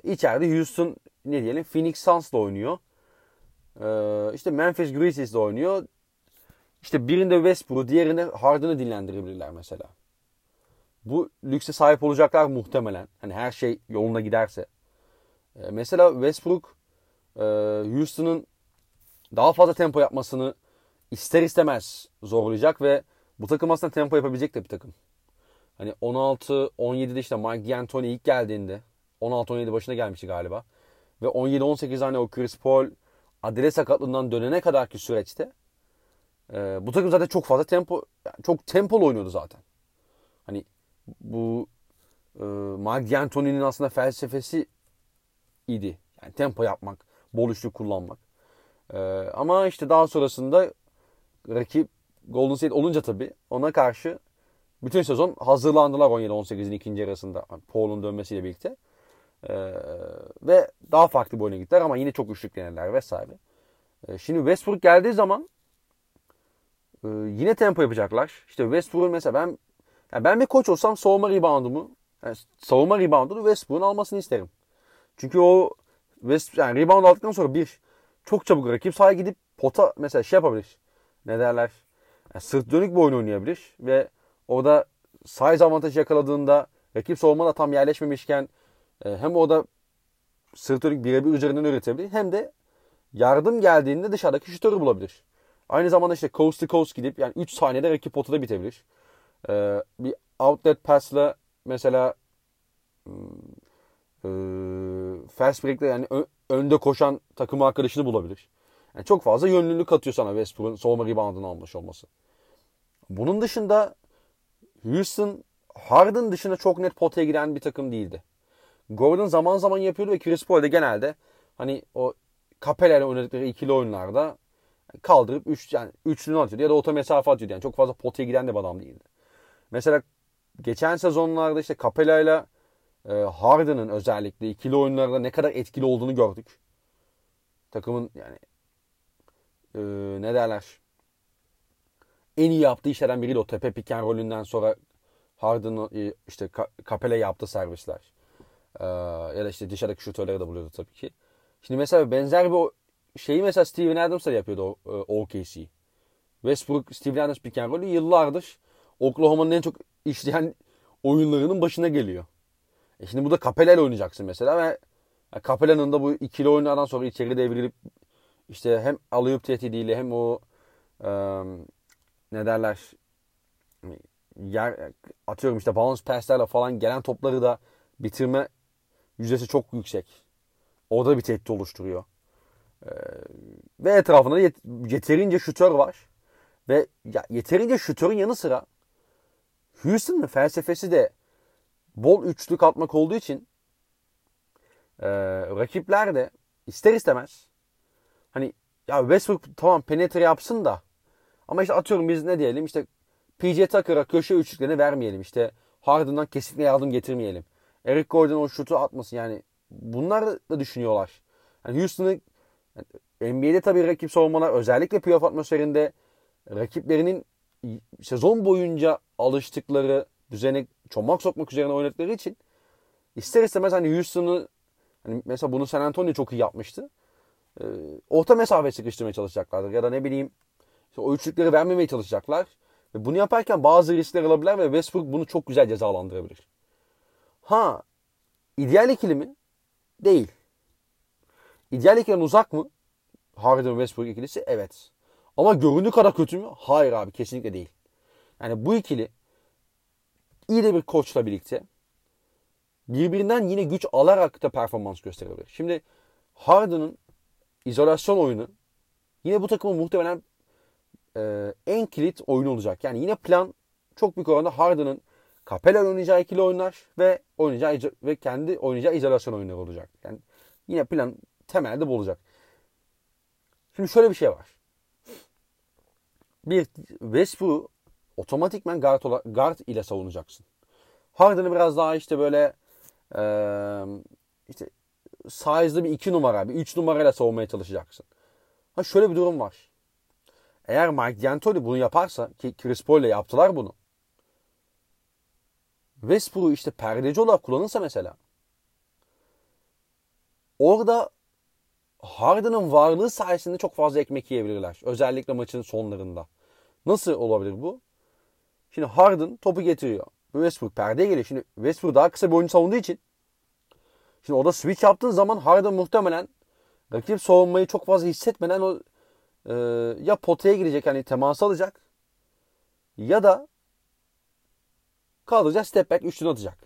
içeride Houston ne diyelim Phoenix Suns'la oynuyor. Ee, işte Memphis Grizzlies'le oynuyor. İşte birinde Westbrook, diğerinde Harden'ı dinlendirebilirler mesela. Bu lükse sahip olacaklar muhtemelen. Hani her şey yoluna giderse. Ee, mesela Westbrook e, Houston'ın daha fazla tempo yapmasını ister istemez zorlayacak ve bu takım aslında tempo yapabilecek de bir takım. Hani 16-17'de işte Mike D'Antoni ilk geldiğinde 16-17 başına gelmişti galiba. Ve 17-18 hani o Chris Paul adele sakatlığından dönene kadarki süreçte e, bu takım zaten çok fazla tempo yani çok tempolu oynuyordu zaten. Hani bu e, Mike D'Antoni'nin aslında felsefesi idi. Yani tempo yapmak, bol üçlü kullanmak. E, ama işte daha sonrasında rakip Golden State olunca tabii ona karşı bütün sezon hazırlandılar 17-18'in ikinci yarısında Paul'un dönmesiyle birlikte. Ee, ve daha farklı bir oyuna gittiler ama yine çok üçlük denediler vesaire. Ee, şimdi Westbrook geldiği zaman e, yine tempo yapacaklar. İşte Westbrook'un mesela ben yani ben bir koç olsam savunma reboundumu yani savunma reboundunu Westbrook'un almasını isterim. Çünkü o West, yani rebound aldıktan sonra bir çok çabuk rakip sahaya gidip pota mesela şey yapabilir. Ne derler? Yani sırt dönük bir oyun oynayabilir ve orada size avantajı yakaladığında rakip savunma da tam yerleşmemişken hem o da sırt dönük birebir üzerinden üretebilir hem de yardım geldiğinde dışarıdaki şutörü bulabilir. Aynı zamanda işte coast to coast gidip yani 3 saniyede rakip potada bitebilir. Ee, bir outlet pass'la mesela e, fast break'te yani önde koşan takım arkadaşını bulabilir. Yani çok fazla yönlülük katıyor sana Westbrook'un savunma reboundını almış olması. Bunun dışında Houston Harden dışında çok net potaya giren bir takım değildi. Gordon zaman zaman yapıyordu ve Chris Paul de genelde hani o Capella ile oynadıkları ikili oyunlarda kaldırıp üç, yani üçlünü atıyordu ya da orta mesafe atıyordu. Yani çok fazla potaya giden de bir adam değildi. Mesela geçen sezonlarda işte Capella ile Harden'ın özellikle ikili oyunlarda ne kadar etkili olduğunu gördük. Takımın yani e, ne derler en iyi yaptığı işlerden biriydi o tepe piken rolünden sonra Harden e, işte Capella yaptı servisler. Ee, ya da işte dışarıdaki şutörleri de buluyordu tabii ki. Şimdi mesela benzer bir şeyi mesela Steven Adams da yapıyordu o, e, OKC. Westbrook, Steven Adams pick and roll'ü yıllardır Oklahoma'nın en çok işleyen oyunlarının başına geliyor. E şimdi bu da Capella ile oynayacaksın mesela ve Capella'nın da bu ikili oyunlardan sonra içeri devrilip işte hem alayıp tehdidiyle hem o e, ne derler yer, atıyorum işte bounce pass'lerle falan gelen topları da bitirme yüzdesi çok yüksek. Orada bir tehdit oluşturuyor. Ee, ve etrafında yet, yeterince şütör var. Ve ya, yeterince şütörün yanı sıra Houston'ın felsefesi de bol üçlük atmak olduğu için e, rakipler de ister istemez hani ya Westbrook tamam penetre yapsın da ama işte atıyorum biz ne diyelim işte PJ Tucker'a köşe üçlüklerini vermeyelim. İşte Harden'dan kesinlikle yardım getirmeyelim. Eric Gordon o şutu atmasın yani. Bunlar da düşünüyorlar. Yani Houston'ı NBA'de tabii rakip savunmalar özellikle playoff atmosferinde rakiplerinin sezon boyunca alıştıkları düzene çomak sokmak üzerine oynadıkları için ister istemez hani Houston'ı hani mesela bunu San Antonio çok iyi yapmıştı. Ee, orta mesafe sıkıştırmaya çalışacaklardır. Ya da ne bileyim işte o üçlükleri vermemeye çalışacaklar. Ve bunu yaparken bazı riskler alabilir ve Westbrook bunu çok güzel cezalandırabilir. Ha, ideal ikili mi? Değil. İdeal ikiliden uzak mı? Harden Westbrook ikilisi? Evet. Ama göründüğü kadar kötü mü? Hayır abi kesinlikle değil. Yani bu ikili iyi de bir koçla birlikte birbirinden yine güç alarak da performans gösterebilir. Şimdi Harden'ın izolasyon oyunu yine bu takımın muhtemelen e, en kilit oyun olacak. Yani yine plan çok büyük oranda Harden'ın Capella oynayacağı ikili oyunlar ve oynayacağı ve kendi oynayacağı izolasyon oyunları olacak. Yani yine plan temelde bu olacak. Şimdi şöyle bir şey var. Bir Westbrook otomatikmen guard, guard ile savunacaksın. Harden'ı biraz daha işte böyle e, işte size'lı bir iki numara, bir üç numarayla savunmaya çalışacaksın. Ha şöyle bir durum var. Eğer Mike D'Antoni bunu yaparsa ki Chris Paul ile yaptılar bunu. Westbrook'u işte perdeci olarak kullanırsa mesela orada Harden'ın varlığı sayesinde çok fazla ekmek yiyebilirler. Özellikle maçın sonlarında. Nasıl olabilir bu? Şimdi Harden topu getiriyor. Westbrook perdeye geliyor. Şimdi Westbrook daha kısa bir oyuncu savunduğu için şimdi orada switch yaptığın zaman Harden muhtemelen rakip savunmayı çok fazla hissetmeden o e, ya potaya girecek hani temas alacak ya da kaldıracak step back üçlünü atacak.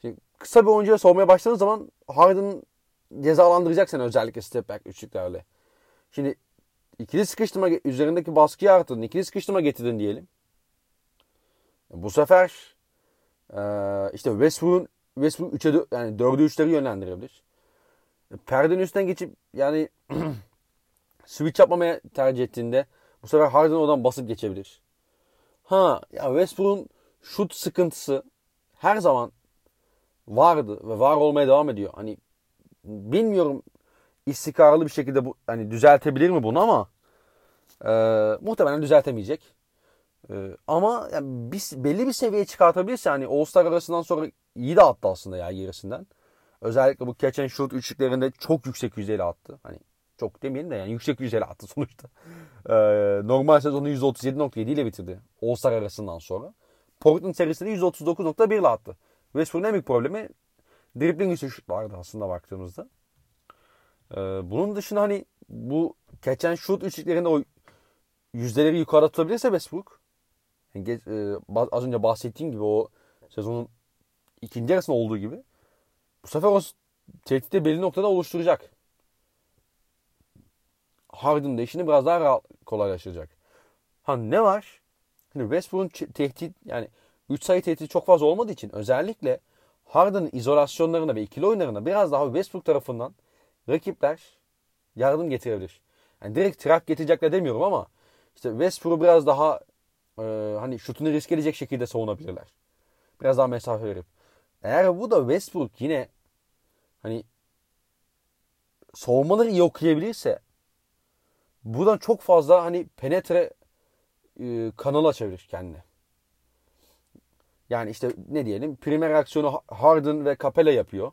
Şimdi kısa bir oyuncuya soğumaya başladığın zaman Harden cezalandıracak seni özellikle step back üçlüklerle. Şimdi ikili sıkıştırma üzerindeki baskıyı arttırdın. ikili sıkıştırma getirdin diyelim. Bu sefer e, işte Westbrook'un Westbrook 3'e yani 4'ü 3'leri yönlendirebilir. Perdenin üstten geçip yani switch yapmamaya tercih ettiğinde bu sefer Harden oradan basıp geçebilir. Ha ya Westbrook'un şut sıkıntısı her zaman vardı ve var olmaya devam ediyor. Hani bilmiyorum istikrarlı bir şekilde bu hani düzeltebilir mi bunu ama e, muhtemelen düzeltemeyecek. E, ama yani bir, belli bir seviyeye çıkartabilirse hani All-Star arasından sonra iyi de attı aslında ya gerisinden. Özellikle bu catch and shoot üçlüklerinde çok yüksek yüzdeyle attı. Hani çok demeyelim de yani yüksek yüzdeyle attı sonuçta. Ee, normal sezonu 137.7 ile bitirdi. All-Star arasından sonra. Portland serisinde 139.1 ile attı. Westbrook'un en büyük problemi dribbling üstü şut vardı aslında baktığımızda. Ee, bunun dışında hani bu and shoot üçlüklerinde o yüzdeleri yukarı tutabilirse Westbrook yani, e, az önce bahsettiğim gibi o sezonun ikinci yarısında olduğu gibi bu sefer o tehditte belli noktada oluşturacak. Harden da işini biraz daha rahat, kolaylaştıracak. Ha ne var? Hani Westbrook'un tehdit yani 3 sayı tehdidi çok fazla olmadığı için özellikle Harden'ın izolasyonlarına ve ikili oyunlarına biraz daha Westbrook tarafından rakipler yardım getirebilir. Yani direkt trap getirecekler demiyorum ama işte Westbrook'u biraz daha e, hani şutunu risk edecek şekilde savunabilirler. Biraz daha mesafe verip. Eğer bu da Westbrook yine hani savunmaları iyi okuyabilirse buradan çok fazla hani penetre e, kanalı açabilir kendine. Yani işte ne diyelim primer aksiyonu Harden ve Capella yapıyor.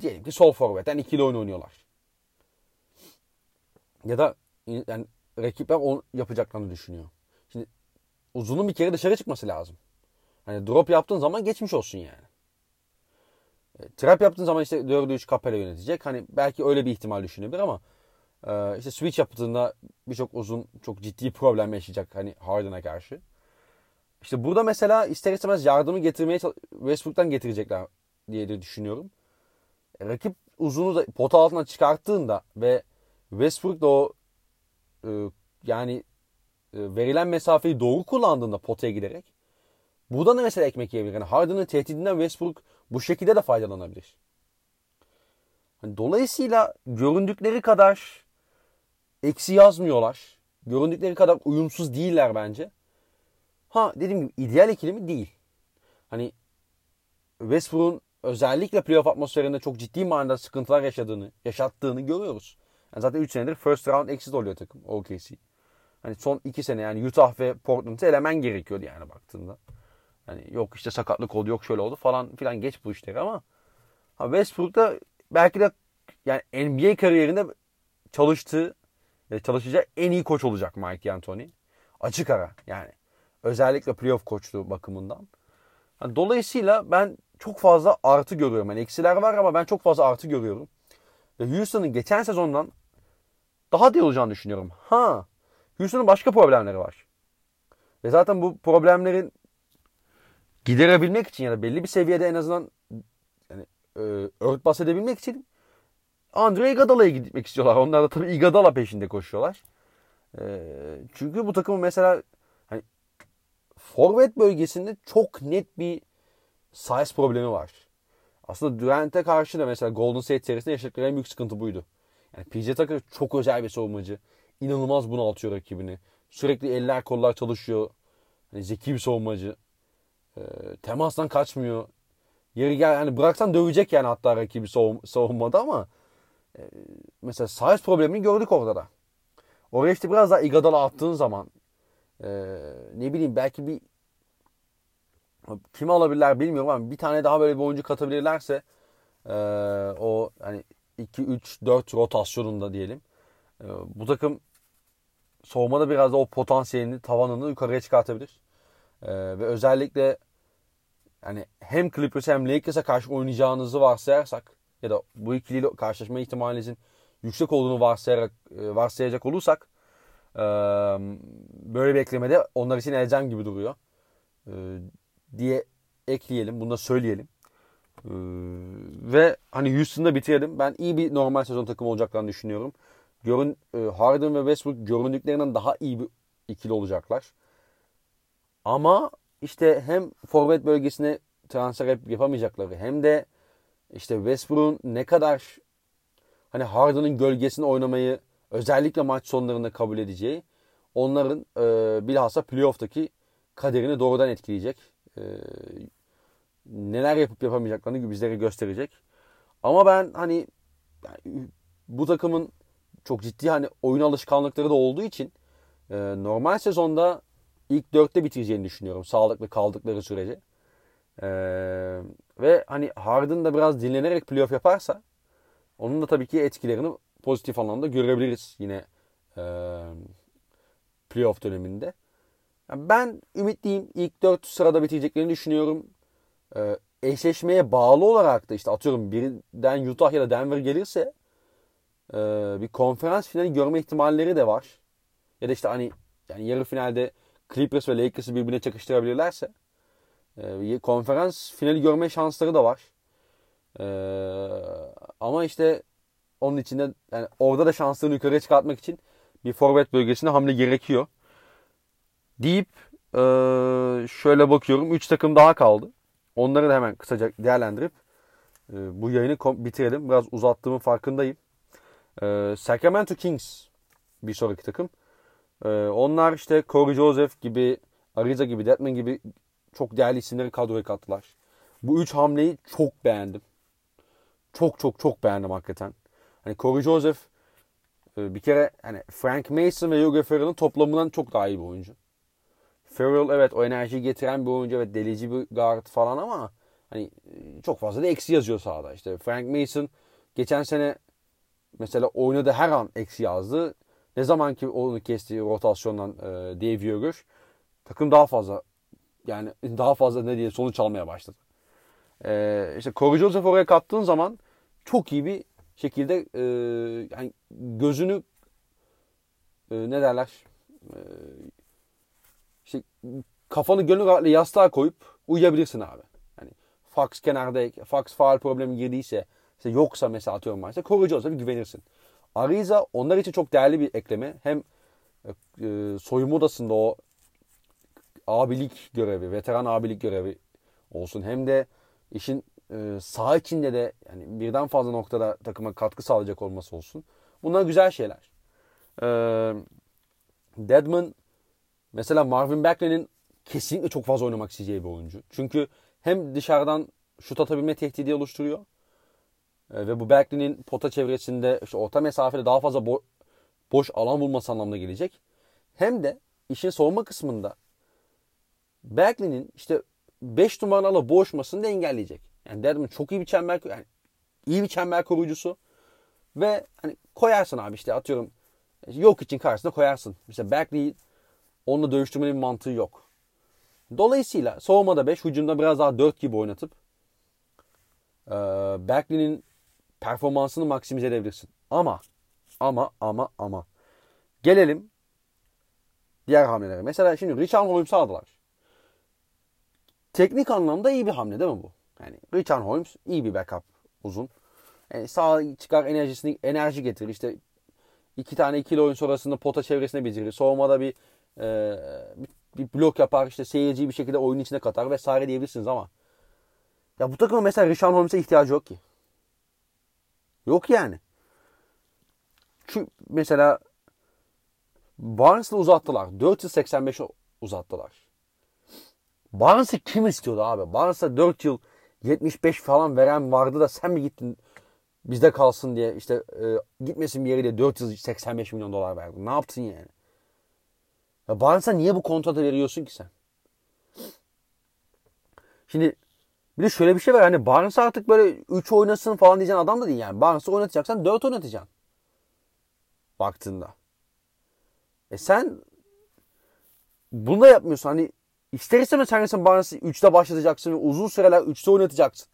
Diyelim ki sol forvetten ikili oyun oynuyorlar. Ya da yani rakipler onu yapacaklarını düşünüyor. Şimdi uzunun bir kere dışarı çıkması lazım. Hani drop yaptığın zaman geçmiş olsun yani. E, trap yaptığın zaman işte 4'ü 3 Capella yönetecek. Hani belki öyle bir ihtimal düşünebilir ama e, işte switch yaptığında birçok uzun çok ciddi problem yaşayacak hani Harden'a karşı. İşte burada mesela ister istemez yardımı getirmeye Westbrook'tan getirecekler diye de düşünüyorum. E, rakip uzunu da pota altına çıkarttığında ve Westbrook da o e, yani e, verilen mesafeyi doğru kullandığında potaya giderek buradan da mesela ekmek yiyebilir. Yani Harden'ın tehdidinden Westbrook bu şekilde de faydalanabilir. Yani dolayısıyla göründükleri kadar eksi yazmıyorlar. Göründükleri kadar uyumsuz değiller bence. Ha dediğim gibi ideal ikili değil? Hani Westbrook'un özellikle playoff atmosferinde çok ciddi manada sıkıntılar yaşadığını, yaşattığını görüyoruz. Yani zaten 3 senedir first round exit oluyor takım OKC. Hani son 2 sene yani Utah ve Portland'ı elemen gerekiyordu yani baktığında. Hani yok işte sakatlık oldu, yok şöyle oldu falan filan geç bu işleri ama ha Westbrook'ta belki de yani NBA kariyerinde çalıştığı çalışacak en iyi koç olacak Mike D'Antoni. Açık ara yani. Özellikle playoff koçluğu bakımından. Yani dolayısıyla ben çok fazla artı görüyorum. Yani eksiler var ama ben çok fazla artı görüyorum. Ve Houston'ın geçen sezondan daha iyi olacağını düşünüyorum. Ha, Houston'ın başka problemleri var. Ve zaten bu problemlerin giderebilmek için ya da belli bir seviyede en azından yani, e, örtbas edebilmek için Andre Iguodala'ya gitmek istiyorlar. Onlar da tabii Iguodala peşinde koşuyorlar. E, çünkü bu takımın mesela hani forvet bölgesinde çok net bir size problemi var. Aslında Durant'e karşı da mesela Golden State serisinde yaşadıkları en büyük sıkıntı buydu. Yani PJ Tucker çok özel bir savunmacı. İnanılmaz bunaltıyor rakibini. Sürekli eller kollar çalışıyor. Hani zeki bir savunmacı. E, temastan kaçmıyor. Yeri gel yani bıraksan dövecek yani hatta rakibi savun, savunmada ama e, mesela size problemini gördük orada da. Oraya işte biraz daha Iguodala attığın zaman e, ne bileyim belki bir kimi alabilirler bilmiyorum ama bir tane daha böyle bir oyuncu katabilirlerse e, o hani 2 3 4 rotasyonunda diyelim. E, bu takım soğumada biraz da o potansiyelini, tavanını yukarıya çıkartabilir. E, ve özellikle yani hem Clippers hem Lakers'a karşı oynayacağınızı varsayarsak ya da bu ikiliyle karşılaşma ihtimalinizin yüksek olduğunu varsayarak, e, varsayacak olursak e, böyle bir eklemede onlar için elzem gibi duruyor. E, diye ekleyelim. Bunu da söyleyelim. Ve hani Houston'da bitirelim. Ben iyi bir normal sezon takımı olacaklarını düşünüyorum. Görün, Harden ve Westbrook göründüklerinden daha iyi bir ikili olacaklar. Ama işte hem forvet bölgesine transfer yapamayacakları hem de işte Westbrook'un ne kadar hani Harden'ın gölgesinde oynamayı özellikle maç sonlarında kabul edeceği onların e, bilhassa playoff'taki kaderini doğrudan etkileyecek. E, neler yapıp yapamayacaklarını bizlere gösterecek. Ama ben hani yani, bu takımın çok ciddi hani oyun alışkanlıkları da olduğu için e, normal sezonda ilk dörtte bitireceğini düşünüyorum. Sağlıklı kaldıkları sürece. E, ve hani Harden da biraz dinlenerek playoff yaparsa onun da tabii ki etkilerini pozitif anlamda görebiliriz yine e, playoff döneminde. Yani ben ümitliyim. İlk dört sırada bitireceklerini düşünüyorum. E, eşleşmeye bağlı olarak da işte atıyorum birinden Utah ya da Denver gelirse e, bir konferans finali görme ihtimalleri de var. Ya da işte hani yani yarı finalde Clippers ve Lakers'ı birbirine çakıştırabilirlerse e, konferans finali görme şansları da var. E, ama işte onun için de yani orada da şanslarını yukarıya çıkartmak için bir forvet bölgesine hamle gerekiyor. Deyip e, şöyle bakıyorum. 3 takım daha kaldı. Onları da hemen kısaca değerlendirip e, bu yayını bitirelim. Biraz uzattığımın farkındayım. E, Sacramento Kings bir sonraki takım. E, onlar işte Corey Joseph gibi, Ariza gibi, Deadman gibi çok değerli isimleri kadroya kattılar. Bu üç hamleyi çok beğendim. Çok çok çok beğendim hakikaten. Hani Corey Joseph e, bir kere hani Frank Mason ve Yoga Ferrell'ın toplamından çok daha iyi bir oyuncu. Ferrell evet o enerjiyi getiren bir oyuncu ve delici bir guard falan ama hani e, çok fazla da eksi yazıyor sahada. İşte Frank Mason geçen sene mesela oynadı her an eksi yazdı. Ne zaman ki onu kestiği rotasyondan e, Dave Yoger takım daha fazla yani daha fazla ne diye sonuç almaya başladı. E, işte Corey Joseph oraya kattığın zaman çok iyi bir şekilde e, yani gözünü e, ne derler e, işte kafanı gönül rahatlığı yastığa koyup uyuyabilirsin abi. Yani Fox kenarda Fox faal problemi girdiyse işte yoksa mesela atıyorum varsa olsa bir güvenirsin. Ariza onlar için çok değerli bir ekleme. Hem e, soyunma odasında o abilik görevi, veteran abilik görevi olsun. Hem de işin e, saha içinde de yani birden fazla noktada takıma katkı sağlayacak olması olsun. Bunlar güzel şeyler. E, Deadman mesela Marvin Bagley'nin kesinlikle çok fazla oynamak isteyeceği bir oyuncu. Çünkü hem dışarıdan şut atabilme tehdidi oluşturuyor. E, ve bu Bagley'nin pota çevresinde işte orta mesafede daha fazla bo- boş alan bulması anlamına gelecek. Hem de işin savunma kısmında Bagley'nin işte 5 numaralı boğuşmasını da engelleyecek. Yani Deadman çok iyi bir çember yani iyi bir çember koruyucusu ve hani koyarsın abi işte atıyorum yok için karşısına koyarsın. Mesela Bagley onunla dövüştürmenin bir mantığı yok. Dolayısıyla soğumada 5, hücumda biraz daha 4 gibi oynatıp e, Bagley'nin performansını maksimize edebilirsin. Ama ama ama ama gelelim diğer hamlelere. Mesela şimdi Richard Holmes'u aldılar. Teknik anlamda iyi bir hamle değil mi bu? Yani Richard Holmes iyi bir backup uzun. Yani sağ çıkar enerjisini enerji getirir. İşte iki tane ikili oyun sonrasında pota çevresine bitirir. Soğumada bir, e, bir, blok yapar. işte seyirciyi bir şekilde oyunun içine katar vesaire diyebilirsiniz ama ya bu takımın mesela Richard Holmes'e ihtiyacı yok ki. Yok yani. Çünkü mesela Barnes'la uzattılar. 485 uzattılar. Barnes'ı kim istiyordu abi? Barnes'a 4 yıl 75 falan veren vardı da sen mi gittin bizde kalsın diye işte e, gitmesin bir yere diye 485 milyon dolar verdin. Ne yaptın yani? Ya Barnes'a niye bu kontratı veriyorsun ki sen? Şimdi bir de şöyle bir şey var hani Barnes artık böyle 3 oynasın falan diyeceğin adam da değil yani. Barnes'ı oynatacaksan 4 oynatacaksın. Baktığında. E sen bunu da yapmıyorsun. Hani ister istemez sen Barnes'ı 3'te başlatacaksın ve uzun süreler 3'te oynatacaksın.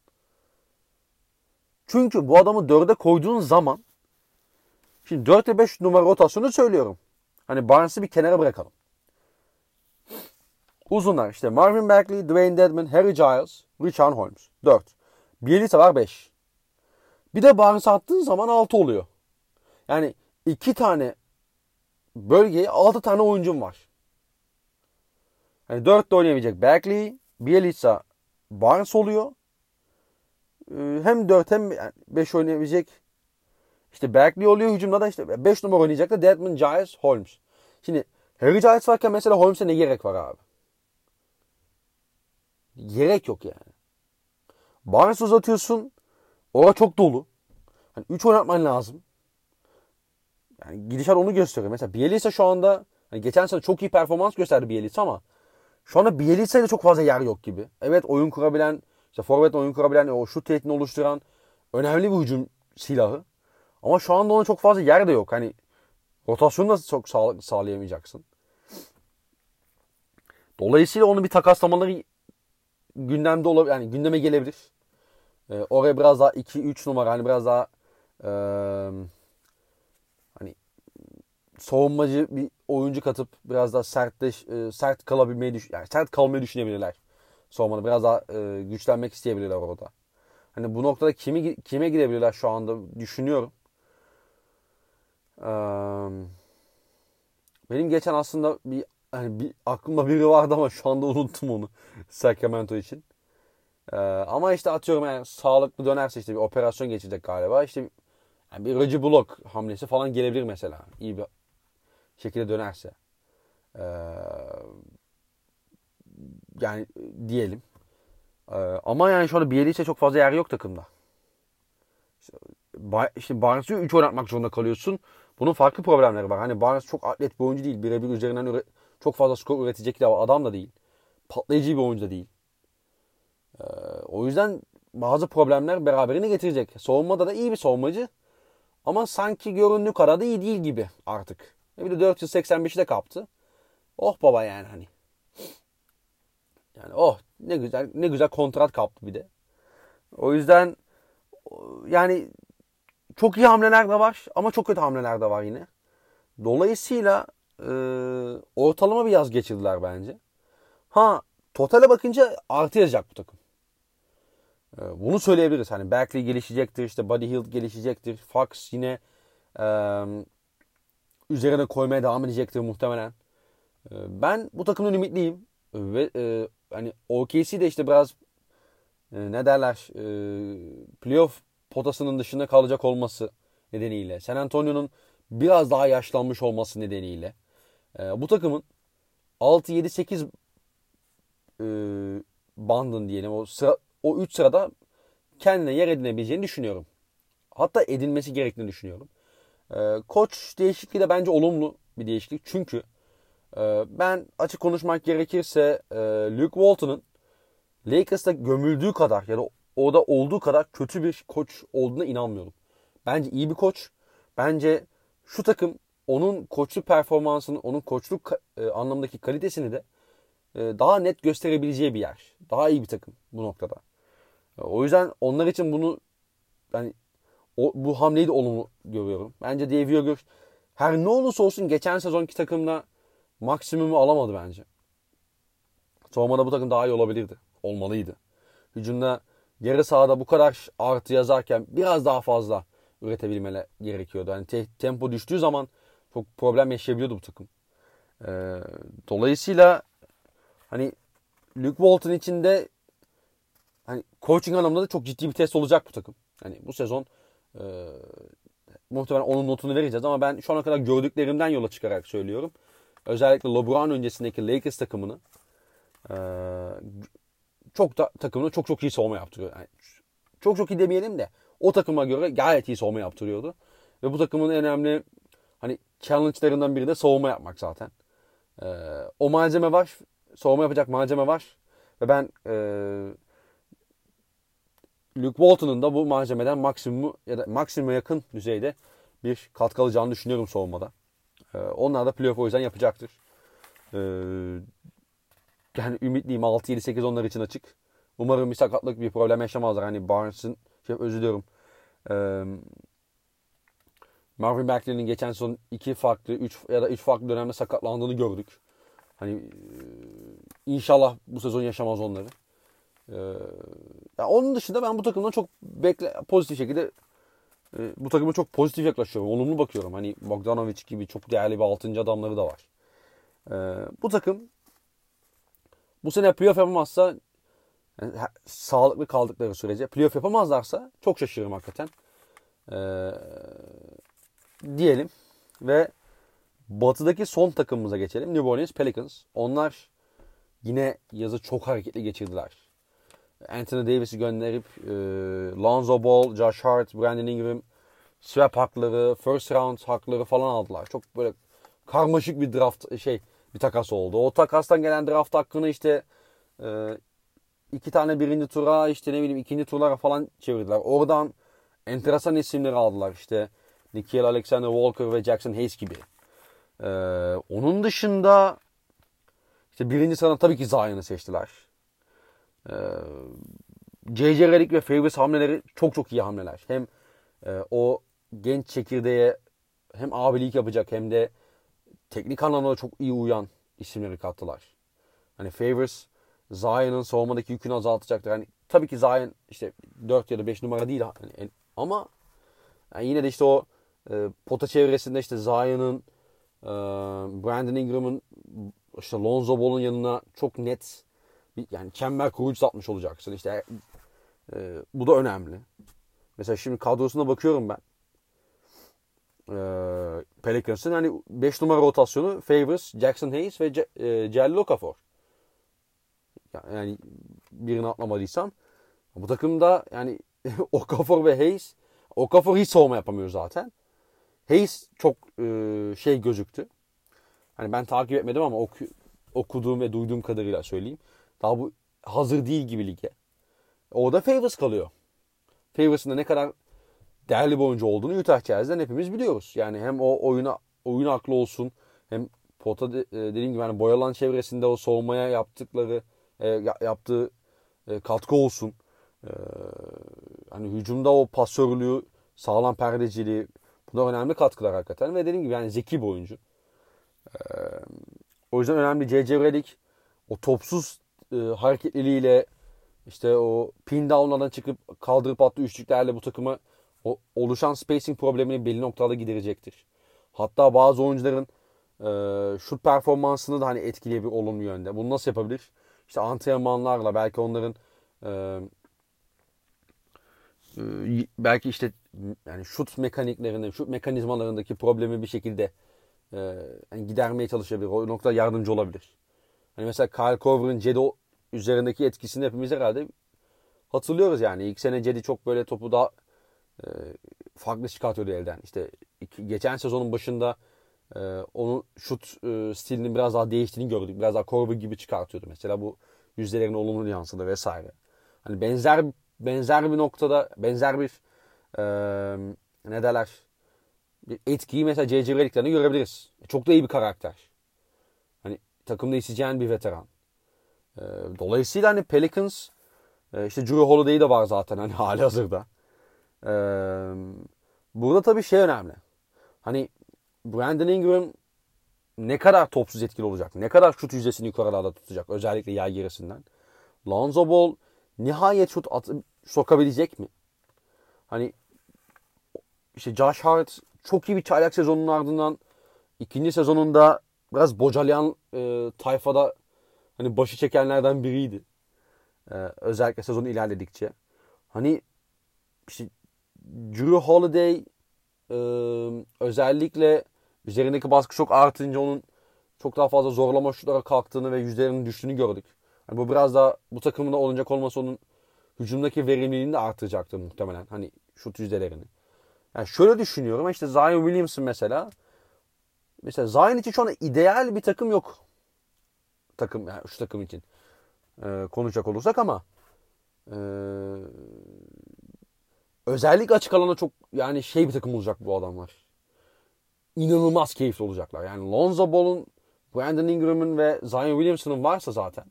Çünkü bu adamı 4'e koyduğun zaman şimdi 4 ve 5 numara rotasyonu söylüyorum. Hani Barnes'ı bir kenara bırakalım. Uzunlar işte Marvin Bagley, Dwayne Dedman, Harry Giles, Richard Holmes. 4. Bielitsa var 5. Bir de Barnes attığın zaman 6 oluyor. Yani 2 tane bölgeye 6 tane oyuncum var. Yani 4 de oynayabilecek Bagley, Bielitsa, Barnes oluyor. Ee, hem 4 hem 5 oynayabilecek işte Bagley oluyor. Hücumda da işte 5 numara oynayacak da Deadman, Giles, Holmes. Şimdi Harry Giles varken mesela Holmes'e ne gerek var abi? Gerek yok yani. Barnes uzatıyorsun. Orada çok dolu. Hani 3 oynatman lazım. Yani gidişat onu gösteriyor. Mesela Bielitsa şu anda hani geçen sene çok iyi performans gösterdi Bielitsa ama şu anda Bielitsa'da çok fazla yer yok gibi. Evet oyun kurabilen, işte forvet oyun kurabilen, o şut tehditini oluşturan önemli bir hücum silahı. Ama şu anda ona çok fazla yer de yok. Hani rotasyonu da çok sağ, sağlayamayacaksın. Dolayısıyla onu bir takaslamaları gündemde olabilir. Yani gündeme gelebilir. Ee, oraya biraz daha 2-3 numara hani biraz daha e, savunmacı bir oyuncu katıp biraz daha sertleş, e, sert kalabilmeyi düş yani sert kalmayı düşünebilirler. Savunmada biraz daha e, güçlenmek isteyebilirler orada. Hani bu noktada kimi kime gidebilirler şu anda düşünüyorum. Benim geçen aslında bir hani bir aklımda biri vardı ama şu anda unuttum onu Sacramento için. Ama işte atıyorum yani sağlıklı dönerse işte bir operasyon geçecek galiba. İşte yani bir Reggie Bullock hamlesi falan gelebilir mesela. İyi bir şekilde dönerse. Ee, yani diyelim. Ee, ama yani şu anda Bielitsa çok fazla yer yok takımda. İşte, işte Barnes'ı 3 oynatmak zorunda kalıyorsun. Bunun farklı problemleri var. Hani Barnes çok atlet bir oyuncu değil. Birebir üzerinden çok fazla skor üretecek de adam da değil. Patlayıcı bir oyuncu da değil. Ee, o yüzden bazı problemler beraberine getirecek. Savunmada da iyi bir savunmacı. Ama sanki göründüğü kadar da iyi değil gibi artık. Bir de 485'i de kaptı. Oh baba yani hani. Yani oh ne güzel ne güzel kontrat kaptı bir de. O yüzden yani çok iyi hamleler de var ama çok kötü hamleler de var yine. Dolayısıyla e, ortalama bir yaz geçirdiler bence. Ha totale bakınca artı yazacak bu takım. E, bunu söyleyebiliriz. Hani Berkeley gelişecektir, işte Buddy Hield gelişecektir. Fox yine e, üzerine koymaya devam edecektir muhtemelen. E, ben bu takımın ümitliyim. Ve e, hani OKC de işte biraz e, ne derler e, playoff potasının dışında kalacak olması nedeniyle, San Antonio'nun biraz daha yaşlanmış olması nedeniyle bu takımın 6 7 8 e, bandın diyelim o sıra o 3 sırada kendine yer edinebileceğini düşünüyorum. Hatta edinmesi gerektiğini düşünüyorum. E, koç değişikliği de bence olumlu bir değişiklik. Çünkü e, ben açık konuşmak gerekirse e, Luke Walton'ın Lakers'ta gömüldüğü kadar ya da o da olduğu kadar kötü bir koç olduğuna inanmıyorum. Bence iyi bir koç. Bence şu takım onun koçluk performansını, onun koçluk e, anlamındaki kalitesini de daha net gösterebileceği bir yer. Daha iyi bir takım bu noktada. O yüzden onlar için bunu yani o, bu hamleyi de olumlu görüyorum. Bence Dave Joger her ne olursa olsun geçen sezonki takımda maksimumu alamadı bence. Savunmada bu takım daha iyi olabilirdi. Olmalıydı. Hücumda yarı sahada bu kadar artı yazarken biraz daha fazla üretebilmeleri gerekiyordu. Yani te- tempo düştüğü zaman çok problem yaşayabiliyordu bu takım. Ee, dolayısıyla hani Luke Walton için de hani coaching anlamında da çok ciddi bir test olacak bu takım. Hani bu sezon e, muhtemelen onun notunu vereceğiz ama ben şu ana kadar gördüklerimden yola çıkarak söylüyorum. Özellikle LeBron öncesindeki Lakers takımını e, çok da takımını çok çok iyi savunma yaptırıyor. Yani çok çok iyi demeyelim de o takıma göre gayet iyi savunma yaptırıyordu. Ve bu takımın önemli hani challenge'larından biri de savunma yapmak zaten. Ee, o malzeme var. Savunma yapacak malzeme var. Ve ben e, Luke Walton'un da bu malzemeden maksimumu ya da maksimuma yakın düzeyde bir katkı alacağını düşünüyorum savunmada. Ee, onlar da playoff o yüzden yapacaktır. Ee, yani ümitliyim 6-7-8 onlar için açık. Umarım bir sakatlık bir problem yaşamazlar. Hani Barnes'ın şey özür diliyorum. Ee, Marvin Bagley'nin geçen sezon iki farklı, üç ya da üç farklı dönemde sakatlandığını gördük. Hani inşallah bu sezon yaşamaz onları. Ee, ya onun dışında ben bu takımdan çok bekle pozitif şekilde e, bu takıma çok pozitif yaklaşıyorum. Olumlu bakıyorum. Hani Bogdanovic gibi çok değerli bir 6. adamları da var. Ee, bu takım bu sene playoff yapamazsa yani, sağlıklı kaldıkları sürece playoff yapamazlarsa çok şaşırırım hakikaten. Ee, diyelim ve batıdaki son takımımıza geçelim. New Orleans Pelicans. Onlar yine yazı çok hareketli geçirdiler. Anthony Davis'i gönderip e, Lonzo Ball, Josh Hart, Brandon Ingram swap hakları, first round hakları falan aldılar. Çok böyle karmaşık bir draft şey bir takas oldu. O takastan gelen draft hakkını işte e, iki tane birinci tura işte ne bileyim ikinci turlara falan çevirdiler. Oradan enteresan isimleri aldılar işte Nikhil Alexander Walker ve Jackson Hayes gibi. Ee, onun dışında işte birinci sıradan tabii ki Zion'ı seçtiler. Ee, J.J. Redick ve Favors hamleleri çok çok iyi hamleler. Hem e, o genç çekirdeğe hem abilik yapacak hem de teknik anlamda çok iyi uyan isimleri kattılar. Hani Favors Zion'ın savunmadaki yükünü azaltacaktır. Hani tabii ki Zion işte 4 ya da 5 numara değil hani, ama yani yine de işte o e, pota çevresinde işte Zion'ın e, Brandon Ingram'ın işte Lonzo Ball'un yanına çok net yani çember kurucu atmış olacaksın. İşte e, bu da önemli. Mesela şimdi kadrosuna bakıyorum ben. E, Pelicans'ın hani 5 numara rotasyonu Favors, Jackson Hayes ve C- e, Okafor. Yani birini atlamadıysam. Bu takımda yani Okafor ve Hayes Okafor hiç savunma yapamıyor zaten. Hayes çok e, şey gözüktü. Hani ben takip etmedim ama oku, okuduğum ve duyduğum kadarıyla söyleyeyim. Daha bu hazır değil gibi lige. O da Favors kalıyor. Favors'ın da ne kadar değerli bir oyuncu olduğunu Utah Jazz'den hepimiz biliyoruz. Yani hem o oyuna oyun aklı olsun hem pota de, dediğim gibi hani boyalan çevresinde o savunmaya yaptıkları e, yaptığı e, katkı olsun. E, hani hücumda o pasörlüğü, sağlam perdeciliği bunlar önemli katkılar hakikaten ve dediğim gibi yani zeki bir oyuncu. E, o yüzden önemli C.C. Redick o topsuz e, hareketliliğiyle işte o pin down'lardan çıkıp kaldırıp attığı üçlüklerle bu takıma o oluşan spacing problemini belli noktada giderecektir. Hatta bazı oyuncuların e, şut performansını da hani etkileyebilir olumlu yönde. Bunu nasıl yapabilir? İşte antrenmanlarla belki onların e, e, belki işte yani şut mekaniklerinde, şut mekanizmalarındaki problemi bir şekilde e, yani gidermeye çalışabilir. O noktada yardımcı olabilir. Hani mesela Kyle Korver'ın Cedi üzerindeki etkisini hepimiz herhalde hatırlıyoruz yani. İlk sene Cedi çok böyle topu daha e, farklı çıkartıyordu elden. İşte iki, geçen sezonun başında e, onun şut e, stilinin biraz daha değiştiğini gördük. Biraz daha Korver gibi çıkartıyordu. Mesela bu yüzdelerine olumlu yansıdı vesaire. Hani benzer benzer bir noktada benzer bir e, ne derler bir etkiyi mesela C.C. Redick'lerinde görebiliriz. Çok da iyi bir karakter. Takımda isteyeceğin bir veteran. E, dolayısıyla hani Pelicans e, işte Drew Holiday de var zaten hani hali hazırda. E, burada tabii şey önemli. Hani Brandon Ingram ne kadar topsuz etkili olacak? Ne kadar şut yüzdesini yukarılarda tutacak? Özellikle yay gerisinden. Lonzo Ball nihayet şut at sokabilecek mi? Hani işte Josh Hart çok iyi bir çaylak sezonunun ardından ikinci sezonunda biraz bocalayan e, tayfada hani başı çekenlerden biriydi. E, özellikle sezon ilerledikçe. Hani işte Drew Holiday e, özellikle üzerindeki baskı çok artınca onun çok daha fazla zorlama şutlara kalktığını ve yüzlerinin düştüğünü gördük. Yani bu biraz da bu takımında olacak olması onun hücumdaki verimliliğini de artıracaktır muhtemelen. Hani şut yüzdelerini. Yani şöyle düşünüyorum işte Zion Williamson mesela mesela Zion için şu anda ideal bir takım yok. Takım yani şu takım için ee, konuşacak olursak ama ee, özellikle açık alana çok yani şey bir takım olacak bu adamlar. İnanılmaz keyifli olacaklar. Yani Lonzo Ball'un, Brandon Ingram'ın ve Zion Williamson'ın varsa zaten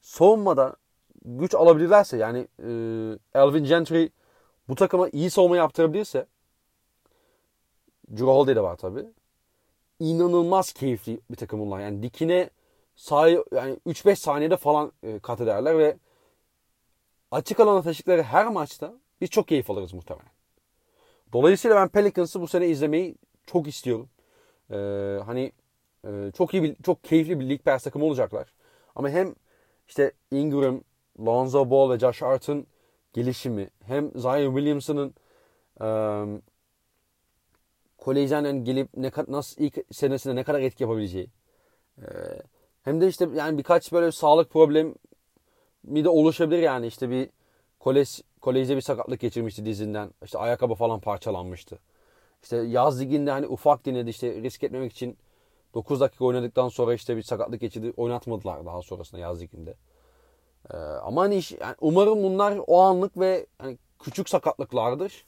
savunmada güç alabilirlerse yani e, Elvin Gentry bu takıma iyi savunma yaptırabilirse Holiday de var tabi. İnanılmaz keyifli bir takım bunlar. Yani dikine sahayı yani 3-5 saniyede falan e, kat ederler ve açık alana taşıdıkları her maçta biz çok keyif alırız muhtemelen. Dolayısıyla ben Pelicans'ı bu sene izlemeyi çok istiyorum. Ee, hani e, çok iyi bir, çok keyifli bir lig pass takımı olacaklar. Ama hem işte Ingram, Lonzo Ball ve Josh Hart'ın gelişimi hem Zion Williamson'ın kolejden gelip ne nasıl ilk senesinde ne kadar etki yapabileceği. Ee, hem de işte yani birkaç böyle sağlık problemi de oluşabilir yani işte bir kolej kolejde bir sakatlık geçirmişti dizinden. İşte ayakkabı falan parçalanmıştı. İşte yaz liginde hani ufak denedi işte risk etmemek için 9 dakika oynadıktan sonra işte bir sakatlık geçirdi. Oynatmadılar daha sonrasında yaz liginde. Ee, ama hani iş, yani umarım bunlar o anlık ve hani küçük sakatlıklardır.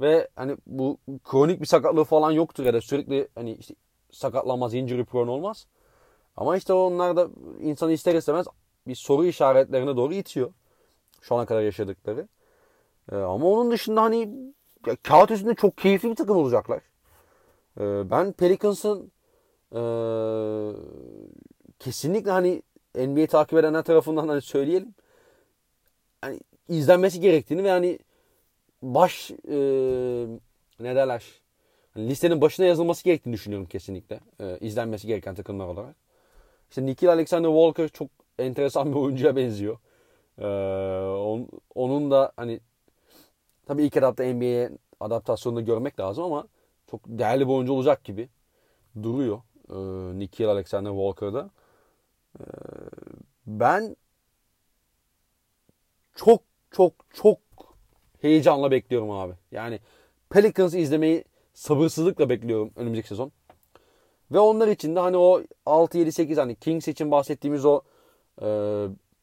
Ve hani bu kronik bir sakatlığı falan yoktur ya da sürekli hani işte sakatlanmaz, injury prone olmaz. Ama işte onlar da insanı ister istemez bir soru işaretlerine doğru itiyor. Şu ana kadar yaşadıkları. Ee, ama onun dışında hani ya, kağıt üstünde çok keyifli bir takım olacaklar. Ee, ben Pelicans'ın e, kesinlikle hani NBA takip edenler tarafından hani söyleyelim. Hani izlenmesi gerektiğini ve hani baş e, ne derler hani listenin başına yazılması gerektiğini düşünüyorum kesinlikle. E, izlenmesi gereken takımlar olarak. İşte Nikhil Alexander Walker çok enteresan bir oyuncuya benziyor. Ee, on, onun da hani tabii ilk etapta NBA'ye adaptasyonunda görmek lazım ama çok değerli bir oyuncu olacak gibi duruyor. Ee, Nikhil Alexander Walker'da. Ee, ben çok çok çok heyecanla bekliyorum abi. Yani Pelicans'ı izlemeyi sabırsızlıkla bekliyorum önümüzdeki sezon. Ve onlar için de hani o 6 7 8 hani Kings için bahsettiğimiz o e,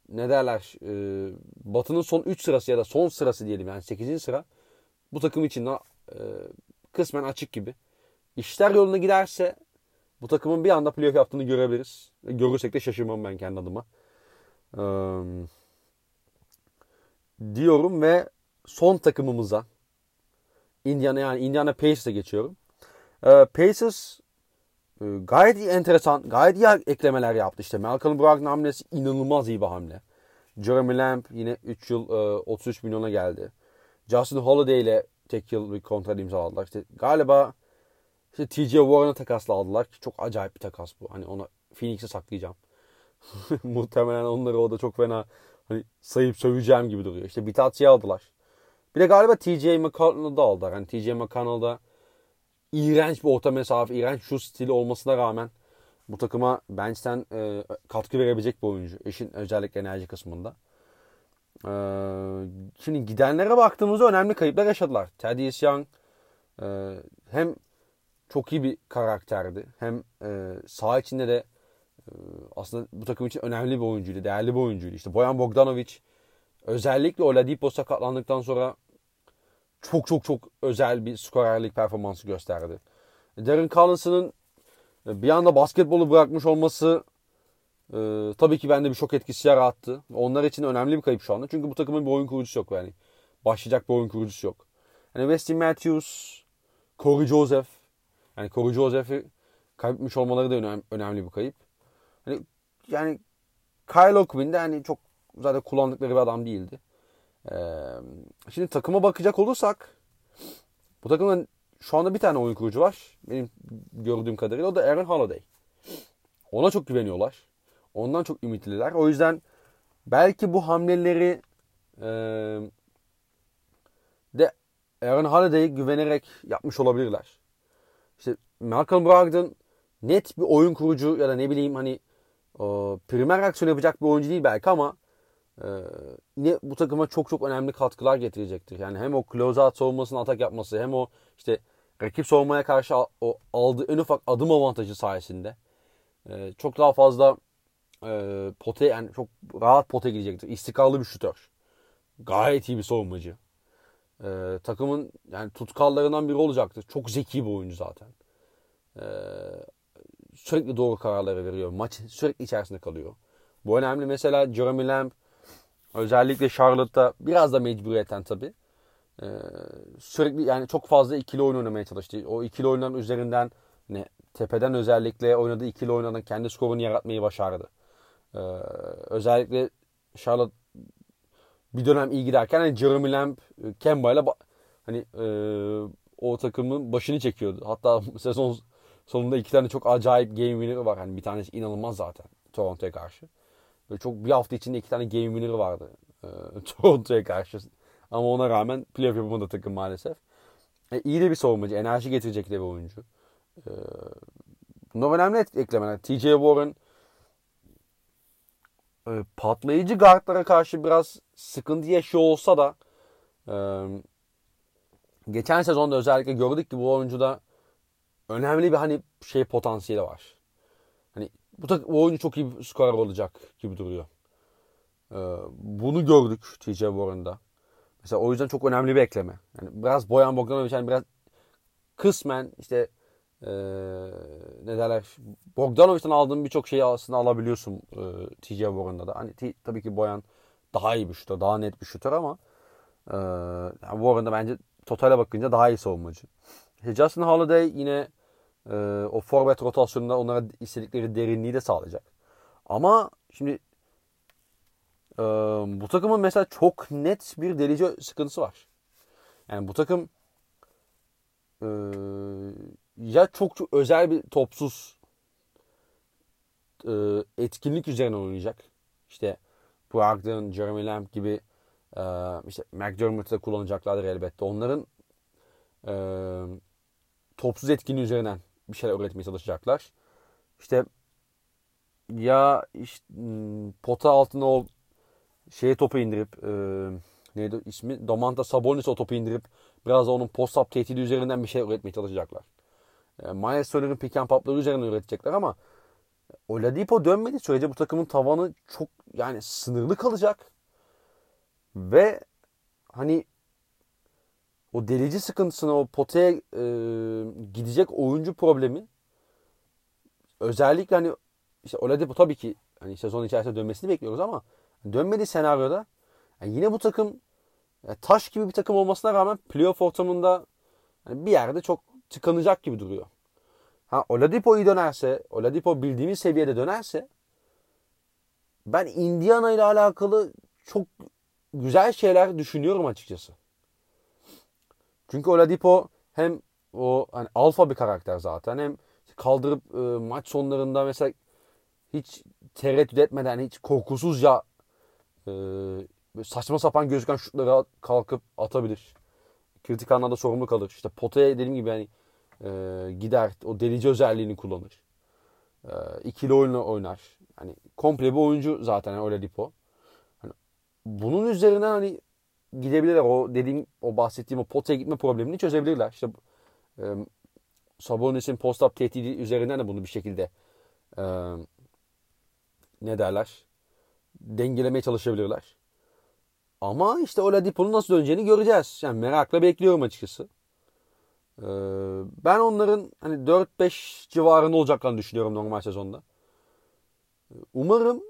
ne derler e, Batı'nın son 3 sırası ya da son sırası diyelim yani 8. sıra bu takım için de e, kısmen açık gibi. İşler yoluna giderse bu takımın bir anda playoff yaptığını görebiliriz. Görürsek de şaşırmam ben kendi adıma. Ee, diyorum ve son takımımıza Indiana yani Indiana Pacers'e geçiyorum. Ee, Pacers e, gayet iyi enteresan, gayet iyi eklemeler yaptı. İşte Malcolm Brogdon hamlesi inanılmaz iyi bir hamle. Jeremy Lamb yine 3 yıl e, 33 milyona geldi. Justin Holiday ile tek yıl bir kontrat imzaladılar. İşte galiba işte TJ Warren'a takasladılar ki çok acayip bir takas bu. Hani onu Phoenix'e saklayacağım. Muhtemelen onları o da çok fena hani sayıp söveceğim gibi duruyor. İşte Bitatsi'yi aldılar. Bir de galiba TJ McConnell'ı da aldılar. Hani TJ McConnell'da iğrenç bir orta mesafe, iğrenç şu stili olmasına rağmen bu takıma bench'ten e, katkı verebilecek bir oyuncu. Eşin özellikle enerji kısmında. E, şimdi gidenlere baktığımızda önemli kayıplar yaşadılar. Thaddeus Young e, hem çok iyi bir karakterdi. Hem e, saha içinde de e, aslında bu takım için önemli bir oyuncuydu. Değerli bir oyuncuydu. İşte Boyan Bogdanovic özellikle Oladipo sakatlandıktan sonra çok çok çok özel bir skorerlik performansı gösterdi. Darren Collinson'ın bir anda basketbolu bırakmış olması e, tabii ki bende bir şok etkisi yarattı. Onlar için önemli bir kayıp şu anda. Çünkü bu takımın bir oyun kurucusu yok yani. Başlayacak bir oyun kurucusu yok. Yani Weston Matthews, Corey Joseph. Yani Corey Joseph'i kaybetmiş olmaları da önemli, önemli bir kayıp. Hani yani Kyle O'Quinn de hani çok zaten kullandıkları bir adam değildi. Şimdi takıma bakacak olursak bu takımın şu anda bir tane oyun kurucu var. Benim gördüğüm kadarıyla o da Aaron Holiday. Ona çok güveniyorlar. Ondan çok ümitliler. O yüzden belki bu hamleleri e, de Aaron Holiday'e güvenerek yapmış olabilirler. İşte Malcolm Brogdon net bir oyun kurucu ya da ne bileyim hani o, primer aksiyon yapacak bir oyuncu değil belki ama e, yine bu takıma çok çok önemli katkılar getirecektir. Yani hem o closeout savunmasını atak yapması hem o işte rakip savunmaya karşı o aldığı en ufak adım avantajı sayesinde e, çok daha fazla e, pote yani çok rahat pote gidecektir. İstikrarlı bir şutör. Gayet iyi bir savunmacı. E, takımın yani tutkallarından biri olacaktır. Çok zeki bir oyuncu zaten. E, sürekli doğru kararları veriyor. Maç sürekli içerisinde kalıyor. Bu önemli. Mesela Jeremy Lamb özellikle Charlotte'da biraz da mecburiyetten tabii. Ee, sürekli yani çok fazla ikili oyun oynamaya çalıştı. O ikili oyunların üzerinden ne tepeden özellikle oynadığı ikili oynadan kendi skorunu yaratmayı başardı. Ee, özellikle Charlotte bir dönem iyi giderken hani Jeremy Lamb, Kemba ile hani e, o takımın başını çekiyordu. Hatta sezon sonunda iki tane çok acayip game winner'ı var. Hani bir tanesi inanılmaz zaten Toronto'ya karşı. Böyle çok bir hafta içinde iki tane game winner'ı vardı e, Toronto'ya karşı. Ama ona rağmen playoff yapamadı takım maalesef. E, iyi de bir savunmacı. Enerji getirecek de bir oyuncu. E, bunlar önemli eklemeler. TJ Warren e, patlayıcı guardlara karşı biraz sıkıntı yaşıyor olsa da e, geçen sezonda özellikle gördük ki bu oyuncuda önemli bir hani şey potansiyeli var. Bu, bu oyuncu çok iyi bir skorer olacak gibi duruyor. Ee, bunu gördük TJ Warren'da. Mesela o yüzden çok önemli bir ekleme. Yani biraz Boyan Bogdanovic yani biraz kısmen işte ee, ne derler Bogdanovic'ten aldığın birçok şeyi aslında alabiliyorsun e, TJ Warren'da da. Hani t- tabii ki Boyan daha iyi bir şutör, daha net bir şutör ama e, yani Warren'da bence totale bakınca daha iyi savunmacı. Justin Holiday yine e, o forvet rotasyonunda onlara istedikleri derinliği de sağlayacak. Ama şimdi e, bu takımın mesela çok net bir delici sıkıntısı var. Yani bu takım e, ya çok, çok özel bir topsuz e, etkinlik üzerine oynayacak. İşte Brogdon, Jeremy Lamb gibi e, işte McDermott'ı da kullanacaklardır elbette. Onların e, topsuz etkinliği üzerinden bir şeyler üretmeye çalışacaklar. İşte ya işte, pota altına o şeye topu indirip e, neydi ismi? Domantas Sabonis o topu indirip biraz da onun post-up tehdidi üzerinden bir şey üretmeye çalışacaklar. E, Miles Turner'ın pick and pop'ları üzerinden üretecekler ama Oladipo dönmediği sürece bu takımın tavanı çok yani sınırlı kalacak. Ve hani o delici sıkıntısına, o potaya e, gidecek oyuncu problemi özellikle hani işte Oladipo tabii ki hani sezon içerisinde dönmesini bekliyoruz ama dönmediği senaryoda yani yine bu takım yani taş gibi bir takım olmasına rağmen playoff ortamında yani bir yerde çok tıkanacak gibi duruyor. Ha Oladipo iyi dönerse, Oladipo bildiğimiz seviyede dönerse ben Indiana ile alakalı çok güzel şeyler düşünüyorum açıkçası. Çünkü Oladipo hem o hani alfa bir karakter zaten hem kaldırıp e, maç sonlarında mesela hiç tereddüt etmeden hiç korkusuzca e, saçma sapan gözüken şutları kalkıp atabilir. Kritik anlarda sorumlu kalır. İşte potaya dediğim gibi yani e, gider o delici özelliğini kullanır. E, ikili oyunu oynar. Hani komple bir oyuncu zaten yani Oladipo. Hani bunun üzerinden hani gidebilirler. O dediğim o bahsettiğim o potaya gitme problemini çözebilirler. İşte e, Sabonis'in post-up tehdidi üzerinden de bunu bir şekilde e, ne derler dengelemeye çalışabilirler. Ama işte Oladipo'nun nasıl döneceğini göreceğiz. Yani merakla bekliyorum açıkçası. Ee, ben onların hani 4-5 civarında olacaklarını düşünüyorum normal sezonda. Umarım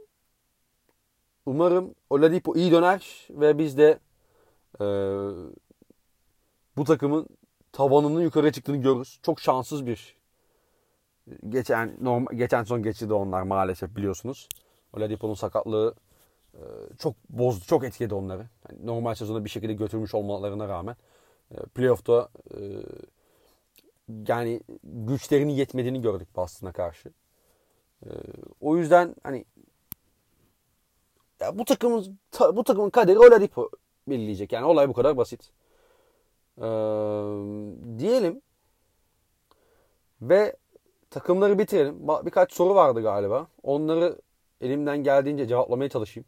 umarım Oladipo iyi döner ve biz de e, bu takımın tavanının yukarı çıktığını görürüz. Çok şanssız bir geçen normal, geçen son geçirdi onlar maalesef biliyorsunuz. Oladipo'nun sakatlığı e, çok bozdu, çok etkiledi onları. Yani normal sezonda bir şekilde götürmüş olmalarına rağmen e, playoff'ta e, yani güçlerinin yetmediğini gördük Boston'a karşı. E, o yüzden hani ya bu takımın ta, bu takımın kaderi Oladipo belirleyecek. Yani olay bu kadar basit. Ee, diyelim ve takımları bitirelim. Birkaç soru vardı galiba. Onları elimden geldiğince cevaplamaya çalışayım.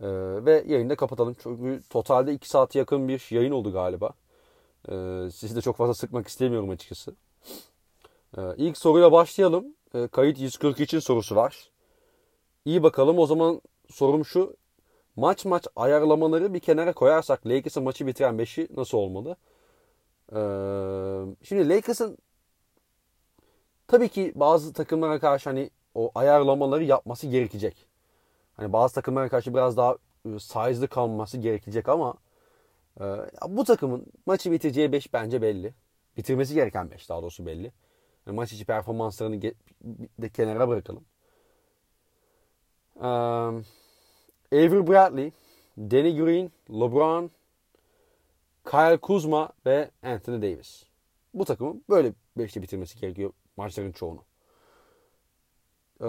Ee, ve yayını da kapatalım. Çünkü totalde 2 saat yakın bir yayın oldu galiba. Ee, sizi de çok fazla sıkmak istemiyorum açıkçası. Ee, ilk soruyla başlayalım. Ee, kayıt 143'ün sorusu var. İyi bakalım o zaman sorum şu. Maç maç ayarlamaları bir kenara koyarsak Lakers'ın maçı bitiren 5'i nasıl olmalı? Ee, şimdi Lakers'ın tabii ki bazı takımlara karşı hani o ayarlamaları yapması gerekecek. Hani bazı takımlara karşı biraz daha e, size'lı kalması gerekecek ama e, bu takımın maçı bitireceği 5 bence belli. Bitirmesi gereken 5 daha doğrusu belli. Yani maç içi performanslarını de kenara bırakalım. Um, Avery Bradley, Danny Green, LeBron, Kyle Kuzma ve Anthony Davis. Bu takımın böyle beşli bitirmesi gerekiyor maçların çoğunu. Ee,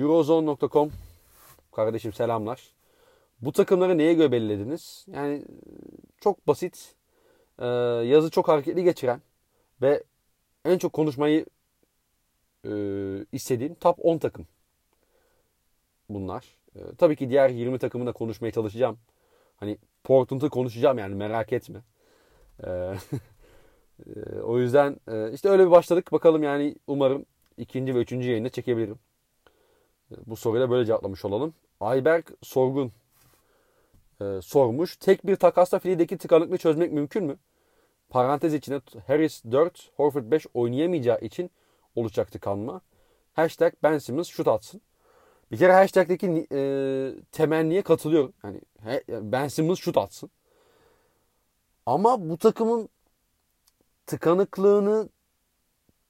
Eurozone.com Kardeşim selamlar. Bu takımları neye göre belirlediniz? Yani çok basit. Ee, yazı çok hareketli geçiren ve en çok konuşmayı e, istediğim top 10 takım bunlar. E, tabii ki diğer 20 takımı da konuşmaya çalışacağım. Hani Portland'ı konuşacağım yani merak etme. E, e, o yüzden e, işte öyle bir başladık. Bakalım yani umarım ikinci ve üçüncü yayında çekebilirim. E, bu soruya böyle cevaplamış olalım. Ayberk Sorgun e, sormuş. Tek bir takasla Philly'deki tıkanıklığı çözmek mümkün mü? Parantez içinde Harris 4, Horford 5 oynayamayacağı için olacak tıkanma. Hashtag Ben Simmons şut atsın. Bir kere hashtag'deki e, temenniye katılıyorum. Yani he, Ben Simmons şut atsın. Ama bu takımın tıkanıklığını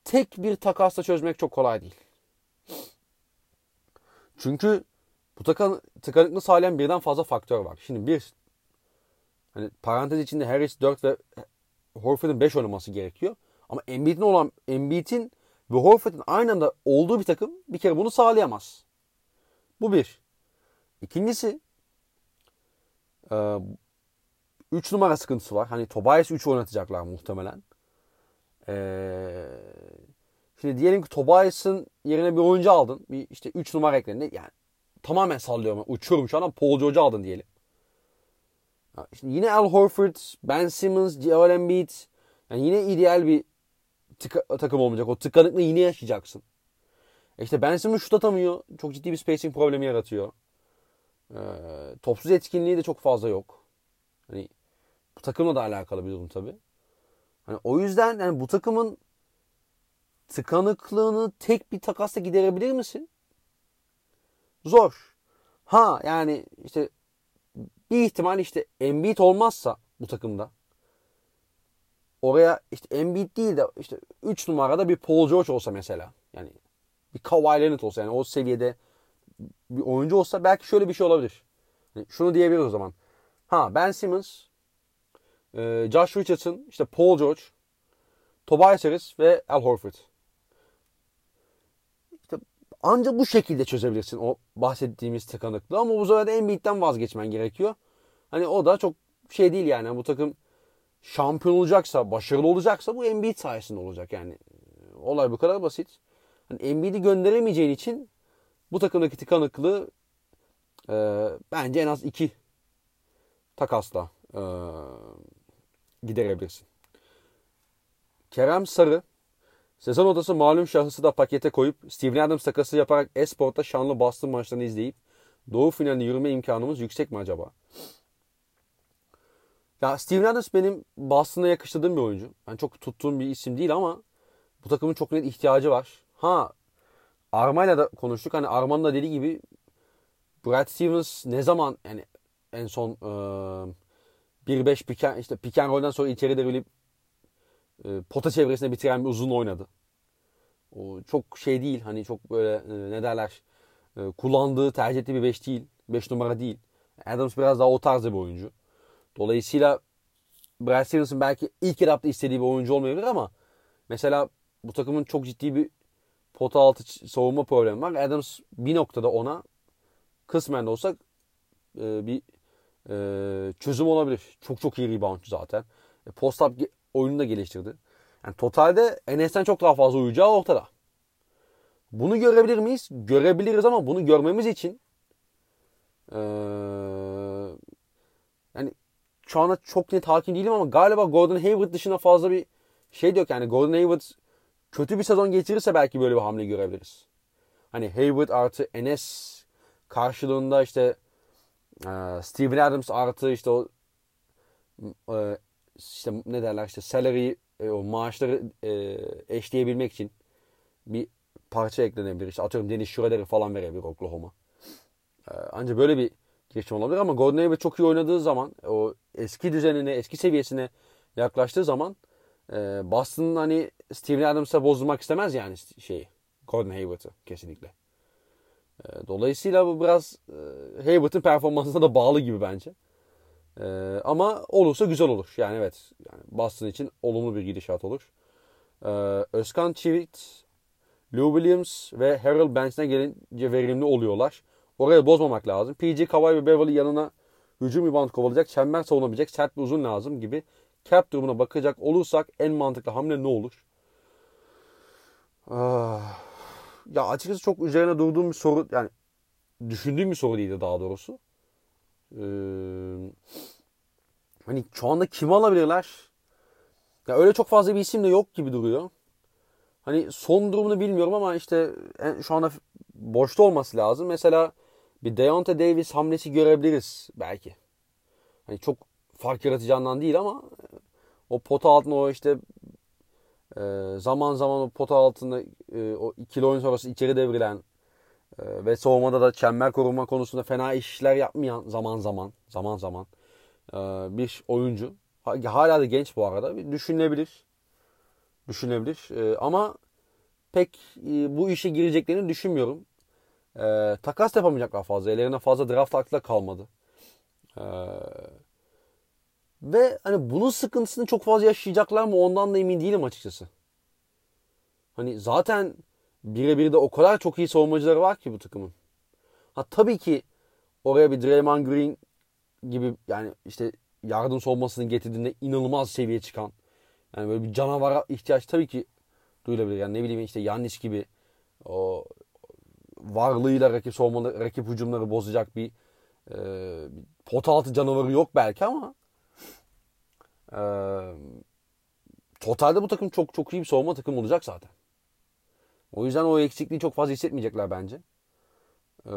tek bir takasla çözmek çok kolay değil. Çünkü bu takan, tıkanıklığı sağlayan birden fazla faktör var. Şimdi bir hani parantez içinde Harris 4 ve Horford'un 5 oynaması gerekiyor. Ama Embiid'in olan Embiid'in ve Horford'un aynı anda olduğu bir takım bir kere bunu sağlayamaz. Bu bir. İkincisi 3 numara sıkıntısı var. Hani Tobias 3 oynatacaklar muhtemelen. Ee, şimdi diyelim ki Tobias'ın yerine bir oyuncu aldın. Bir işte 3 numara ekledin. Yani tamamen sallıyorum. Uçuyorum şu an Paul George'u aldın diyelim. Şimdi yine Al Horford, Ben Simmons, Joel Embiid. Yani yine ideal bir tıka, takım olmayacak. O tıkanıklığı yine yaşayacaksın. E işte Ben Simmons şut atamıyor. Çok ciddi bir spacing problemi yaratıyor. Ee, topsuz etkinliği de çok fazla yok. Hani bu takımla da alakalı bir durum tabii. Hani o yüzden yani bu takımın tıkanıklığını tek bir takasla giderebilir misin? Zor. Ha yani işte bir ihtimal işte Embiid olmazsa bu takımda oraya işte Embiid değil de işte 3 numarada bir Paul George olsa mesela. Yani bir Kawhi Leonard olsa yani o seviyede bir oyuncu olsa belki şöyle bir şey olabilir. Yani şunu diyebiliriz o zaman. Ha Ben Simmons, e, Josh Richardson, işte Paul George, Tobias Harris ve Al Horford. İşte ancak bu şekilde çözebilirsin o bahsettiğimiz tıkanıklığı ama bu sefer de Embiid'den vazgeçmen gerekiyor. Hani o da çok şey değil yani bu takım şampiyon olacaksa, başarılı olacaksa bu Embiid sayesinde olacak yani. Olay bu kadar basit. Hani Embiid'i gönderemeyeceğin için bu takımdaki tıkanıklığı e, bence en az iki takasla e, giderebilirsin. Kerem Sarı sezon odası malum şahısı da pakete koyup Steven Adams takası yaparak Esport'ta şanlı Boston maçlarını izleyip Doğu finaline yürüme imkanımız yüksek mi acaba? Ya Steven Adams benim Boston'a yakıştırdığım bir oyuncu. Ben çok tuttuğum bir isim değil ama bu takımın çok net ihtiyacı var. Ha Arma'yla da konuştuk. Hani Arma'nın da dediği gibi Brad Stevens ne zaman yani en son e, 1-5 piken, işte piken rolden sonra içeri derilip e, pota çevresinde bitiren bir uzun oynadı. O çok şey değil hani çok böyle e, ne derler e, kullandığı tercih ettiği bir 5 değil. 5 numara değil. Adams biraz daha o tarzda bir oyuncu. Dolayısıyla Brad Stevens'ın belki ilk etapta istediği bir oyuncu olmayabilir ama mesela bu takımın çok ciddi bir pota altı savunma problemi var. Adams bir noktada ona kısmen de olsa e, bir e, çözüm olabilir. Çok çok iyi reboundçu zaten. E, post-up oyunu da geliştirdi. Yani totalde Enes'ten çok daha fazla uyuyacağı ortada. Bunu görebilir miyiz? Görebiliriz ama bunu görmemiz için ee, yani şu anda çok net hakim değilim ama galiba Gordon Hayward dışında fazla bir şey de yok. Yani Gordon Hayward kötü bir sezon geçirirse belki böyle bir hamle görebiliriz. Hani Hayward artı Enes karşılığında işte e, Steven Adams artı işte o e, işte ne derler işte salary e, o maaşları e, eşleyebilmek için bir parça eklenebilir. İşte atıyorum Dennis Schroeder'i falan verebilir Oklahoma. E, ancak böyle bir girişim olabilir ama Gordon Hayward çok iyi oynadığı zaman o eski düzenine, eski seviyesine yaklaştığı zaman Ee, Boston hani Steven Adams'a bozdurmak istemez yani şeyi. Gordon Hayward'ı kesinlikle. Ee, dolayısıyla bu biraz e, Hayward'ın performansına da bağlı gibi bence. Ee, ama olursa güzel olur. Yani evet yani Boston için olumlu bir gidişat olur. Ee, Özkan Çivit, Lou Williams ve Harold Banks'ine gelince verimli oluyorlar. Oraya bozmamak lazım. PG, Kawhi ve Beverly yanına hücum rebound kovalayacak, çember savunabilecek sert bir uzun lazım gibi cap durumuna bakacak olursak en mantıklı hamle ne olur? Ah, ya açıkçası çok üzerine durduğum bir soru yani düşündüğüm bir soru değildi daha doğrusu. Ee, hani şu anda kimi alabilirler? Ya öyle çok fazla bir isim de yok gibi duruyor. Hani son durumunu bilmiyorum ama işte şu anda boşta olması lazım. Mesela bir Deontay Davis hamlesi görebiliriz belki. Hani çok fark yaratacağından değil ama o pota altında o işte e, zaman zaman o pota altında e, o ikili oyun sonrası içeri devrilen e, ve savunmada da çember koruma konusunda fena işler yapmayan zaman zaman zaman zaman bir oyuncu. Hala da genç bu arada. Düşünülebilir. Düşünülebilir. Ama pek bu işe gireceklerini düşünmüyorum. Takas yapamayacaklar fazla. Ellerine fazla draft hakkı kalmadı. Ve hani bunun sıkıntısını çok fazla yaşayacaklar mı ondan da emin değilim açıkçası. Hani zaten birebir de o kadar çok iyi savunmacıları var ki bu takımın. Ha tabii ki oraya bir Draymond Green gibi yani işte yardım savunmasını getirdiğinde inanılmaz seviye çıkan yani böyle bir canavara ihtiyaç tabii ki duyulabilir. Yani ne bileyim işte Yannis gibi o varlığıyla rakip savunmalı, rakip hücumları bozacak bir, e, pot altı canavarı yok belki ama e, totalde bu takım çok çok iyi bir savunma takım olacak zaten. O yüzden o eksikliği çok fazla hissetmeyecekler bence. Ee,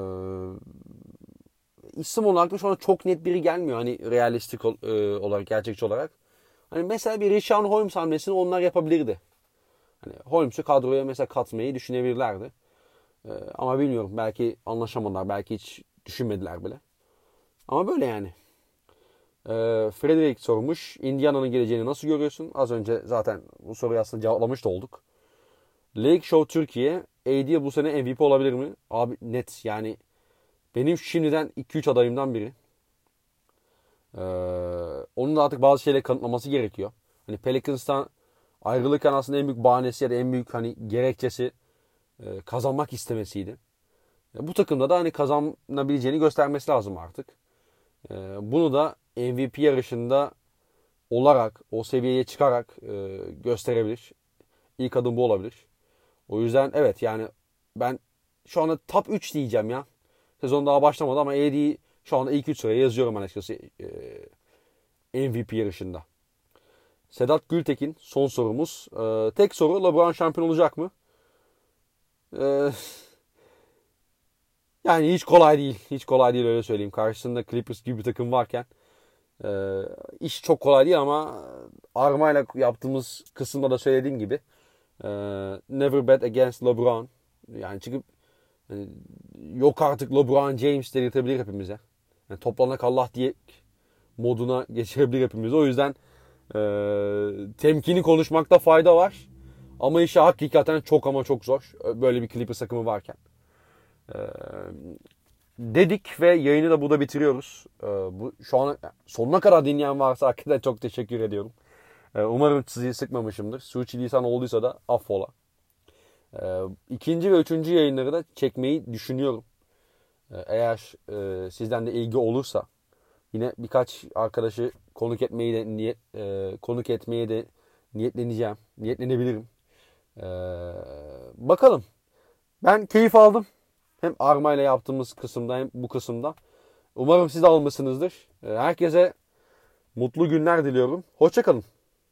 isim olarak da şu anda çok net biri gelmiyor. Hani realistik ol, e, olarak, gerçekçi olarak. Hani mesela bir Richard Holmes hamlesini onlar yapabilirdi. Hani Holmes'u kadroya mesela katmayı düşünebilirlerdi. Ee, ama bilmiyorum. Belki anlaşamadılar. Belki hiç düşünmediler bile. Ama böyle yani. Ee, Frederick sormuş. Indiana'nın geleceğini nasıl görüyorsun? Az önce zaten bu soruyu aslında cevaplamış da olduk. Lake Show Türkiye AD bu sene MVP olabilir mi? Abi net yani benim şimdiden 2-3 adayımdan biri. Ee, onun da artık bazı şeyleri kanıtlaması gerekiyor. Hani Pelicans'tan ayrılırken aslında en büyük bahanesi ya da en büyük hani gerekçesi e, kazanmak istemesiydi. E, bu takımda da hani kazanabileceğini göstermesi lazım artık. E, bunu da MVP yarışında olarak o seviyeye çıkarak e, gösterebilir. İlk adım bu olabilir. O yüzden evet yani ben şu anda top 3 diyeceğim ya. Sezon daha başlamadı ama AD şu anda ilk 3 sıraya yazıyorum açıkçası e, MVP yarışında. Sedat Gültekin son sorumuz. E, tek soru LeBron şampiyon olacak mı? E, yani hiç kolay değil. Hiç kolay değil öyle söyleyeyim. Karşısında Clippers gibi bir takım varken e, iş çok kolay değil ama armayla yaptığımız kısımda da söylediğim gibi e, never bet against LeBron. Yani çıkıp yani yok artık LeBron James dedirtebilir hepimize. Yani toplanak Allah diye moduna geçirebilir hepimiz. O yüzden e, temkini konuşmakta fayda var. Ama işi hakikaten çok ama çok zor. Böyle bir Clippers takımı varken. E, dedik ve yayını da burada bitiriyoruz. E, bu Şu an sonuna kadar dinleyen varsa hakikaten çok teşekkür ediyorum. E, umarım sizi sıkmamışımdır. Sürçülisan olduysa da affola. E, ikinci ve üçüncü yayınları da çekmeyi düşünüyorum. E, eğer e, sizden de ilgi olursa yine birkaç arkadaşı konuk etmeyi de niyet e, konuk etmeye de niyetleneceğim. Niyetlenebilirim. E, bakalım. Ben keyif aldım. Hem Arma ile yaptığımız kısımda hem bu kısımda. Umarım siz de almışsınızdır. E, herkese mutlu günler diliyorum. Hoşçakalın.